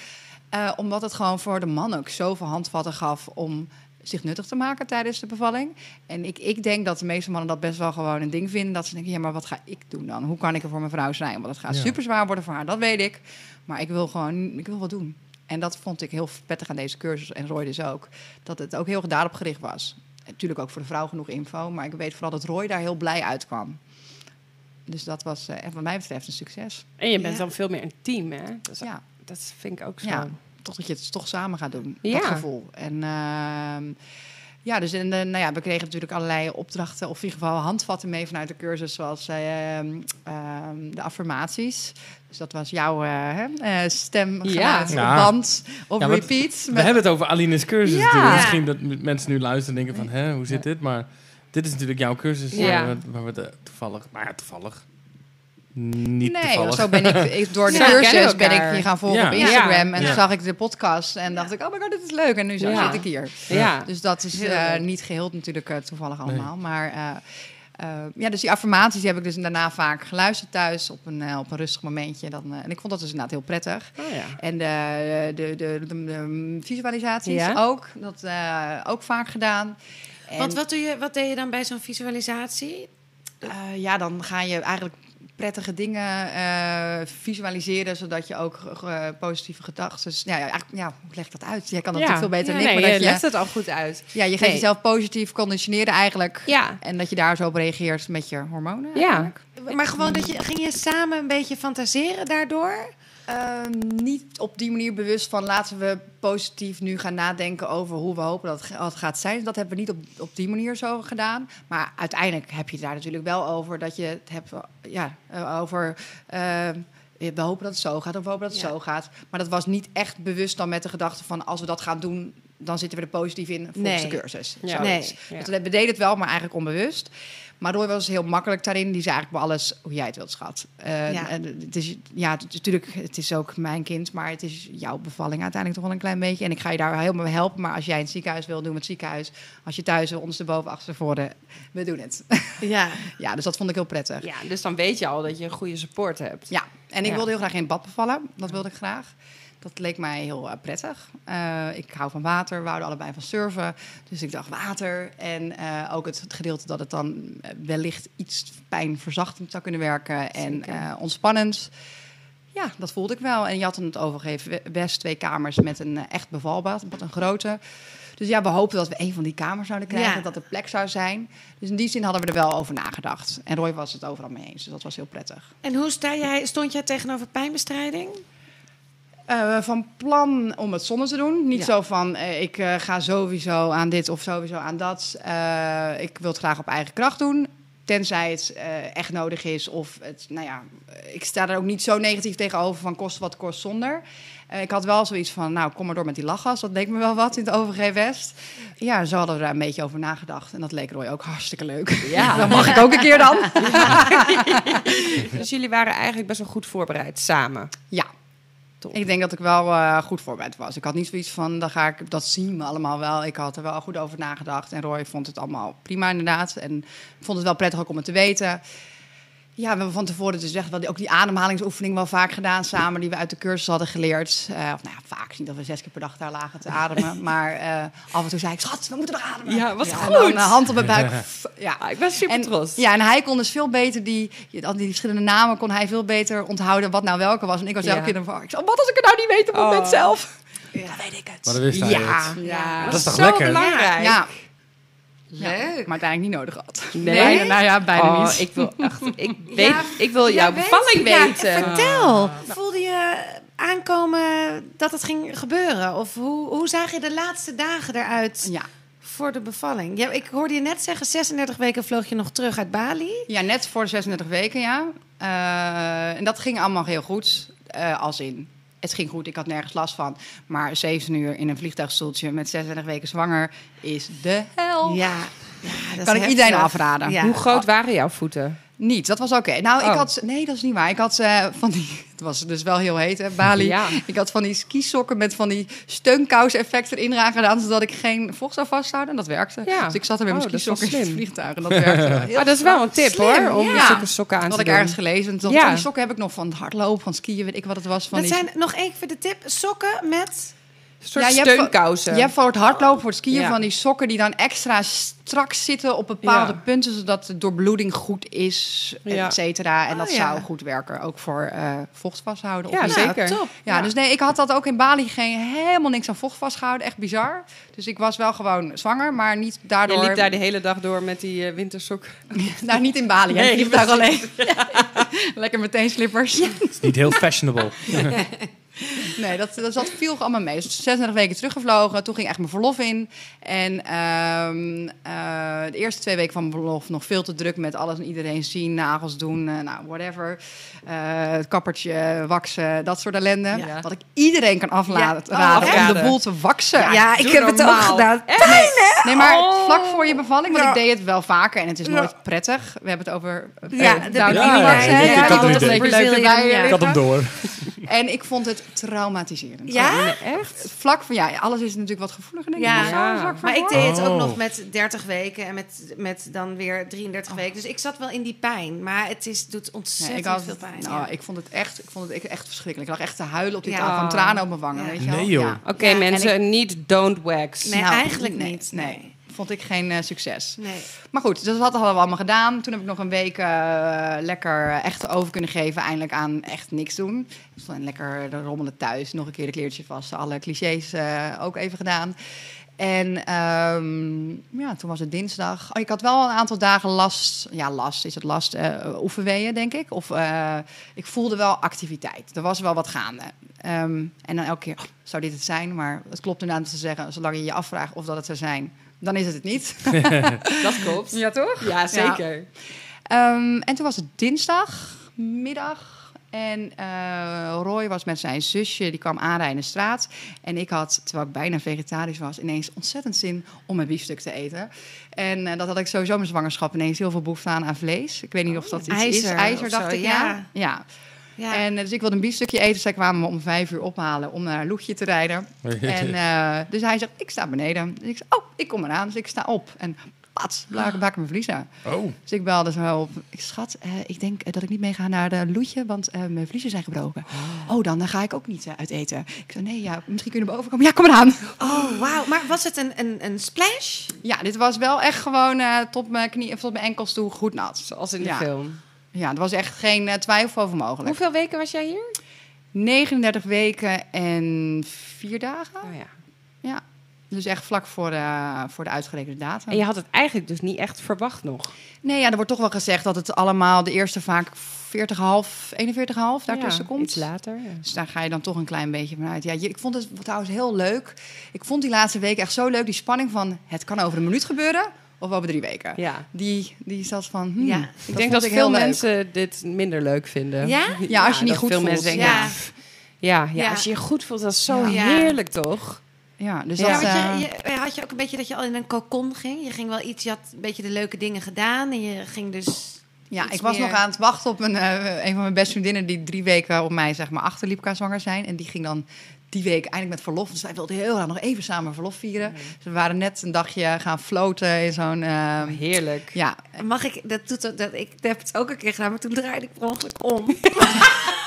Speaker 3: eh, omdat het gewoon voor de man ook zoveel handvatten gaf om zich nuttig te maken tijdens de bevalling. En ik, ik denk dat de meeste mannen dat best wel gewoon een ding vinden. Dat ze denken, ja, maar wat ga ik doen dan? Hoe kan ik er voor mijn vrouw zijn? Want het gaat
Speaker 4: Ja.
Speaker 3: super zwaar worden voor haar, dat weet ik. Maar ik wil gewoon, ik wil wat doen. En dat vond ik heel prettig aan deze cursus, en Roy dus ook. Dat het ook heel erg daarop gericht was. En natuurlijk ook voor de vrouw genoeg info. Maar ik weet vooral dat Roy daar heel blij uitkwam. Dus dat was, eh, wat mij betreft, een succes.
Speaker 1: En je bent
Speaker 2: Ja.
Speaker 1: dan veel meer een team, hè? Dus
Speaker 3: Ja.
Speaker 1: Dat vind ik ook zo.
Speaker 3: Ja, toch dat je het toch samen gaat doen. Dat
Speaker 1: Ja.
Speaker 3: gevoel. En ehm, ja, dus en, eh, nou ja, we kregen natuurlijk allerlei opdrachten, of in ieder geval handvatten mee vanuit de cursus, zoals ehm, ehm, de affirmaties. Dus dat was jouw eh, hè, eh, stem,
Speaker 1: Ja.
Speaker 3: geluid,
Speaker 4: Ja.
Speaker 3: band, op
Speaker 4: Ja,
Speaker 3: repeat.
Speaker 4: we hebben het over Aline's cursus
Speaker 3: Ja.
Speaker 4: natuurlijk.
Speaker 2: Ja.
Speaker 4: Misschien dat mensen nu luisteren en denken van, hè, hoe zit dit? Maar dit is natuurlijk jouw cursus
Speaker 1: Ja.
Speaker 4: waar we, waar we de- toevallig... Maar ja, toevallig. Niet
Speaker 3: Nee,
Speaker 4: toevallig.
Speaker 3: zo ben ik, ik door de
Speaker 1: Ja,
Speaker 3: cursus ben ik je gaan volgen
Speaker 4: Ja.
Speaker 3: op Instagram.
Speaker 1: Ja.
Speaker 3: En toen
Speaker 4: Ja.
Speaker 3: zag ik de podcast en dacht ik, oh my god, dit is leuk. En nu zo
Speaker 1: Ja.
Speaker 3: zit ik hier.
Speaker 1: Ja.
Speaker 3: Dus dat is eh, niet geheel natuurlijk eh, toevallig allemaal. Maar eh, eh, ja, dus die affirmaties die heb ik dus daarna vaak geluisterd thuis op een, op een rustig momentje. Dan, en ik vond dat dus inderdaad heel prettig.
Speaker 1: Oh, ja.
Speaker 3: En de, de, de, de, de visualisaties
Speaker 1: Ja.
Speaker 3: ook. Dat eh, ook vaak gedaan. En,
Speaker 2: Want wat, doe je, wat deed je dan bij zo'n visualisatie?
Speaker 3: eh, ja, dan ga je eigenlijk prettige dingen eh, visualiseren, zodat je ook eh, positieve gedachten. Ja, ja, eigenlijk- ja, hoe leg ik dat uit? Jij kan dat natuurlijk veel beter
Speaker 1: ja,
Speaker 3: dan ik.
Speaker 1: nee,
Speaker 3: maar
Speaker 1: je
Speaker 3: je,
Speaker 1: legt het al goed uit.
Speaker 3: ja, je geeft
Speaker 1: Nee.
Speaker 3: jezelf positief conditioneren eigenlijk.
Speaker 1: Ja.
Speaker 3: En dat je daar zo op reageert met je hormonen.
Speaker 1: Ja.
Speaker 3: eigenlijk.
Speaker 2: Maar gewoon dat je ging je samen een beetje fantaseren daardoor?
Speaker 3: Ehm, niet op die manier bewust van laten we positief nu gaan nadenken over hoe we hopen dat het gaat zijn. Dat hebben we niet op, op die manier zo gedaan. Maar uiteindelijk heb je het daar natuurlijk wel over dat je het hebt ja, eh, over. ehm, eh, we hopen dat het zo gaat, of we hopen dat het
Speaker 2: Ja.
Speaker 3: zo gaat. Maar dat was niet echt bewust dan met de gedachte van... als we dat gaan doen, dan zitten we er positief in volgens
Speaker 2: Nee.
Speaker 3: de cursus.
Speaker 1: Ja.
Speaker 2: Nee.
Speaker 3: Dus we deden het wel, maar eigenlijk onbewust. Maar Roy was heel makkelijk daarin. Die zei eigenlijk bij alles hoe jij het wilt, schat. Eh,
Speaker 2: Ja.
Speaker 3: en het is, ja, het is natuurlijk, het is ook mijn kind, maar het is jouw bevalling uiteindelijk toch wel een klein beetje. En ik ga je daar helemaal mee helpen. Maar als jij in het ziekenhuis wil, doen we het ziekenhuis. Als je thuis wil, ondersteboven, achterstevoren, we doen het.
Speaker 2: Ja.
Speaker 3: ja, dus dat vond ik heel prettig.
Speaker 1: Ja, dus dan weet je al dat je een goede support hebt.
Speaker 3: Ja, en ik
Speaker 1: Ja.
Speaker 3: wilde heel graag in het bad bevallen. Dat wilde ik graag. Dat leek mij heel eh, prettig. Eh, ik hou van water. We houden allebei van surfen. Dus ik dacht water. En eh, ook het, gedeelte dat het dan wellicht iets pijnverzachtend zou kunnen werken. En ontspannend. Ja, dat voelde ik wel. En je had het overgegeven we- West twee kamers met een echt bevalbad. Wat een grote. Dus ja, we hoopten dat we een van die kamers zouden krijgen.
Speaker 2: Ja.
Speaker 3: Dat er plek zou zijn. Dus in die zin hadden we er wel over nagedacht. En Roy was het overal mee eens. Dus dat was heel prettig.
Speaker 2: En hoe sta jij, stond jij tegenover pijnbestrijding?
Speaker 3: Eh, van plan om het zonder te doen. Niet
Speaker 2: Ja.
Speaker 3: zo van, eh, ik eh, ga sowieso aan dit of sowieso aan dat. Ik wil het graag op eigen kracht doen. Tenzij het echt nodig is. Of het, nou ja, ik sta er ook niet zo negatief tegenover van kost wat kost zonder. Ik had wel zoiets van, nou, kom maar door met die lachgas. Dat leek me wel wat in het OVG West. Ja, zo hadden we daar een beetje over nagedacht. En dat leek Roy ook hartstikke leuk.
Speaker 1: Ja.
Speaker 3: Dan mag ik ook een keer dan.
Speaker 1: Dus jullie waren eigenlijk best wel goed voorbereid samen.
Speaker 3: Ja. Ik denk dat ik wel eh, goed voorbereid was. Ik had niet zoiets van, dan ga ik, dat zien we allemaal wel. Ik had er wel goed over nagedacht. En Roy vond het allemaal prima inderdaad. En vond het wel prettig ook om het te weten. Ja, we hebben van tevoren dus echt wel die, ook die ademhalingsoefening wel vaak gedaan samen, die we uit de cursus hadden geleerd. Eh, of nou ja, vaak niet dat we zes keer per dag daar lagen te ademen. maar eh, af en toe zei ik, schat, we moeten nog ademen.
Speaker 1: Ja, wat goed.
Speaker 3: dan eh, hand op mijn buik. Ja,
Speaker 1: Ah, ik ben super
Speaker 3: en,
Speaker 1: trots.
Speaker 3: Ja, en hij kon dus veel beter die, al die verschillende namen kon hij veel beter onthouden wat nou welke was. En ik was
Speaker 1: Ja.
Speaker 3: elke keer een. Ik zei, wat als ik het nou niet weet op het moment
Speaker 1: Oh.
Speaker 3: zelf? Dan weet ik het.
Speaker 4: Maar dan wist hij
Speaker 3: ja.
Speaker 4: het.
Speaker 1: Ja,
Speaker 4: Dat is toch
Speaker 1: zo
Speaker 4: lekker?
Speaker 1: belangrijk.
Speaker 3: Ja,
Speaker 2: Leuk.
Speaker 3: maar uiteindelijk niet nodig had.
Speaker 1: Nee?
Speaker 3: Bijna- nou ja, bijna
Speaker 1: Oh,
Speaker 3: niet.
Speaker 1: ik wil echt, ik weet,
Speaker 2: Ja,
Speaker 1: ik wil jouw
Speaker 2: Ja, weet-
Speaker 1: bevalling
Speaker 2: ja,
Speaker 1: weten.
Speaker 2: vertel. Voelde je aankomen dat het ging gebeuren? Of hoe, hoe zagen de laatste dagen eruit
Speaker 3: Ja.
Speaker 2: voor de bevalling? Ja, ik hoorde je net zeggen, 36 weken vloog je nog terug uit Bali.
Speaker 3: ja, net voor de 36 weken, ja. Eh, en dat ging allemaal heel goed. Eh, als in, het ging goed, ik had nergens last van. Maar 7 uur in een vliegtuigstoeltje met 36 weken zwanger is de hel.
Speaker 2: Ja, ja dat
Speaker 3: Kan
Speaker 2: is
Speaker 3: ik iedereen afraden.
Speaker 2: Ja.
Speaker 1: Hoe groot waren jouw voeten?
Speaker 3: Niet, dat was oké. Nou, ik
Speaker 1: Oh.
Speaker 3: had... Nee, dat is niet waar. Ik had eh, van die... Het was dus wel heel heet, hè, Bali.
Speaker 1: Ja.
Speaker 3: Ik had van die skisokken met van die steunkous-effect erin gedaan... zodat ik geen vocht zou vasthouden. En dat werkte.
Speaker 1: Ja.
Speaker 3: Dus ik zat er met mijn
Speaker 1: Oh, dat
Speaker 3: skisokken in het vliegtuig. En dat werkte. Heel
Speaker 1: dat is wel een tip
Speaker 3: slim,
Speaker 1: hoor, om
Speaker 3: ja.
Speaker 1: zulke sokken aan
Speaker 3: Dat
Speaker 1: te
Speaker 3: had ik
Speaker 1: doen.
Speaker 3: ergens gelezen. En
Speaker 1: Ja.
Speaker 3: van die sokken heb ik nog van het hardlopen, van skiën, weet ik wat het was. Van
Speaker 2: Dat
Speaker 3: die...
Speaker 2: zijn nog even de tip, sokken met...
Speaker 1: Een soort
Speaker 3: Ja, je hebt voor-
Speaker 1: steunkousen.
Speaker 3: Je hebt voor het hardlopen, voor het skiën
Speaker 1: Ja.
Speaker 3: van die sokken die dan extra strak zitten op bepaalde
Speaker 1: Ja.
Speaker 3: punten, zodat de doorbloeding goed is,
Speaker 1: Ja.
Speaker 3: et cetera. En
Speaker 2: Oh,
Speaker 3: dat
Speaker 2: ja.
Speaker 3: zou goed werken, ook voor eh, vocht vasthouden.
Speaker 1: Ja, zeker.
Speaker 2: top.
Speaker 3: Ja, dus nee, ik had dat ook in Bali geen, helemaal niks aan vocht vastgehouden. Echt bizar. Dus ik was wel gewoon zwanger, maar niet daardoor...
Speaker 1: Je liep daar de hele dag door met die eh, wintersokken.
Speaker 3: Nou, niet in Bali.
Speaker 1: Nee,
Speaker 3: ik liep daar alleen. Lekker meteen slippers.
Speaker 4: Het is niet heel fashionable.
Speaker 3: Nee, dat, dat, dat viel allemaal mee. Dus 36 weken teruggevlogen. Toen ging echt mijn verlof in. En ehm, eh, de eerste twee weken van mijn verlof nog veel te druk met alles en iedereen zien, nagels doen, eh, nou, whatever. Eh, het kappertje, waksen, dat soort ellende.
Speaker 2: Ja.
Speaker 3: Dat ik iedereen kan afladen
Speaker 2: Ja. Oh,
Speaker 3: om de boel te waksen.
Speaker 2: Ja, ik heb het ook gedaan.
Speaker 3: Nee, maar
Speaker 1: Oh.
Speaker 3: vlak voor je bevalling, want
Speaker 2: Ja.
Speaker 3: ik deed het wel vaker en het is
Speaker 2: Ja.
Speaker 3: nooit prettig. We hebben het over uh,
Speaker 2: Ja,
Speaker 3: ja, dat
Speaker 2: ja.
Speaker 3: eh,
Speaker 4: Ik had hem door.
Speaker 3: En ik vond het traumatiserend.
Speaker 2: Ja?
Speaker 1: Echt?
Speaker 3: Vlak van, ja, alles is natuurlijk wat gevoeliger, denk ik.
Speaker 2: Ja. Maar ik deed het ook
Speaker 4: Oh.
Speaker 2: nog met 30 weken en met, met dan weer 33 weken. Dus ik zat wel in die pijn. Maar het is, doet
Speaker 3: Nee,
Speaker 2: ontzettend
Speaker 3: ik, had,
Speaker 2: veel pijn.
Speaker 3: nou,
Speaker 2: ja.
Speaker 3: ik vond het echt, ik vond het echt verschrikkelijk. Ik lag echt te huilen op die
Speaker 2: Ja.
Speaker 3: tafel, van tranen op mijn wangen,
Speaker 2: Ja.
Speaker 3: weet je wel.
Speaker 4: Nee, joh.
Speaker 3: Ja.
Speaker 1: Oké mensen, niet don't wax.
Speaker 2: Nee,
Speaker 3: Nou,
Speaker 2: eigenlijk niet.
Speaker 3: Nee,
Speaker 2: Nee.
Speaker 3: Vond ik geen eh, succes.
Speaker 2: Nee.
Speaker 3: Maar goed, dus dat hadden we allemaal gedaan. Toen heb ik nog een week eh, lekker echt over kunnen geven, eindelijk aan echt niks doen. Dus dan lekker rommelen thuis, nog een keer de kleertjes vast, alle clichés eh, ook even gedaan. En ehm, ja, toen was het dinsdag. Oh, ik had wel een aantal dagen last. Ja, last is het last. eh oefenweeën, denk ik. Of eh, ik voelde wel activiteit. Er was wel wat gaande. Ehm, en dan elke keer, oh, zou dit het zijn? Maar het klopt inderdaad te zeggen, zolang je je afvraagt of dat het zou zijn, dan is het het niet.
Speaker 1: Dat klopt.
Speaker 3: ja, toch?
Speaker 1: Ja, zeker.
Speaker 3: Ehm, en toen was het dinsdagmiddag. En eh, Roy was met zijn zusje, die kwam aanrijden in de straat. En ik had, terwijl ik bijna vegetarisch was, ineens ontzettend zin om mijn biefstuk te eten. En eh, dat had ik sowieso mijn zwangerschap ineens heel veel behoefte aan aan vlees. Ik weet niet of dat iets
Speaker 2: ijzer
Speaker 3: is. IJzer, dacht ik,
Speaker 2: ja.
Speaker 3: ja. Ja. En eh, dus ik wilde een biefstukje eten. Zij kwamen me om vijf uur ophalen om naar Loegje te rijden. En eh, dus hij zegt, ik sta beneden. Dus ik zeg, oh, ik kom eraan. Dus ik sta op. En pats, blaken bakken mijn vliezen.
Speaker 4: Oh.
Speaker 3: Dus ik belde zo op. Ik schat, eh, ik denk dat ik niet mee ga naar de Loetje, want eh, mijn vliezen zijn gebroken. Oh, dan, dan ga ik ook niet uit eten. Ik zei, nee, ja, misschien kun je naar boven komen. Ja, kom eraan.
Speaker 2: Oh, wauw. Maar was het een, een, een splash?
Speaker 3: Ja, dit was wel echt gewoon eh, tot mijn knie, of tot mijn enkels toe goed nat.
Speaker 1: Zoals in de
Speaker 3: Ja.
Speaker 1: film.
Speaker 3: Ja, er was echt geen eh, twijfel over mogelijk.
Speaker 1: Hoeveel weken was jij hier?
Speaker 3: 39 weken en vier dagen.
Speaker 1: Oh ja.
Speaker 3: Ja, dus echt vlak voor de, voor de uitgerekende datum.
Speaker 1: En je had het eigenlijk dus niet echt verwacht nog.
Speaker 3: Nee, ja, er wordt toch wel gezegd dat het allemaal de eerste vaak 40,5, 41,5 daartussen
Speaker 1: Ja,
Speaker 3: komt.
Speaker 1: Iets later. ja.
Speaker 3: Dus daar ga je dan toch een klein beetje vanuit. Ja, ik vond het trouwens heel leuk. Ik vond die laatste week echt zo leuk. Die spanning van het kan over een minuut gebeuren of over drie weken.
Speaker 1: Ja.
Speaker 3: Die, die zat van. hmm,
Speaker 2: Ja.
Speaker 3: dat
Speaker 1: Ik denk dat veel
Speaker 3: leuk.
Speaker 1: mensen dit minder leuk vinden.
Speaker 2: Ja?
Speaker 3: Ja, als je niet goed
Speaker 1: veel
Speaker 3: voelt.
Speaker 1: mensen denken,
Speaker 2: Ja.
Speaker 1: ja. Ja, als je je goed voelt, dat is zo
Speaker 3: Ja.
Speaker 1: heerlijk toch?
Speaker 3: Ja, dus
Speaker 1: Ja,
Speaker 3: dat.
Speaker 2: Ja,
Speaker 3: eh,
Speaker 2: je, je, had je ook een beetje dat je al in een cocon ging? Je ging wel iets, je had een beetje de leuke dingen gedaan en je ging dus...
Speaker 3: Ja, ik was
Speaker 2: meer-
Speaker 3: nog aan het wachten op een, eh, een van mijn beste vriendinnen die drie weken op mij zeg maar achterliep qua zwanger zijn. En die ging dan die week eindelijk met verlof. Dus zij wilde heel graag nog even samen verlof vieren. Dus we waren net een dagje gaan floten in zo'n... eh,
Speaker 1: Heerlijk.
Speaker 3: ja,
Speaker 2: Mag ik, dat doet dat, ik heb het ook een keer gedaan, maar toen draaide ik per ongeluk om.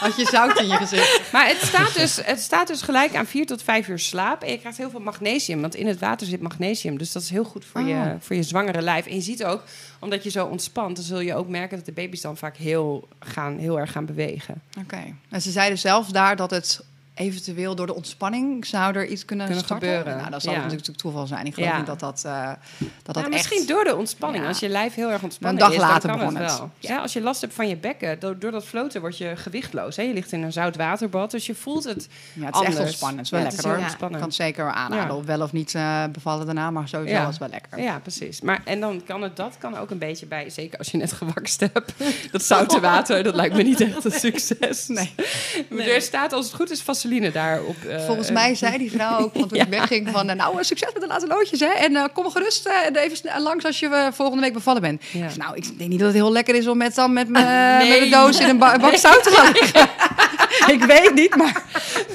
Speaker 3: had je zout in je gezicht.
Speaker 1: Maar het staat, dus, het staat dus gelijk aan 4 tot 5 uur slaap. En je krijgt heel veel magnesium, want in het water zit magnesium. Dus dat is heel goed voor,
Speaker 3: Oh.
Speaker 1: je, voor je zwangere lijf. En je ziet ook, omdat je zo ontspant, dan zul je ook merken dat de baby's dan vaak heel, gaan, heel erg gaan bewegen.
Speaker 3: Oké. En ze zeiden zelf daar dat het eventueel door de ontspanning zou er iets kunnen,
Speaker 1: gebeuren.
Speaker 3: Nou, dat zal
Speaker 1: Ja.
Speaker 3: natuurlijk toeval zijn. Ik geloof
Speaker 1: Ja.
Speaker 3: niet dat dat, eh, dat, dat
Speaker 1: Nou,
Speaker 3: echt...
Speaker 1: misschien door de ontspanning. Als je lijf heel erg ontspannen
Speaker 3: Een dag
Speaker 1: is,
Speaker 3: later
Speaker 1: dan kan het wel. Ja. als je last hebt van je bekken, door, door dat floten word je gewichtloos. Hè? Je ligt in een zout waterbad, dus je voelt het
Speaker 3: Ja, het is echt
Speaker 1: anders.
Speaker 3: ontspannen. Het is wel
Speaker 1: Ja,
Speaker 3: lekker hoor.
Speaker 1: ontspannen.
Speaker 3: Kan het zeker aanraden. Wel of niet eh, bevallen daarna, maar sowieso het wel lekker.
Speaker 1: Ja, precies. Maar, en dan kan het dat kan ook een beetje bij, zeker als je net gewakst hebt. Dat zoute water, dat lijkt me niet echt een succes.
Speaker 3: Nee.
Speaker 1: Maar Er staat als het goed is vaseline daar op. eh,
Speaker 3: Volgens
Speaker 1: eh,
Speaker 3: mij zei die vrouw ook, want toen ik wegging, van eh, nou, succes met de laatste loodjes, hè. En eh, kom gerust eh, even langs als je volgende week bevallen bent.
Speaker 1: Ja.
Speaker 3: Nou, ik denk niet dat het heel lekker is om met, dan met, me,
Speaker 1: Nee.
Speaker 3: met een doos in een ba- bak zout te gaan liggen. ik weet niet, maar...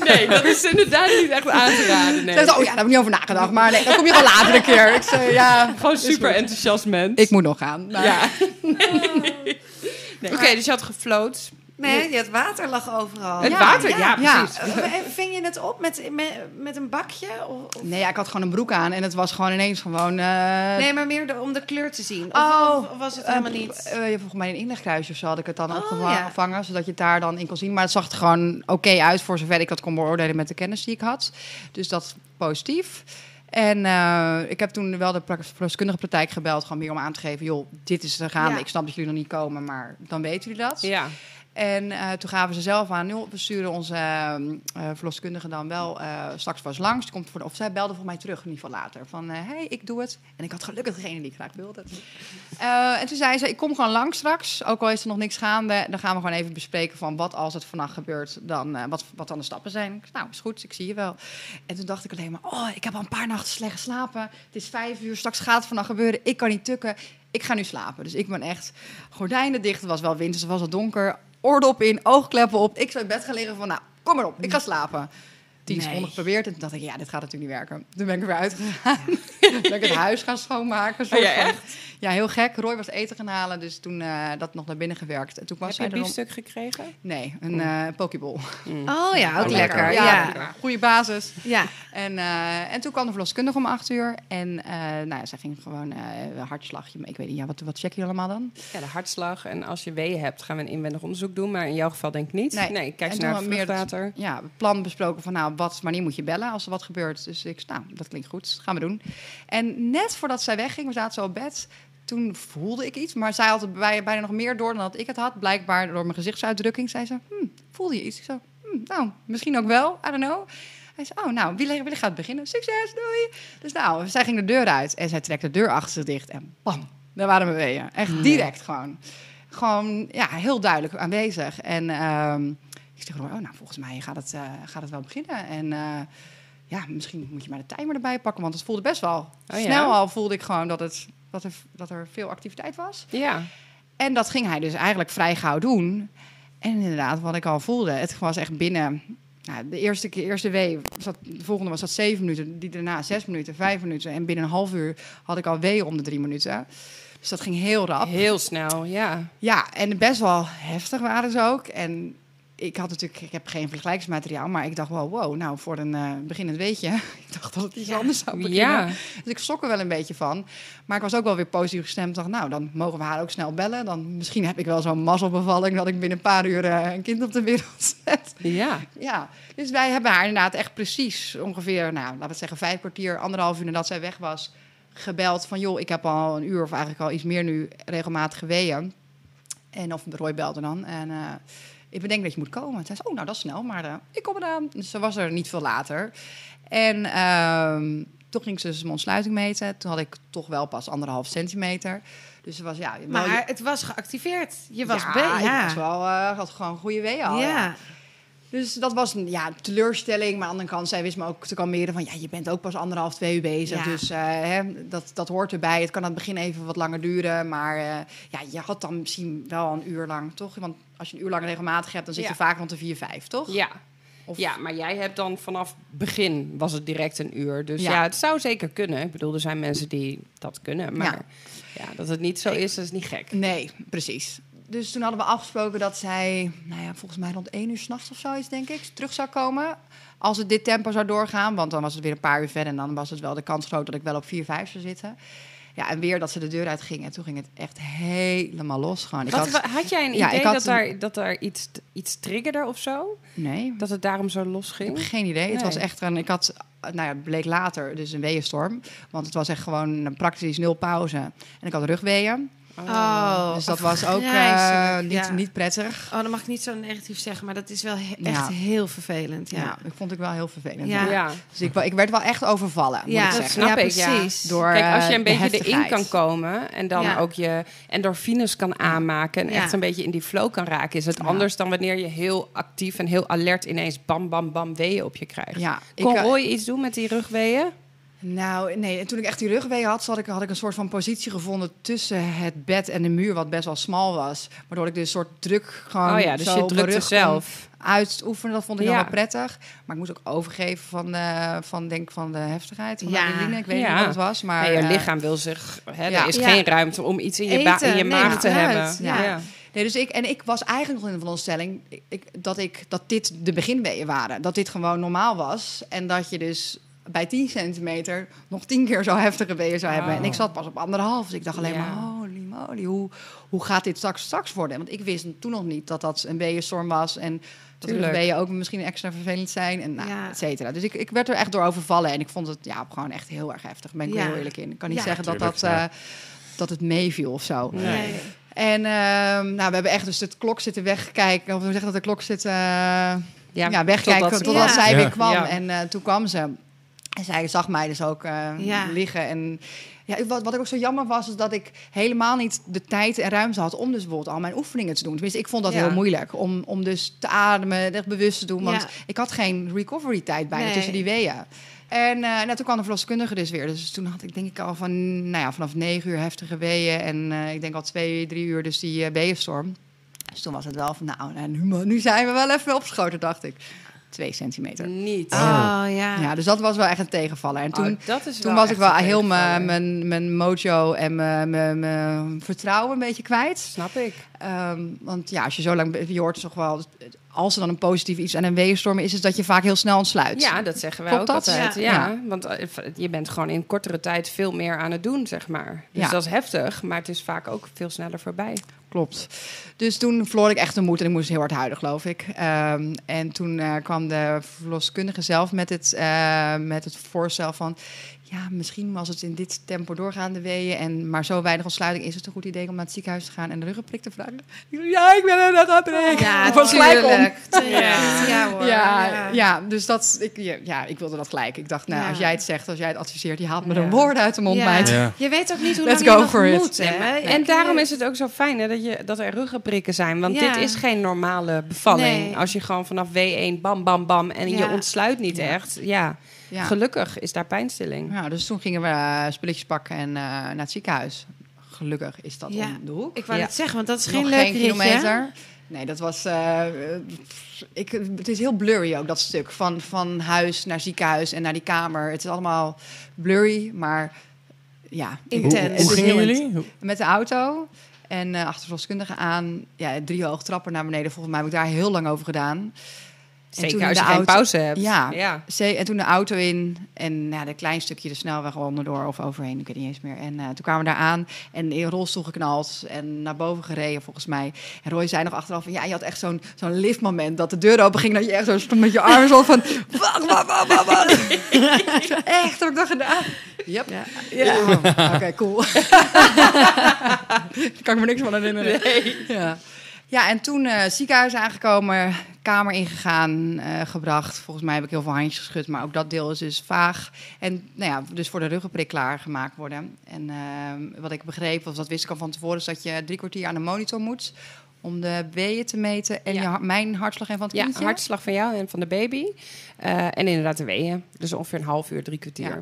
Speaker 1: Nee, dat is inderdaad niet echt aan te raden. Nee.
Speaker 3: Ze zei, oh ja, daar heb ik niet over nagedacht, maar nee, dan kom je wel later een keer. Ik zei, ja,
Speaker 1: Gewoon super enthousiast mens.
Speaker 3: Ik moet nog gaan. Maar-
Speaker 1: Ja. Nee. Oké, dus je had gefloot.
Speaker 2: Nee, het water lag overal.
Speaker 1: Het
Speaker 3: Ja,
Speaker 1: water,
Speaker 2: ja,
Speaker 1: precies.
Speaker 2: Eh, Ving je het op met, met, met een bakje? Of, of-
Speaker 3: Nee, ja, ik had gewoon een broek aan en het was gewoon ineens gewoon... eh,
Speaker 2: Nee, maar meer de- om de kleur te zien. Of,
Speaker 3: Oh,
Speaker 2: of, of was het
Speaker 3: eh,
Speaker 2: helemaal niet?
Speaker 3: eh, volgens mij een inlegkruisje of zo had ik het dan
Speaker 2: Oh,
Speaker 3: opgevangen,
Speaker 2: ja.
Speaker 3: zodat je het daar dan in kon zien. Maar het zag er gewoon oké uit voor zover ik dat kon beoordelen met de kennis die ik had. Dus dat is positief. En eh, ik heb toen wel de verloskundige praktijk gebeld, gewoon meer om aan te geven, joh, dit is er gaande.
Speaker 2: Ja.
Speaker 3: Ik snap dat jullie nog niet komen, maar dan weten jullie dat.
Speaker 1: Ja.
Speaker 3: En eh, toen gaven ze zelf aan, joh, we sturen onze eh, eh, verloskundige dan wel eh, straks vast langs. Komt voor, of zij belde voor mij terug, in ieder geval later. Van, hé, hey, ik doe het. En ik had gelukkig degene die ik graag wilde. En toen zei ze, ik kom gewoon langs straks. Ook al is er nog niks gaande, dan gaan we gewoon even bespreken van wat als het vannacht gebeurt, dan, wat, wat dan de stappen zijn. Nou, is goed, ik zie je wel. En toen dacht ik alleen maar, oh, ik heb al een paar nachten slecht geslapen. Het is vijf uur, straks gaat het vannacht gebeuren. Ik kan niet tukken. Ik ga nu slapen. Dus ik ben echt gordijnen dicht. Het was wel winter, het was al donker. Oordop in, oogkleppen op. Ik zou in bed gaan liggen van, nou, kom maar op, ik ga slapen. Tien
Speaker 2: Nee.
Speaker 3: seconden geprobeerd en toen dacht ik, ja, dit gaat natuurlijk niet werken. Toen ben ik er weer uitgegaan. toen ben ik het huis gaan schoonmaken. soort
Speaker 1: Oh ja,
Speaker 3: van.
Speaker 1: echt?
Speaker 3: Ja, heel gek. Roy was eten gaan halen, dus toen eh, dat nog naar binnen gewerkt. En toen was
Speaker 1: Heb je een
Speaker 3: om-
Speaker 1: biefstuk gekregen?
Speaker 3: Nee, een eh pokeball.
Speaker 2: Oh ja, ook
Speaker 1: Oh,
Speaker 2: lekker.
Speaker 1: lekker.
Speaker 2: Ja.
Speaker 3: Ja, goede basis.
Speaker 2: Ja.
Speaker 3: En, eh, en toen kwam de verloskundige om acht uur. En eh nou, ja, zij ging gewoon eh hartslagje. Ik weet niet, ja, wat, wat check je allemaal dan?
Speaker 1: Ja, de hartslag. En als je weeën hebt, gaan we een inwendig onderzoek doen. Maar in jouw geval denk ik niet.
Speaker 3: Nee.
Speaker 1: Nee, kijk
Speaker 3: En
Speaker 1: eens naar het
Speaker 3: meer. Ja, plan besproken van nou, wat, wanneer moet je bellen als er wat gebeurt. Dus ik nou, dat klinkt goed, gaan we doen. En net voordat zij wegging, we zaten zo op bed, toen voelde ik iets. Maar zij had het bij, bijna nog meer door dan dat ik het had. Blijkbaar door mijn gezichtsuitdrukking. Zei ze, hm, voelde je iets? Ik zo, hm, nou, misschien ook wel, I don't know. Hij zei, oh, nou, wie, wie gaat beginnen? Succes, doei. Dus nou, zij ging de deur uit en zij trekt de deur achter zich dicht. En bam, daar waren we weeën. Echt direct gewoon. gewoon ja, heel duidelijk aanwezig. En ehm, ik zeg, oh, nou, volgens mij gaat het, eh, gaat het wel beginnen. En eh, ja, misschien moet je maar de timer erbij pakken, want het voelde best wel
Speaker 1: Oh, ja?
Speaker 3: snel al. Voelde ik gewoon dat, het, dat, er, dat er veel activiteit was.
Speaker 1: Ja.
Speaker 3: En dat ging hij dus eigenlijk vrij gauw doen. En inderdaad, wat ik al voelde, het was echt binnen. Nou, de eerste keer, eerste wee, zat, de volgende was dat zeven minuten, die daarna zes minuten, vijf minuten. En binnen een half uur had ik al wee om de drie minuten. Dus dat ging heel rap.
Speaker 1: Heel snel, ja.
Speaker 3: Ja, en best wel heftig waren ze ook. En ik had natuurlijk, ik heb geen vergelijkingsmateriaal, maar ik dacht wel, wow, nou voor een eh, beginnend weetje. ik dacht dat het iets anders zou beginnen.
Speaker 1: Ja.
Speaker 3: Dus ik schrok er wel een beetje van. Maar ik was ook wel weer positief gestemd. dacht, nou, dan mogen we haar ook snel bellen. Dan misschien heb ik wel zo'n mazzelbevalling dat ik binnen een paar uur eh, een kind op de wereld zet.
Speaker 1: Ja.
Speaker 3: Ja, dus wij hebben haar inderdaad echt precies ongeveer, nou, laten we het zeggen, vijf kwartier, anderhalf uur nadat zij weg was, gebeld van, joh, ik heb al een uur of eigenlijk al iets meer nu regelmatig geweeën. En of Roy belde dan. En eh, ik bedenk dat je moet komen. Toen zei ze, oh, nou, dat is snel, maar eh, ik kom eraan. Dus ze was er niet veel later. En ehm, toen ging ze dus mijn ontsluiting meten. Toen had ik toch wel pas anderhalf centimeter. Dus ze was, ja... wel-
Speaker 2: Maar het was geactiveerd. Je was
Speaker 3: ja, ik
Speaker 2: ja.
Speaker 3: was wel, eh, had gewoon goede weeën al. ja.
Speaker 2: ja.
Speaker 3: Dus dat was een ja, teleurstelling. Maar aan de andere kant, zij wist me ook te kalmeren van... ja, je bent ook pas anderhalf, twee uur bezig.
Speaker 2: Ja.
Speaker 3: Dus eh, hè, dat, dat hoort erbij. Het kan aan het begin even wat langer duren. Maar ja, je had dan misschien wel een uur lang, toch? Want als je een uur lang regelmatig hebt... dan zit
Speaker 1: Ja.
Speaker 3: je vaak rond de vier, vijf, toch?
Speaker 1: Ja.
Speaker 3: Of-
Speaker 1: ja, maar jij hebt dan vanaf begin was het direct een uur. Dus
Speaker 3: Ja.
Speaker 1: ja, het zou zeker kunnen. Ik bedoel, er zijn mensen die dat kunnen. Maar ja. dat het niet zo is, dat is niet gek.
Speaker 3: Nee, precies. Dus toen hadden we afgesproken dat zij, nou ja, volgens mij rond één uur s'nachts of zoiets, denk ik, terug zou komen. Als het dit tempo zou doorgaan, want dan was het weer een paar uur verder en dan was het wel de kans groot dat ik wel op 4, 5 zou zitten. Ja, en weer dat ze de deur uitging en toen ging het echt helemaal los. Gewoon. Ik had,
Speaker 1: had, jij een
Speaker 3: Ja,
Speaker 1: idee
Speaker 3: ik had
Speaker 1: dat,
Speaker 3: een-
Speaker 1: daar, dat daar iets, iets triggerde of zo?
Speaker 3: nee,
Speaker 1: Dat het daarom zo los
Speaker 3: ik
Speaker 1: ging?
Speaker 3: heb geen idee. Het was echt een, ik had, nou ja, het bleek later dus een weeënstorm. Want het was echt gewoon een praktisch nul pauze. En ik had rugweeën.
Speaker 2: Oh,
Speaker 3: dus dat was ook eh, niet,
Speaker 2: ja.
Speaker 3: niet prettig.
Speaker 2: Oh, dan mag ik niet zo negatief zeggen, maar dat is wel he-
Speaker 3: Ja.
Speaker 2: echt heel vervelend.
Speaker 3: Ja.
Speaker 2: Ja,
Speaker 3: dat vond ik wel heel vervelend.
Speaker 2: Ja.
Speaker 1: Ja,
Speaker 3: Dus ik, ik werd wel echt overvallen, moet
Speaker 2: Ja,
Speaker 3: ik
Speaker 2: dat
Speaker 3: zeggen.
Speaker 1: snap
Speaker 2: ja,
Speaker 1: ik,
Speaker 2: precies.
Speaker 3: Door,
Speaker 1: Kijk, als je
Speaker 3: eh,
Speaker 1: een
Speaker 3: de
Speaker 1: beetje erin kan komen en dan
Speaker 2: Ja.
Speaker 1: ook je endorfines kan aanmaken en
Speaker 2: Ja.
Speaker 1: echt een beetje in die flow kan raken, is het
Speaker 3: Ja.
Speaker 1: anders dan wanneer je heel actief en heel alert ineens bam, bam, bam weeën op je krijgt.
Speaker 3: Ja, ik,
Speaker 1: Kon
Speaker 3: eh,
Speaker 1: Roy iets doen met die rugweeën?
Speaker 3: Nou, nee. En toen ik echt die rugwee had, had ik, had ik een soort van positie gevonden tussen het bed en de muur, wat best wel smal was. Waardoor ik dus een soort druk gewoon
Speaker 1: Oh ja, dus
Speaker 3: zo
Speaker 1: je drukte
Speaker 3: rug
Speaker 1: zelf.
Speaker 3: uitoefenen. Dat vond ik
Speaker 1: Ja.
Speaker 3: wel prettig. Maar ik moest ook overgeven van de, van, denk, van de heftigheid van
Speaker 2: Ja.
Speaker 3: de. Ik weet
Speaker 1: Ja.
Speaker 3: niet wat het was, maar...
Speaker 1: Nee, je
Speaker 3: eh,
Speaker 1: lichaam wil zich... Hè. Er is geen ruimte om iets in je,
Speaker 2: Eten,
Speaker 1: in je
Speaker 2: nee,
Speaker 1: maag te hebben.
Speaker 2: Ja.
Speaker 3: Nee, dus ik, en ik was eigenlijk nog in de veronderstelling ik, dat, ik, dat dit de beginweeën waren. Dat dit gewoon normaal was. En dat je dus bij 10 centimeter nog tien keer zo heftige weeën zou hebben.
Speaker 1: Oh.
Speaker 3: En ik zat pas op anderhalf. Dus ik dacht alleen
Speaker 1: Ja.
Speaker 3: maar, holy moly, hoe, hoe gaat dit straks, straks worden? Want ik wist toen nog niet dat dat een weeënstorm was. En dat de weeën ook misschien extra vervelend zijn. En nou,
Speaker 2: Ja.
Speaker 3: et cetera. Dus ik, ik werd er echt door overvallen. En ik vond het ja, gewoon echt heel erg heftig. Daar ben ik
Speaker 2: Ja.
Speaker 3: heel eerlijk in. Ik kan niet
Speaker 2: Ja.
Speaker 3: zeggen dat,
Speaker 4: Tuurlijk,
Speaker 3: dat, eh, dat het meeviel of zo.
Speaker 1: Nee.
Speaker 2: Nee.
Speaker 3: En ehm, nou, we hebben echt dus de klok zitten wegkijken. Of we zeggen dat de klok zit eh, ja, wegkijken
Speaker 1: totdat
Speaker 3: totdat,
Speaker 2: Ja.
Speaker 3: zij weer kwam.
Speaker 1: Ja.
Speaker 3: En eh, toen kwam ze. En zij zag mij dus ook eh,
Speaker 2: Ja.
Speaker 3: liggen. En ja, wat, wat ook zo jammer was, is dat ik helemaal niet de tijd en ruimte had om dus bijvoorbeeld al mijn oefeningen te doen. Tenminste, ik vond dat
Speaker 1: Ja.
Speaker 3: heel moeilijk om, om dus te ademen, echt bewust te doen. Want
Speaker 2: Ja.
Speaker 3: ik had geen recovery tijd bijna
Speaker 2: Nee.
Speaker 3: tussen die weeën. En eh, nou, toen kwam de verloskundige dus weer. Dus toen had ik denk ik al van, nou ja, vanaf negen uur heftige weeën. En eh, ik denk al twee, drie uur dus die uh, weeënstorm. Dus toen was het wel van, nou, nou, nu, nu zijn we wel even opgeschoten, dacht ik. Twee centimeter.
Speaker 1: Niet.
Speaker 2: Oh, ja.
Speaker 3: Ja, dus dat was wel echt een tegenvaller. En toen,
Speaker 1: Oh, dat is
Speaker 3: toen was ik wel heel mijn, mijn, mijn mojo en mijn, mijn, mijn vertrouwen een beetje kwijt.
Speaker 1: Snap ik.
Speaker 3: Ehm, want ja, als je zo lang... Je hoort toch wel... Als er dan een positief iets aan een weeënstorm is... is dat je vaak heel snel ontsluit.
Speaker 1: Ja, dat zeggen wij
Speaker 3: Klopt
Speaker 1: ook
Speaker 3: dat?
Speaker 1: altijd.
Speaker 2: Ja.
Speaker 1: Ja.
Speaker 3: Ja.
Speaker 1: want eh, je bent gewoon in kortere tijd veel meer aan het doen, zeg maar. Dus
Speaker 3: Ja.
Speaker 1: dat is heftig, maar het is vaak ook veel sneller voorbij.
Speaker 3: Klopt. Dus toen verloor ik echt de moed en ik moest heel hard huilen, geloof ik. Ehm, en toen eh, kwam de verloskundige zelf met het, eh, met het voorstel van... ja, misschien als het in dit tempo doorgaan de weeën en maar zo weinig ontsluiting is het een goed idee om naar het ziekenhuis te gaan en de ruggenprik te vragen. Ja, ik ben er net aan het.
Speaker 2: Ja,
Speaker 3: was gelijk om.
Speaker 2: Ja, hoor.
Speaker 3: Ja, ja. dus dat, ik, ja, ja, ik wilde dat gelijk. Ik dacht, nou,
Speaker 2: Ja.
Speaker 3: als jij het zegt, als jij het adviseert, je haalt me
Speaker 1: Ja.
Speaker 3: de woorden uit de mond,
Speaker 2: Ja.
Speaker 3: meid.
Speaker 4: Ja.
Speaker 2: Je weet ook niet hoe
Speaker 3: Let's
Speaker 2: lang je nog
Speaker 3: for it.
Speaker 2: moet, hè?
Speaker 3: Nee, nee.
Speaker 1: En daarom is het ook zo fijn hè, dat, je, dat er ruggenprikken zijn. Want
Speaker 2: Ja.
Speaker 1: dit is geen normale bevalling.
Speaker 2: Nee.
Speaker 1: Als je gewoon vanaf W1 bam, bam, bam en je
Speaker 2: Ja.
Speaker 1: ontsluit niet
Speaker 3: Ja.
Speaker 1: echt. Ja,
Speaker 3: Ja.
Speaker 1: gelukkig is daar pijnstilling.
Speaker 3: Ja, dus toen gingen we eh, spulletjes pakken en eh, naar het ziekenhuis. Gelukkig is dat
Speaker 2: Ja.
Speaker 3: om de hoek.
Speaker 2: Ik wou
Speaker 1: Ja.
Speaker 2: het zeggen, want dat is
Speaker 3: Nog
Speaker 2: geen leuk
Speaker 3: geen
Speaker 2: ritje.
Speaker 3: kilometer. Nee, dat was. eh, ik, het is heel blurry ook, dat stuk. Van, van huis naar ziekenhuis en naar die kamer. Het is allemaal blurry, maar ja.
Speaker 2: Intens.
Speaker 4: Hoe, hoe gingen jullie?
Speaker 3: Met de auto en eh achter de verloskundige aan. Ja, drie hoog trappen naar beneden. Volgens mij heb ik daar heel lang over gedaan. En toen
Speaker 1: Zeker
Speaker 3: in
Speaker 1: als
Speaker 3: de
Speaker 1: je geen pauze hebt.
Speaker 3: Ja.
Speaker 1: ja.
Speaker 3: En toen de auto in en ja, een klein stukje de snelweg onderdoor of overheen, ik weet niet eens meer. En eh, toen kwamen we daar aan en in rolstoel geknald en naar boven gereden volgens mij. En Roy zei nog achteraf van ja, je had echt zo'n zo'n liftmoment dat de deur open ging, dat je echt zo stond met je armen zo van wacht, wacht, wacht, wacht, wacht. Ik zo, echt, heb ik dat gedaan? Yep.
Speaker 2: Ja.
Speaker 3: Ja. Oh, Oké, cool. Daar kan ik me niks van herinneren. Ja. Ja, en toen eh, ziekenhuis aangekomen, kamer ingegaan, eh, gebracht. Volgens mij heb ik heel veel handjes geschud, maar ook dat deel is dus vaag. En nou ja, dus voor de ruggenprik klaargemaakt worden. En eh, wat ik begreep, of dat wist ik al van tevoren, is dat je drie kwartier aan de monitor moet om de weeën te meten en
Speaker 1: Ja.
Speaker 3: je, mijn hartslag en van het
Speaker 1: Ja,
Speaker 3: kindje.
Speaker 1: hartslag van jou en van de baby. Eh, en inderdaad de weeën. Dus ongeveer een half uur, drie kwartier.
Speaker 3: Ja.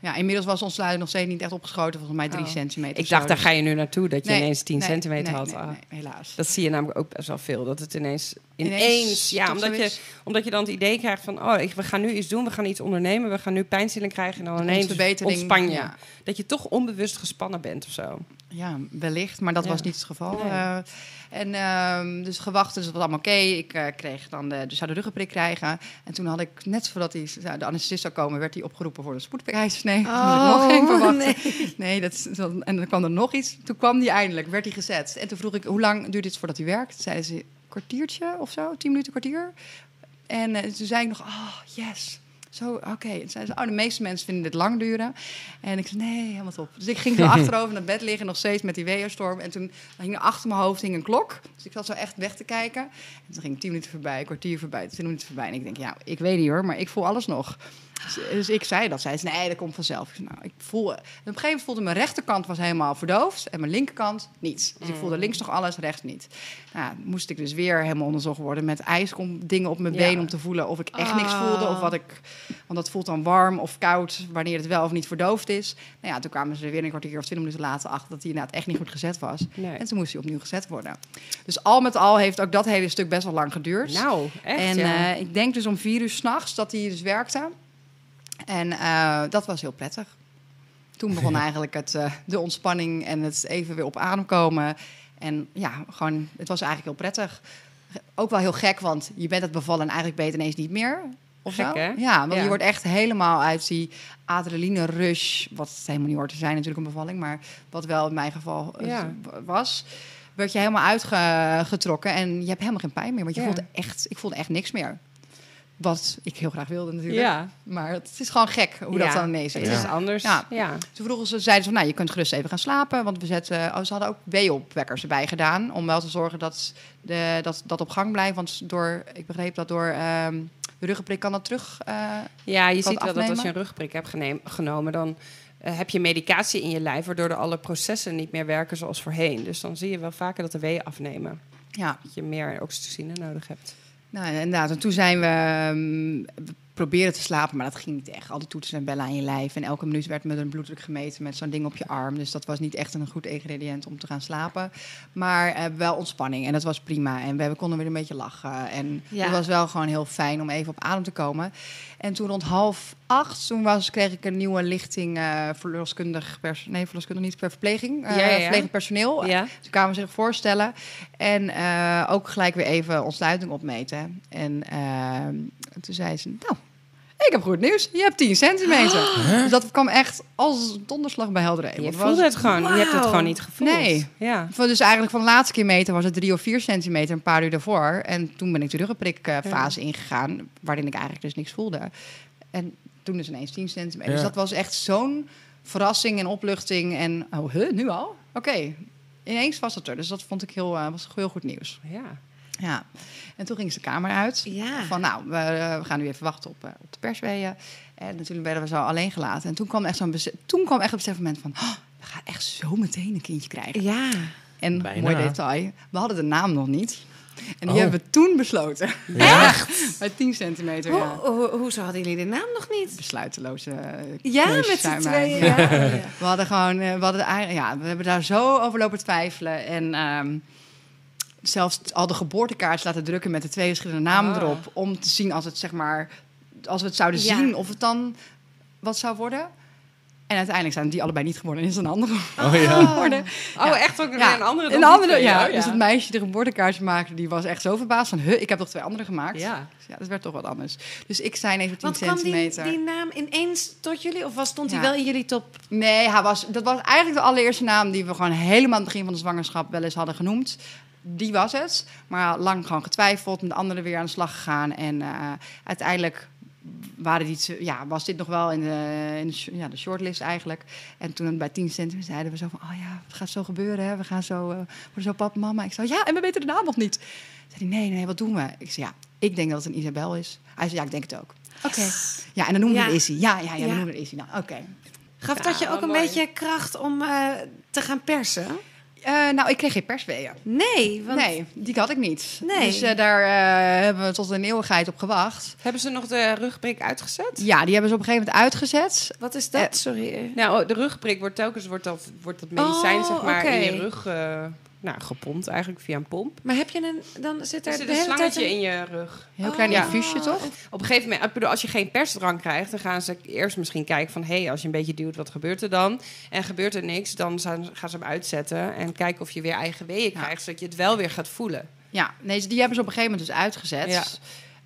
Speaker 1: Ja.
Speaker 3: Inmiddels was ontsluiting nog steeds niet echt opgeschoten, volgens mij drie
Speaker 1: Oh.
Speaker 3: centimeter.
Speaker 1: Ik dacht,
Speaker 3: zo.
Speaker 1: daar
Speaker 3: Dus-
Speaker 1: ga je nu naartoe, dat je
Speaker 3: Nee,
Speaker 1: ineens 10
Speaker 3: nee,
Speaker 1: centimeter
Speaker 3: nee,
Speaker 1: had.
Speaker 3: nee,
Speaker 1: Ah.
Speaker 3: helaas.
Speaker 1: Dat zie je namelijk ook best wel veel. Dat het ineens, ineens,
Speaker 3: Ineens
Speaker 1: ja, omdat je, omdat je dan het idee krijgt van, oh, ik, we gaan nu iets doen, we gaan iets ondernemen, we gaan nu pijnstilling krijgen en dan ineens ontspan je.
Speaker 3: ja.
Speaker 1: Dat je toch onbewust gespannen bent of zo.
Speaker 3: Ja, wellicht, maar dat
Speaker 1: Ja.
Speaker 3: was niet het geval.
Speaker 1: Nee.
Speaker 3: Eh, en ehm, dus gewacht, dus dat was allemaal oké. Ik eh, kreeg dan de, dus zou de ruggenprik krijgen. En toen had ik, net voordat hij, de anesthesist zou komen, werd hij opgeroepen voor. Toen moest ik nog geen verwachten.
Speaker 2: nee.
Speaker 3: Nee, dat, en dan kwam er nog iets. Toen kwam die eindelijk, werd hij gezet. En toen vroeg ik, hoe lang duurt dit voordat hij werkt? Zeiden ze, een kwartiertje of zo, tien minuten, kwartier. En eh, toen zei ik nog, oh, yes. Zo, oké. En zeiden ze, oh, de meeste mensen vinden dit lang duren. En ik zei, nee, helemaal top. Dus ik ging zo achterover naar bed liggen, nog steeds met die weerstorm. En toen hing er achter mijn hoofd hing een klok. Dus ik zat zo echt weg te kijken. En toen ging tien minuten voorbij, een kwartier voorbij, tien minuten voorbij. En ik denk, ja, ik weet niet hoor, maar ik voel alles nog. Dus, dus ik zei dat. Zij zei, nee, dat komt vanzelf. Ik nou, ik voel... En op een gegeven moment voelde mijn rechterkant was helemaal verdoofd. En mijn linkerkant niets. Dus ik voelde links nog alles, rechts niet. Nou, moest ik dus weer helemaal onderzocht worden met ijsdingen op mijn
Speaker 1: Ja.
Speaker 3: been om te voelen of ik echt niks
Speaker 2: Ah.
Speaker 3: voelde of wat ik, want dat voelt dan warm of koud wanneer het wel of niet verdoofd is. Nou ja, toen kwamen ze weer een kwartier of twintig minuten later achter dat hij inderdaad echt niet goed gezet was.
Speaker 1: Nee.
Speaker 3: En toen moest hij opnieuw gezet worden. Dus al met al heeft ook dat hele stuk best wel lang geduurd.
Speaker 1: Nou, echt
Speaker 3: en
Speaker 1: ja.
Speaker 3: eh, ik denk dus om vier uur s'nachts dat hij dus werkte. En eh, dat was heel prettig. Toen begon eigenlijk het, eh, de ontspanning en het even weer op adem komen. En ja, gewoon, het was eigenlijk heel prettig. Ook wel heel gek, want je bent het bevallen en eigenlijk het ineens niet meer. Of
Speaker 1: Gek,
Speaker 3: zo.
Speaker 1: hè?
Speaker 3: Ja, want
Speaker 1: Ja.
Speaker 3: je wordt echt helemaal uit die adrenaline rush, wat helemaal niet hoort te zijn natuurlijk een bevalling, maar wat wel in mijn geval eh,
Speaker 1: Ja.
Speaker 3: was, werd je helemaal uitgetrokken en je hebt helemaal geen pijn meer, want je
Speaker 1: Ja.
Speaker 3: voelt echt, ik voelde echt niks meer. Wat ik heel graag wilde natuurlijk.
Speaker 1: Ja.
Speaker 3: Maar het is gewoon gek hoe dat dan ineens
Speaker 1: Het
Speaker 3: is.
Speaker 1: is
Speaker 4: Ja.
Speaker 1: anders.
Speaker 3: Ja.
Speaker 1: Ja.
Speaker 3: Toen vroegen ze, zeiden ze van, nou, je kunt gerust even gaan slapen. Want we zetten, oh, ze hadden ook weeopwekkers erbij gedaan. Om wel te zorgen dat de, dat, dat op gang blijft. Want door, ik begreep dat door ehm, de ruggenprik kan dat terug. eh,
Speaker 1: Ja, je ziet
Speaker 3: het
Speaker 1: wel dat als je een rugprik hebt geneem- genomen, dan eh, heb je medicatie in je lijf, waardoor de alle processen niet meer werken zoals voorheen. Dus dan zie je wel vaker dat de weeën afnemen.
Speaker 3: ja,
Speaker 1: Dat je meer oxytocine nodig hebt.
Speaker 3: Nou inderdaad. En toen zijn we, we proberen te slapen, maar dat ging niet echt. Al die toetsen en bellen aan je lijf. En elke minuut werd met een bloeddruk gemeten met zo'n ding op je arm. Dus dat was niet echt een goed ingrediënt om te gaan slapen. Maar eh, wel ontspanning en dat was prima. En we, we konden weer een beetje lachen. En
Speaker 2: Ja.
Speaker 3: het was wel gewoon heel fijn om even op adem te komen. En toen rond half acht, toen was, kreeg ik een nieuwe lichting eh verloskundig pers nee, verloskundig niet per verpleging, eh
Speaker 1: Ja, ja,
Speaker 3: personeel.
Speaker 1: Ja?
Speaker 3: Ze kwamen zich voorstellen en eh, ook gelijk weer even ontsluiting opmeten. En eh, toen zei ze, nou, ik heb goed nieuws. Je hebt 10 centimeter. Dus dat kwam echt als donderslag bij helder hemel.
Speaker 1: Je
Speaker 3: Het
Speaker 1: voelde
Speaker 3: was-
Speaker 1: het gewoon. Je hebt het gewoon niet gevoeld.
Speaker 3: Nee.
Speaker 1: Ja.
Speaker 3: Dus eigenlijk van de laatste keer meten was het drie of vier centimeter een paar uur daarvoor. En toen ben ik de ruggenprikfase ingegaan, waarin ik eigenlijk dus niks voelde. En toen dus ineens 10 centimeter.
Speaker 4: Ja.
Speaker 3: Dus dat was echt zo'n verrassing en opluchting. En, oh, huh, nu al? Oké, ineens was het er. Dus dat vond ik heel, eh, was heel goed nieuws.
Speaker 1: Ja.
Speaker 3: Ja. En toen ging ze de kamer uit.
Speaker 2: Ja.
Speaker 3: Van nou, we, we gaan nu even wachten op, eh, op de persweeën. En natuurlijk werden we zo alleen gelaten. En toen kwam echt zo'n toen kwam echt het besefmoment van... Oh, we gaan echt zo meteen een kindje krijgen.
Speaker 2: Ja.
Speaker 3: En
Speaker 4: Bijna.
Speaker 3: mooi detail, we hadden de naam nog niet. En die
Speaker 4: Oh.
Speaker 3: hebben we toen besloten.
Speaker 2: Echt?
Speaker 3: Bij 10 centimeter, ja.
Speaker 2: hoe, hoezo hadden jullie de naam nog niet?
Speaker 3: Besluiteloze eh,
Speaker 2: Ja, met z'n tweeën.
Speaker 3: Ja.
Speaker 2: Ja.
Speaker 3: We hadden gewoon, eh, we hadden eigen- ja, we hebben daar zo over lopen twijfelen. En ehm, zelfs al de geboortekaarts laten drukken met de twee verschillende namen
Speaker 1: Ah.
Speaker 3: erop. Om te zien als het zeg maar, als we het zouden
Speaker 2: Ja.
Speaker 3: zien, of het dan wat zou worden. En uiteindelijk zijn die allebei niet geworden en is een andere
Speaker 4: Oh ja.
Speaker 3: geworden.
Speaker 1: Oh,
Speaker 3: Ja.
Speaker 1: echt ook weer
Speaker 3: Ja,
Speaker 1: een andere
Speaker 3: Een andere, ja.
Speaker 1: oh,
Speaker 3: Dus het meisje die de geboortekaartje maakte, die was echt zo verbaasd van, huh, ik heb toch twee andere gemaakt?
Speaker 1: Ja.
Speaker 3: Dus ja, dat werd toch wat anders. Dus ik zei ineens 10
Speaker 2: Want kwam die,
Speaker 3: centimeter.
Speaker 2: die naam ineens tot jullie? Of was, stond hij wel in jullie top?
Speaker 3: Nee, hij was, dat was eigenlijk de allereerste naam die we gewoon helemaal aan het begin van de zwangerschap wel eens hadden genoemd. Die was het. Maar lang gewoon getwijfeld, met de andere weer aan de slag gegaan. En eh, uiteindelijk waren die, te- ja, was dit nog wel in de, in de, ja, de shortlist eigenlijk. En toen bij 10 centimeter zeiden we zo van... oh ja, het gaat zo gebeuren, hè? we gaan zo, eh, worden zo papa, mama. Ik zei, ja, en we weten de naam nog niet. Zei hij, nee, nee, wat doen we? Ik zei, ja, ik denk dat het een Isabel is. Hij zei, ja, ik denk het ook. Oké. Ja, en dan noemen we
Speaker 2: Ja.
Speaker 3: het Issy. Ja, ja, ja, dan
Speaker 2: Ja.
Speaker 3: noemen we Issy. Nou, oké.
Speaker 2: Gaf
Speaker 1: Ja,
Speaker 2: dat je ook een
Speaker 1: mooi.
Speaker 2: beetje kracht om eh, te gaan persen?
Speaker 3: Eh, nou, ik kreeg geen persweeën.
Speaker 2: Nee, want
Speaker 3: Nee, die had ik niet.
Speaker 2: Nee.
Speaker 3: Dus eh, daar eh, hebben we tot een eeuwigheid op gewacht.
Speaker 1: Hebben ze nog de rugprik uitgezet?
Speaker 3: Ja, die hebben ze op een gegeven moment uitgezet.
Speaker 2: wat is dat? Sorry.
Speaker 1: Nou, de rugprik wordt telkens wordt dat, wordt dat medicijn
Speaker 2: Oh,
Speaker 1: zeg maar in je rug eh, nou, gepompt eigenlijk via een pomp.
Speaker 2: Maar heb je een... Dan zit er
Speaker 1: Er zit
Speaker 2: de
Speaker 1: een
Speaker 2: tijd
Speaker 1: slangetje
Speaker 2: een-
Speaker 1: in je rug.
Speaker 3: Heel klein
Speaker 2: Oh.
Speaker 3: infuusje, toch?
Speaker 1: Op een gegeven moment, bedoel, als je geen persdrang krijgt, dan gaan ze eerst misschien kijken van, hé, hey, als je een beetje duwt, wat gebeurt er dan? En gebeurt er niks, dan gaan ze hem uitzetten en kijken of je weer eigen weeën
Speaker 3: Ja.
Speaker 1: krijgt, zodat je het wel weer gaat voelen.
Speaker 3: Ja, nee, die hebben ze op een gegeven moment dus uitgezet.
Speaker 1: Ja.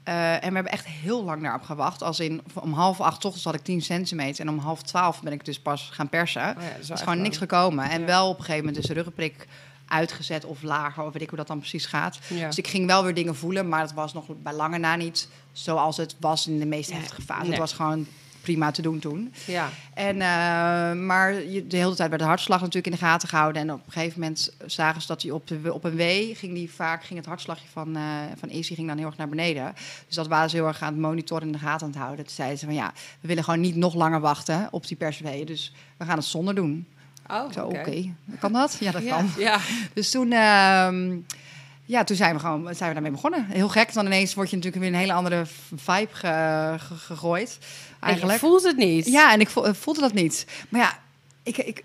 Speaker 3: Eh, en we hebben echt heel lang daarop gewacht. Als in om half acht ochtends had ik 10 centimeter. En om half twaalf ben ik dus pas gaan persen.
Speaker 1: Oh ja, dat
Speaker 3: Er
Speaker 1: is
Speaker 3: gewoon niks gekomen. En
Speaker 1: Ja.
Speaker 3: wel op een gegeven moment is de ruggenprik uitgezet of lager. Of weet ik hoe dat dan precies gaat.
Speaker 1: Ja.
Speaker 3: Dus ik ging wel weer dingen voelen. Maar het was nog bij lange na niet zoals het was in de meest heftige fase.
Speaker 1: Nee.
Speaker 3: Het was gewoon prima te doen toen.
Speaker 1: Ja.
Speaker 3: En, eh, maar de hele tijd werd de hartslag natuurlijk in de gaten gehouden. En op een gegeven moment zagen ze dat hij op, de, op een wee ging die vaak ging het hartslagje van, eh van Izzy ging dan heel erg naar beneden. Dus dat waren ze heel erg aan het monitoren en in de gaten aan het houden. Toen zeiden ze van ja, we willen gewoon niet nog langer wachten op die persweeën. Dus we gaan het zonder doen.
Speaker 1: Oh,
Speaker 3: oké. Kan dat? Ja, dat
Speaker 2: Ja.
Speaker 3: kan.
Speaker 1: Ja.
Speaker 3: Dus toen, ehm, ja, toen zijn we gewoon zijn we daarmee begonnen. Heel gek, dan ineens word je natuurlijk weer een hele andere vibe ge- ge- gegooid. Eigenlijk.
Speaker 1: En je voelt het niet.
Speaker 3: Ja, en ik vo- voelde dat niet. Maar ja, ik, ik,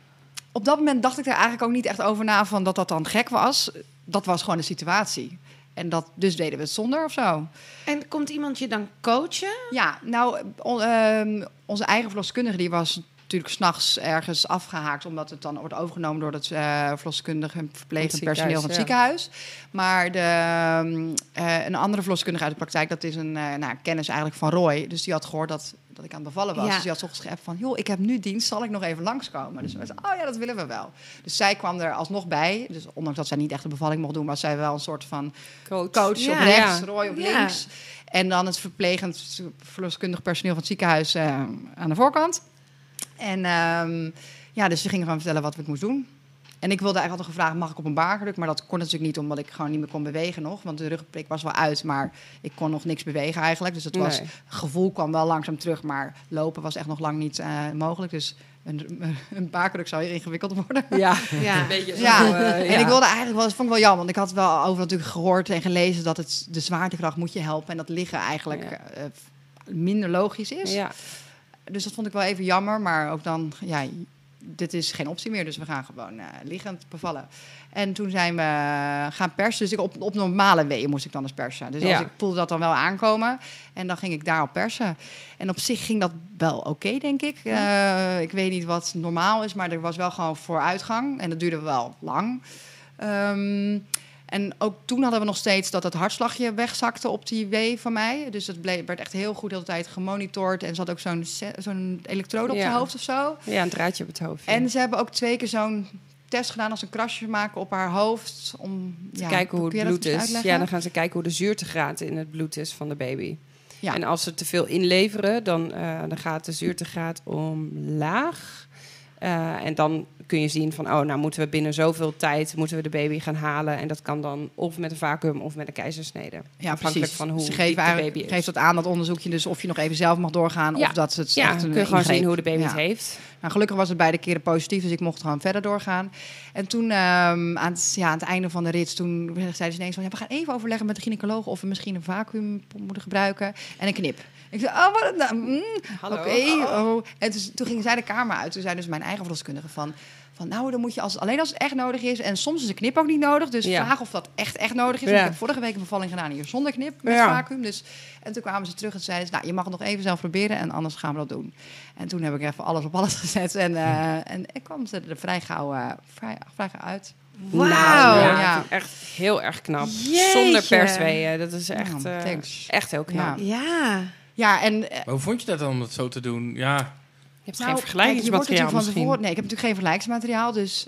Speaker 3: op dat moment dacht ik er eigenlijk ook niet echt over na van dat dat dan gek was. Dat was gewoon de situatie. En dat, dus deden we het zonder of zo.
Speaker 2: En komt iemand je dan coachen?
Speaker 3: Ja, nou, on- ehm, onze eigen verloskundige die was natuurlijk s'nachts ergens afgehaakt... omdat het dan wordt overgenomen door het eh verloskundige en verplegend personeel van het
Speaker 1: ziekenhuis,
Speaker 3: ziekenhuis. Maar de, ehm, eh, een andere verloskundige uit de praktijk, dat is een eh, nou, kennis eigenlijk van Roy. Dus die had gehoord dat, dat ik aan het bevallen was.
Speaker 2: Ja.
Speaker 3: Dus die had geschept van, joh, ik heb nu dienst, zal ik nog even langskomen? Dus we zeiden, oh ja, dat willen we wel. Dus zij kwam er alsnog bij. Dus ondanks dat zij niet echt de bevalling mocht doen, was zij wel een soort van
Speaker 1: Coach.
Speaker 3: coach
Speaker 2: Ja,
Speaker 3: op rechts. Roy op links. En dan het verplegend verloskundig personeel van het ziekenhuis aan de voorkant. En ehm, ja, dus ze gingen gewoon vertellen wat ik moest doen. En ik wilde eigenlijk altijd gevraagd, mag ik op een baargeluk? Maar dat kon natuurlijk niet, omdat ik gewoon niet meer kon bewegen nog. Want de rugprik was wel uit, maar ik kon nog niks bewegen eigenlijk. Dus het was,
Speaker 1: Nee.
Speaker 3: gevoel kwam wel langzaam terug, maar lopen was echt nog lang niet eh, mogelijk. Dus een, een baargeluk zou hier ingewikkeld worden.
Speaker 1: Ja.
Speaker 2: Ja.
Speaker 1: Een beetje zo.
Speaker 3: Ja,
Speaker 1: eh,
Speaker 3: en ik wilde eigenlijk wel, dat vond ik wel jammer, want ik had wel over natuurlijk gehoord en gelezen dat het de zwaartekracht moet je helpen en dat liggen eigenlijk
Speaker 1: Ja.
Speaker 3: eh, minder logisch is.
Speaker 1: Ja.
Speaker 3: Dus dat vond ik wel even jammer, maar ook dan, ja, dit is geen optie meer, dus we gaan gewoon eh, liggend bevallen. En toen zijn we gaan persen, dus ik op, op normale weeën moest ik dan eens persen. Dus als ik voelde dat dan wel aankomen en dan ging ik daarop persen. En op zich ging dat wel oké, denk ik. Eh, ik weet niet wat normaal is, maar er was wel gewoon vooruitgang en dat duurde wel lang. Ehm, en ook toen hadden we nog steeds dat het hartslagje wegzakte op die wee van mij. Dus dat bleef, werd echt heel goed de hele tijd gemonitord. En ze had ook zo'n zo'n elektrode op
Speaker 1: Ja.
Speaker 3: zijn hoofd of zo.
Speaker 1: ja, een draadje op het hoofd. ja.
Speaker 3: En ze hebben ook twee keer zo'n test gedaan als een krasje maken op haar hoofd. Om
Speaker 1: te
Speaker 3: ja,
Speaker 1: kijken hoe het bloed is.
Speaker 3: uitleggen?
Speaker 1: Ja, dan gaan ze kijken hoe de zuurtegraad in het bloed is van de baby.
Speaker 3: Ja.
Speaker 1: En als ze te veel inleveren, dan, eh, dan gaat de zuurtegraad omlaag. Eh, en dan kun je zien van, oh, nou moeten we binnen zoveel tijd moeten we de baby gaan halen. En dat kan dan of met een vacuüm of met een keizersnede.
Speaker 3: Ja,
Speaker 1: Afhankelijk van hoe
Speaker 3: Ze geven,
Speaker 1: de baby is.
Speaker 3: geeft dat aan, dat onderzoekje. Dus of je nog even zelf mag doorgaan
Speaker 1: Ja.
Speaker 3: of dat het
Speaker 1: ja,
Speaker 3: echt een
Speaker 1: kun je gewoon
Speaker 3: ingreep.
Speaker 1: zien hoe de baby
Speaker 3: Ja.
Speaker 1: het heeft.
Speaker 3: Nou, gelukkig was het beide keren positief, dus ik mocht gewoon verder doorgaan. En toen, ehm, aan, het, ja, aan het einde van de rit, toen zeiden ze ineens van... Ja, we gaan even overleggen met de gynaecoloog of we misschien een vacuüm moeten gebruiken en een knip. Ik zei, oh, wat nou? mm,
Speaker 1: Hallo.
Speaker 3: Oké. oh. En dus, toen gingen zij de kamer uit. Toen zei dus mijn eigen verloskundige van... Van nou, dan moet je als, alleen als het echt nodig is. En soms is een knip ook niet nodig. Dus
Speaker 1: Ja.
Speaker 3: vraag of dat echt, echt nodig is.
Speaker 1: Ja.
Speaker 3: Ik heb vorige week een bevalling gedaan hier zonder knip met
Speaker 1: Ja.
Speaker 3: vacuüm. Dus, en toen kwamen ze terug en zeiden ze... Nou, je mag het nog even zelf proberen en anders gaan we dat doen. En toen heb ik even alles op alles gezet. En, eh, en ik kwam ze er vrij gauw, eh, vrij, vrij gauw uit.
Speaker 1: Nou,
Speaker 3: Wauw.
Speaker 1: ja, echt heel erg knap.
Speaker 2: Jeetje.
Speaker 1: Zonder persweeën. Dat is echt,
Speaker 3: Ja,
Speaker 1: eh, echt heel knap.
Speaker 3: Ja.
Speaker 2: Ja.
Speaker 3: Ja, en...
Speaker 4: Maar hoe vond je dat dan om dat zo te doen? Ja,
Speaker 1: hebt
Speaker 3: Nou,
Speaker 1: geen vergelijkingsmateriaal misschien.
Speaker 3: tevoren- Nee, ik heb natuurlijk geen vergelijksmateriaal. Dus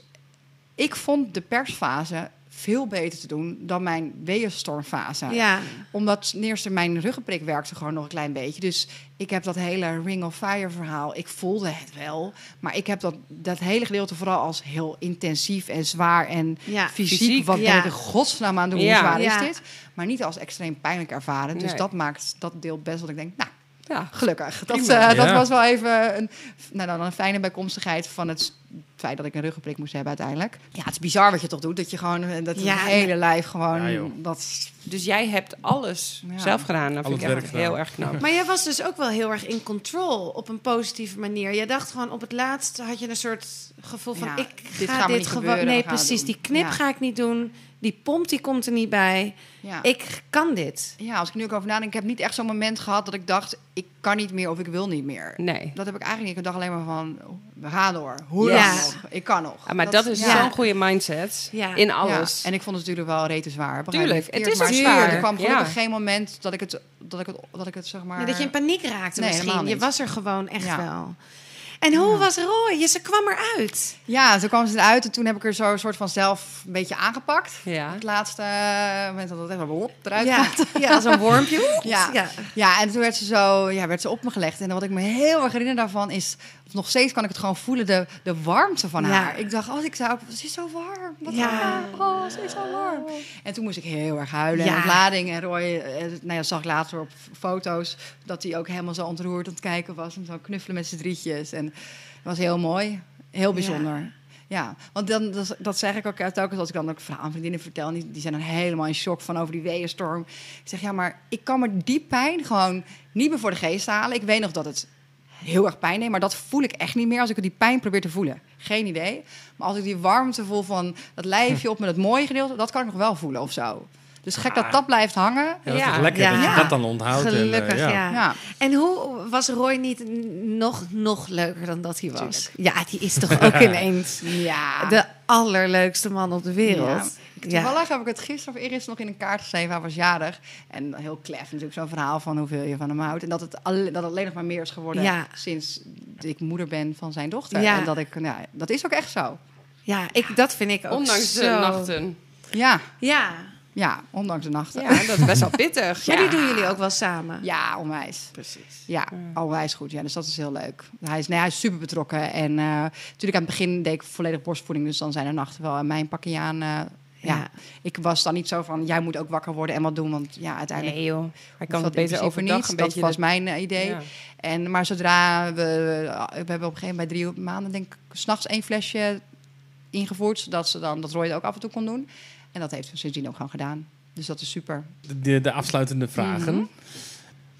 Speaker 3: ik vond de persfase veel beter te doen dan mijn weeënstormfase.
Speaker 2: Ja.
Speaker 3: Omdat ten eerste mijn ruggenprik werkte gewoon nog een klein beetje. Dus ik heb dat hele Ring of Fire verhaal, ik voelde het wel. Maar ik heb dat, dat hele gedeelte vooral als heel intensief en zwaar en
Speaker 2: Ja.
Speaker 3: fysiek.
Speaker 1: Fysiek,
Speaker 3: wat
Speaker 2: ja.
Speaker 3: ben ik in godsnaam aan het doen? Hoe zwaar is dit? Maar niet als extreem pijnlijk ervaren. Dus
Speaker 1: Nee.
Speaker 3: dat maakt dat deel best wat ik denk, nou,
Speaker 1: Ja,
Speaker 3: Gelukkig. Dat, eh, dat was wel even een, nou, dan een fijne bijkomstigheid van het feit dat ik een ruggenprik moest hebben uiteindelijk. Ja, het is bizar wat je toch doet. Dat je gewoon, eh, dat
Speaker 2: Ja,
Speaker 3: het hele lijf gewoon...
Speaker 4: Ja,
Speaker 3: dat,
Speaker 1: dus jij hebt alles
Speaker 3: Ja.
Speaker 1: zelf gedaan. Dat vind ik echt
Speaker 4: gedaan.
Speaker 1: heel erg knap.
Speaker 2: Maar jij was dus ook wel heel erg in control op een positieve manier. Je dacht gewoon op het laatst had je een soort gevoel van
Speaker 3: Ja,
Speaker 2: ik
Speaker 3: dit
Speaker 2: ga dit
Speaker 3: niet
Speaker 2: gewoon. Nee, precies.
Speaker 3: doen.
Speaker 2: Die knip
Speaker 3: Ja.
Speaker 2: ga ik niet doen. Die pomp die komt er niet bij.
Speaker 3: ja.
Speaker 2: Ik kan dit.
Speaker 3: ja, als ik nu ook over nadenk, ik heb niet echt zo'n moment gehad dat ik dacht, ik kan niet meer of ik wil niet meer.
Speaker 1: Nee.
Speaker 3: Dat heb ik eigenlijk niet. Ik dacht alleen maar van, we gaan door. Hoe
Speaker 2: Ja.
Speaker 3: lang nog? Ik kan nog.
Speaker 1: Ah, maar dat, is
Speaker 2: ja.
Speaker 1: zo'n goede mindset
Speaker 2: Ja.
Speaker 1: in
Speaker 3: Ja,
Speaker 1: alles.
Speaker 3: En ik vond het natuurlijk wel rete zwaar.
Speaker 1: Tuurlijk, het is
Speaker 3: maar
Speaker 1: zwaar.
Speaker 3: Er kwam gelukkig
Speaker 1: Ja.
Speaker 3: geen moment dat ik het, dat ik het, dat ik het zeg maar...
Speaker 2: Nee, dat je in paniek raakte
Speaker 3: Nee,
Speaker 2: misschien. Je was er gewoon echt
Speaker 3: Ja.
Speaker 2: wel. En hoe was Roy? Ze kwam eruit.
Speaker 3: Ja, toen kwam ze eruit en toen heb ik er zo een soort van zelf een beetje aangepakt.
Speaker 1: Ja.
Speaker 3: Het laatste moment dat het even op eruit
Speaker 2: Ja,
Speaker 3: gaat.
Speaker 2: ja als een wormpje.
Speaker 3: Ja.
Speaker 2: ja.
Speaker 3: Ja, en toen werd ze zo, ja, werd ze op me gelegd. En wat ik me heel erg herinner daarvan is, nog steeds kan ik het gewoon voelen, de, de warmte van
Speaker 2: Ja.
Speaker 3: haar. Ik dacht, oh, ik zou, ze is zo warm. Wat
Speaker 2: Ja.
Speaker 3: Oh, ze is zo warm. En toen moest ik heel erg huilen.
Speaker 2: Ja.
Speaker 3: En ontlading. En Roy, eh, nou ja, zag ik later op foto's dat hij ook helemaal zo ontroerd aan het kijken was. En zo knuffelen met z'n drietjes. En het was heel mooi. Heel bijzonder. Ja, want dan, dat, dat zeg ik ook telkens als ik dan ook en vriendinnen vertel. Die, die zijn dan helemaal in shock van over die weeënstorm. Ik zeg, ja, maar ik kan me die pijn gewoon niet meer voor de geest halen. Ik weet nog dat het heel erg pijn deed, maar dat voel ik echt niet meer als ik die pijn probeer te voelen. Geen idee. Maar als ik die warmte voel van dat lijfje op met het mooie gedeelte, dat kan ik nog wel voelen of zo. Dus gek dat dat blijft hangen.
Speaker 4: ja, dat is
Speaker 1: Ja.
Speaker 4: lekker
Speaker 2: Ja.
Speaker 4: dat je dat dan onthoudt. en, eh,
Speaker 2: Gelukkig, ja.
Speaker 3: Ja.
Speaker 2: En hoe was Roy niet nog, nog leuker dan dat hij was? Ja, die is toch ook ineens
Speaker 3: Ja.
Speaker 2: de allerleukste man op de wereld. Ja.
Speaker 3: Toevallig heb ik het gisteren of eerst nog in een kaart geschreven. Hij was jarig. En heel klef natuurlijk zo'n verhaal van hoeveel je van hem houdt. En dat het, alle- dat het alleen nog maar meer is geworden
Speaker 2: Ja.
Speaker 3: sinds ik moeder ben van zijn dochter.
Speaker 2: Ja.
Speaker 3: En dat ik, nou, dat is ook echt zo.
Speaker 2: Ja, ik, dat vind ik ook
Speaker 1: Ondanks de nachten.
Speaker 3: Ja,
Speaker 2: Ja,
Speaker 3: ja ondanks de nachten.
Speaker 1: Ja, dat is best wel pittig.
Speaker 2: maar
Speaker 1: Ja.
Speaker 2: die doen jullie ook wel samen.
Speaker 3: Ja, onwijs.
Speaker 2: precies.
Speaker 3: Ja, onwijs goed. Ja, dus dat is heel leuk. Hij is, nee, hij is super betrokken. En eh, natuurlijk aan het begin deed ik volledig borstvoeding. Dus dan zijn er nachten wel aan mijn pakje aan. eh, ja.
Speaker 2: Ja.
Speaker 3: ik was dan niet zo van, jij moet ook wakker worden en wat doen. Want ja, uiteindelijk
Speaker 1: Nee joh, hij kan
Speaker 3: dat
Speaker 1: het beter overdag
Speaker 3: niet.
Speaker 1: een
Speaker 3: Dat
Speaker 1: beetje...
Speaker 3: was
Speaker 1: de-
Speaker 3: mijn eh, idee.
Speaker 1: Ja.
Speaker 3: En, maar zodra we... We hebben op een gegeven moment bij drie maanden, denk ik, s'nachts één flesje ingevoerd. Zodat ze dan dat Roy het ook af en toe kon doen. En dat heeft ze sindsdien ook gewoon gedaan. Dus dat is super.
Speaker 4: De, de afsluitende vragen.
Speaker 3: Mhm.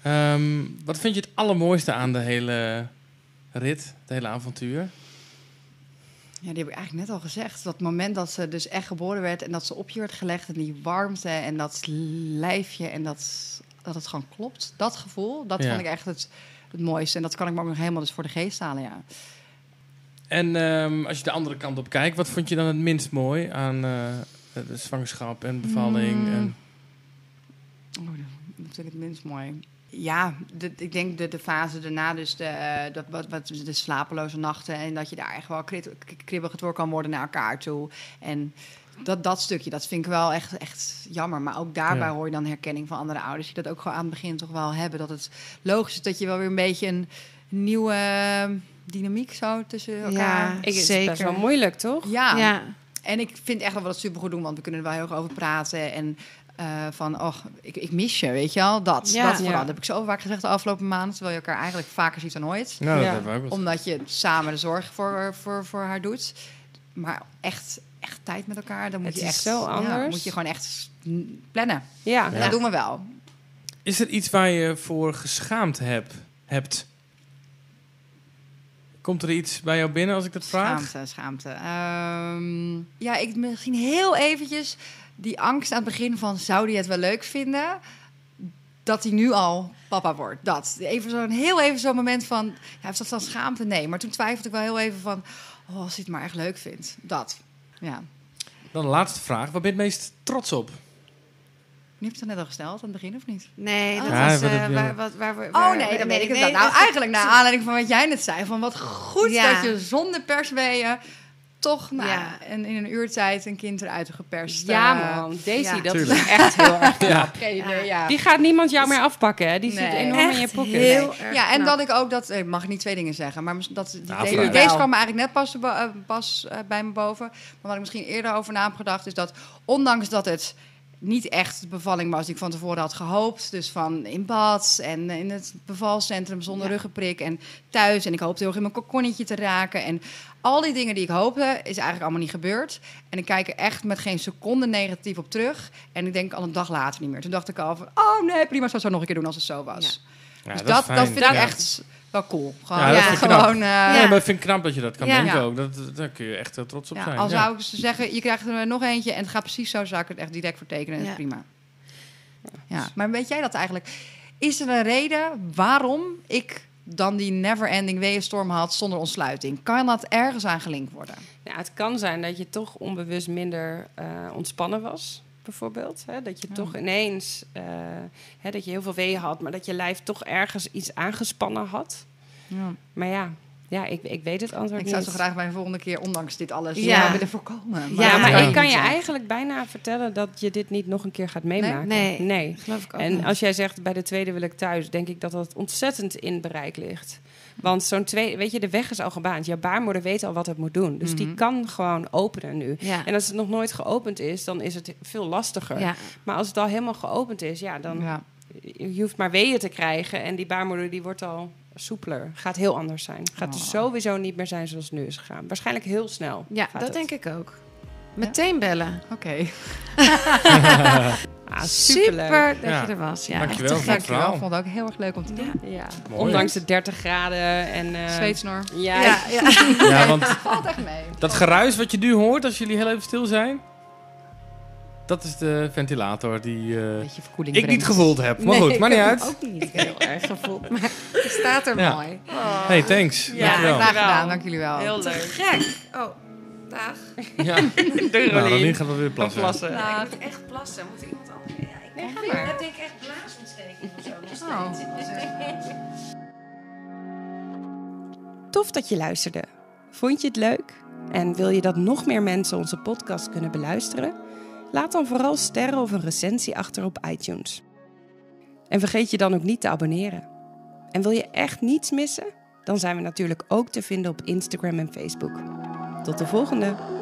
Speaker 4: Ehm, wat vind je het allermooiste aan de hele rit, het hele avontuur?
Speaker 3: Ja, die heb ik eigenlijk net al gezegd. Dat moment dat ze dus echt geboren werd en dat ze op je werd gelegd en die warmte en dat lijfje en dat, dat het gewoon klopt. Dat gevoel, dat
Speaker 4: Ja.
Speaker 3: vond ik echt het, het mooiste. En dat kan ik me ook nog helemaal dus voor de geest halen, ja.
Speaker 4: En ehm, als je de andere kant op kijkt, wat vond je dan het minst mooi aan eh, de zwangerschap en bevalling?
Speaker 3: Mm.
Speaker 4: En,
Speaker 3: Oh, dat vind ik het minst mooi. Ja, de, ik denk de, de fase daarna, dus de, eh, dat, wat, wat, de slapeloze nachten. En dat je daar echt wel kribbig door kan worden naar elkaar toe. En dat, dat stukje, dat vind ik wel echt, echt jammer. Maar ook daarbij
Speaker 4: Ja.
Speaker 3: hoor je dan herkenning van andere ouders... die dat ook gewoon aan het begin toch wel hebben. Dat het logisch is dat je wel weer een beetje een nieuwe eh, dynamiek zo tussen elkaar...
Speaker 2: Ja.
Speaker 1: Ik, het is
Speaker 2: Zeker.
Speaker 1: best wel moeilijk, toch?
Speaker 3: Ja.
Speaker 2: ja.
Speaker 3: en ik vind echt dat we dat supergoed doen, want we kunnen er wel heel erg over praten. En eh, van, oh, ik, ik mis je, weet je wel? Dat,
Speaker 2: Ja.
Speaker 3: dat vooral.
Speaker 1: Ja.
Speaker 3: Dat heb ik zo vaak gezegd de afgelopen maanden. Terwijl je elkaar eigenlijk vaker ziet dan ooit.
Speaker 4: Nou,
Speaker 1: Ja.
Speaker 3: Omdat je samen de zorg voor, voor, voor haar doet. Maar echt, echt tijd met elkaar, dan moet
Speaker 1: Het
Speaker 3: je
Speaker 1: is
Speaker 3: echt...
Speaker 1: zo
Speaker 3: ja,
Speaker 1: anders.
Speaker 3: moet je gewoon echt plannen.
Speaker 1: Ja.
Speaker 3: Dat doen we wel.
Speaker 4: Is er iets waar je voor geschaamd heb, hebt? Komt er iets bij jou binnen als ik dat vraag?
Speaker 3: Schaamte, schaamte. Ehm, ja, ik misschien heel eventjes die angst aan het begin van... zou die het wel leuk vinden dat hij nu al papa wordt? Dat. Even zo'n heel even zo'n moment van... Ja, is dat dan schaamte? Nee. Maar toen twijfelde ik wel heel even van... Oh, als hij het maar echt leuk vindt. Dat. Ja.
Speaker 4: Dan de laatste vraag. Waar ben je het meest trots op?
Speaker 3: Nu heb je het net al gesteld aan het begin, of niet?
Speaker 2: Nee, dat
Speaker 4: Ja,
Speaker 2: was
Speaker 4: maar
Speaker 2: eh,
Speaker 4: dat-
Speaker 2: waar, wat, waar, we-
Speaker 3: Oh
Speaker 2: waar-
Speaker 3: nee, dan weet ik het. Nou,
Speaker 2: dat-
Speaker 3: eigenlijk naar aanleiding van wat jij net zei. Van wat goed
Speaker 2: Ja.
Speaker 3: dat je zonder persweeën toch nou,
Speaker 2: Ja.
Speaker 3: en in een uurtijd een kind eruit geperst.
Speaker 1: Ja,
Speaker 3: eh,
Speaker 1: man. Daisy,
Speaker 2: ja.
Speaker 1: dat
Speaker 4: Tuurlijk.
Speaker 1: is echt heel erg knap.
Speaker 3: Ja.
Speaker 1: Die gaat niemand jou meer afpakken, hè? Die zit enorm in je pocket.
Speaker 2: heel
Speaker 3: Nee.
Speaker 2: erg
Speaker 3: Ja, en
Speaker 2: knap.
Speaker 3: dat ik ook dat. Ik mag niet twee dingen zeggen, maar dat die,
Speaker 4: Nou,
Speaker 3: deze, kwam me eigenlijk net pas, eh, pas eh, bij me boven. Maar wat ik misschien eerder over na heb gedacht, is dat ondanks dat het niet echt de bevalling was die ik van tevoren had gehoopt. Dus van in bad en in het bevalcentrum zonder
Speaker 1: Ja.
Speaker 3: ruggenprik en thuis. En ik hoopte heel erg in mijn kokonnetje te raken. En al die dingen die ik hoopte, is eigenlijk allemaal niet gebeurd. En ik kijk er echt met geen seconde negatief op terug. En ik denk al een dag later niet meer. Toen dacht ik al van, oh nee, prima, ik zou het zo nog een keer doen als het zo was.
Speaker 4: Ja,
Speaker 3: dus dat,
Speaker 4: fijn.
Speaker 3: dat vind ik
Speaker 4: Ja.
Speaker 3: echt wel cool. Gewoon,
Speaker 4: Ja, dat
Speaker 3: ja,
Speaker 4: vind ik knap.
Speaker 3: gewoon eh,
Speaker 4: Ja, maar ik vind het knap dat je dat kan
Speaker 2: Ja.
Speaker 4: denken
Speaker 3: Ja.
Speaker 4: ook. Dat, daar kun je echt heel trots op
Speaker 3: ja,
Speaker 4: zijn.
Speaker 3: al
Speaker 4: Ja.
Speaker 3: zou ik ze zeggen, je krijgt er nog eentje en het gaat precies zo, zou ik het echt direct voor tekenen.
Speaker 2: Ja.
Speaker 3: Prima. Ja, maar weet jij dat eigenlijk? Is er een reden waarom ik dan die never-ending weeënstorm had zonder ontsluiting? Kan dat ergens aan gelinkt worden?
Speaker 1: Ja, het kan zijn dat je toch onbewust minder eh, ontspannen was, bijvoorbeeld. Hè? Dat je
Speaker 3: Ja.
Speaker 1: toch ineens, eh, hè, dat je heel veel weeën had, maar dat je lijf toch ergens iets aangespannen had.
Speaker 3: Ja.
Speaker 1: Maar ja, ja ik, ik weet het antwoord
Speaker 3: Ik
Speaker 1: niet.
Speaker 3: zou zo graag bij een volgende keer, ondanks dit alles,
Speaker 2: Ja.
Speaker 3: ja. willen voorkomen.
Speaker 1: Ja,
Speaker 2: Ja,
Speaker 1: maar
Speaker 4: ja.
Speaker 1: ik kan je eigenlijk bijna vertellen dat je dit niet nog een keer gaat meemaken.
Speaker 2: Nee.
Speaker 1: nee.
Speaker 2: Geloof ik ook
Speaker 1: En
Speaker 2: niet.
Speaker 1: als jij zegt bij de tweede wil ik thuis, denk ik dat dat ontzettend in bereik ligt. Want zo'n tweede, weet je, de weg is al gebaand. Jouw baarmoeder weet al wat het moet doen. Dus die
Speaker 3: Mhm.
Speaker 1: kan gewoon openen nu.
Speaker 2: Ja.
Speaker 1: En als het nog nooit geopend is, dan is het veel lastiger.
Speaker 2: Ja.
Speaker 1: Maar als het al helemaal geopend is, ja, dan
Speaker 3: Ja.
Speaker 1: je hoeft maar weeën te krijgen. En die baarmoeder die wordt al soepeler. Gaat heel anders zijn. Gaat dus
Speaker 3: Oh.
Speaker 1: sowieso niet meer zijn zoals het nu is gegaan. Waarschijnlijk heel snel.
Speaker 2: ja, dat
Speaker 1: het.
Speaker 2: denk ik ook. Meteen bellen.
Speaker 3: Oké.
Speaker 1: Ah,
Speaker 2: Super dat
Speaker 4: Ja.
Speaker 2: je er was. Ja,
Speaker 4: Dankjewel
Speaker 2: echt.
Speaker 3: Dankjewel. Ik
Speaker 4: verhaal.
Speaker 3: vond het ook heel erg leuk om te doen.
Speaker 1: Ja. Ondanks de 30 graden en... eh,
Speaker 3: Zweetsnor.
Speaker 1: Ja,
Speaker 2: Ja, ja.
Speaker 4: Ja, want
Speaker 3: Valt echt mee.
Speaker 4: dat geruis wat je nu hoort als jullie heel even stil zijn... Dat is de ventilator die eh,
Speaker 3: Beetje verkoeling
Speaker 4: ik niet
Speaker 3: brengt.
Speaker 4: gevoeld heb. Maar
Speaker 2: Nee,
Speaker 4: goed, maar niet
Speaker 2: ik heb
Speaker 4: uit.
Speaker 2: ook niet heel erg gevoeld. Maar het staat er
Speaker 4: Ja.
Speaker 2: mooi.
Speaker 4: Hey, thanks.
Speaker 1: Ja,
Speaker 4: Dankjewel.
Speaker 3: Graag gedaan, dank jullie wel.
Speaker 1: heel leuk.
Speaker 2: gek. Oh, dag.
Speaker 4: Ja.
Speaker 1: Doei,
Speaker 4: Nou,
Speaker 1: Rolien.
Speaker 4: Rolien gaat wel weer plassen.
Speaker 1: Plassen.
Speaker 2: Nou, ik moet echt plassen. Moet iemand
Speaker 1: Nee, ga
Speaker 2: ik
Speaker 1: maar.
Speaker 2: denk echt blaasontsteking of zo nog
Speaker 3: Oh.
Speaker 1: Tof dat je luisterde. Vond je het leuk? En wil je dat nog meer mensen onze podcast kunnen beluisteren? Laat dan vooral sterren of een recensie achter op iTunes. En vergeet je dan ook niet te abonneren. En wil je echt niets missen? Dan zijn we natuurlijk ook te vinden op Instagram en Facebook. Tot de volgende!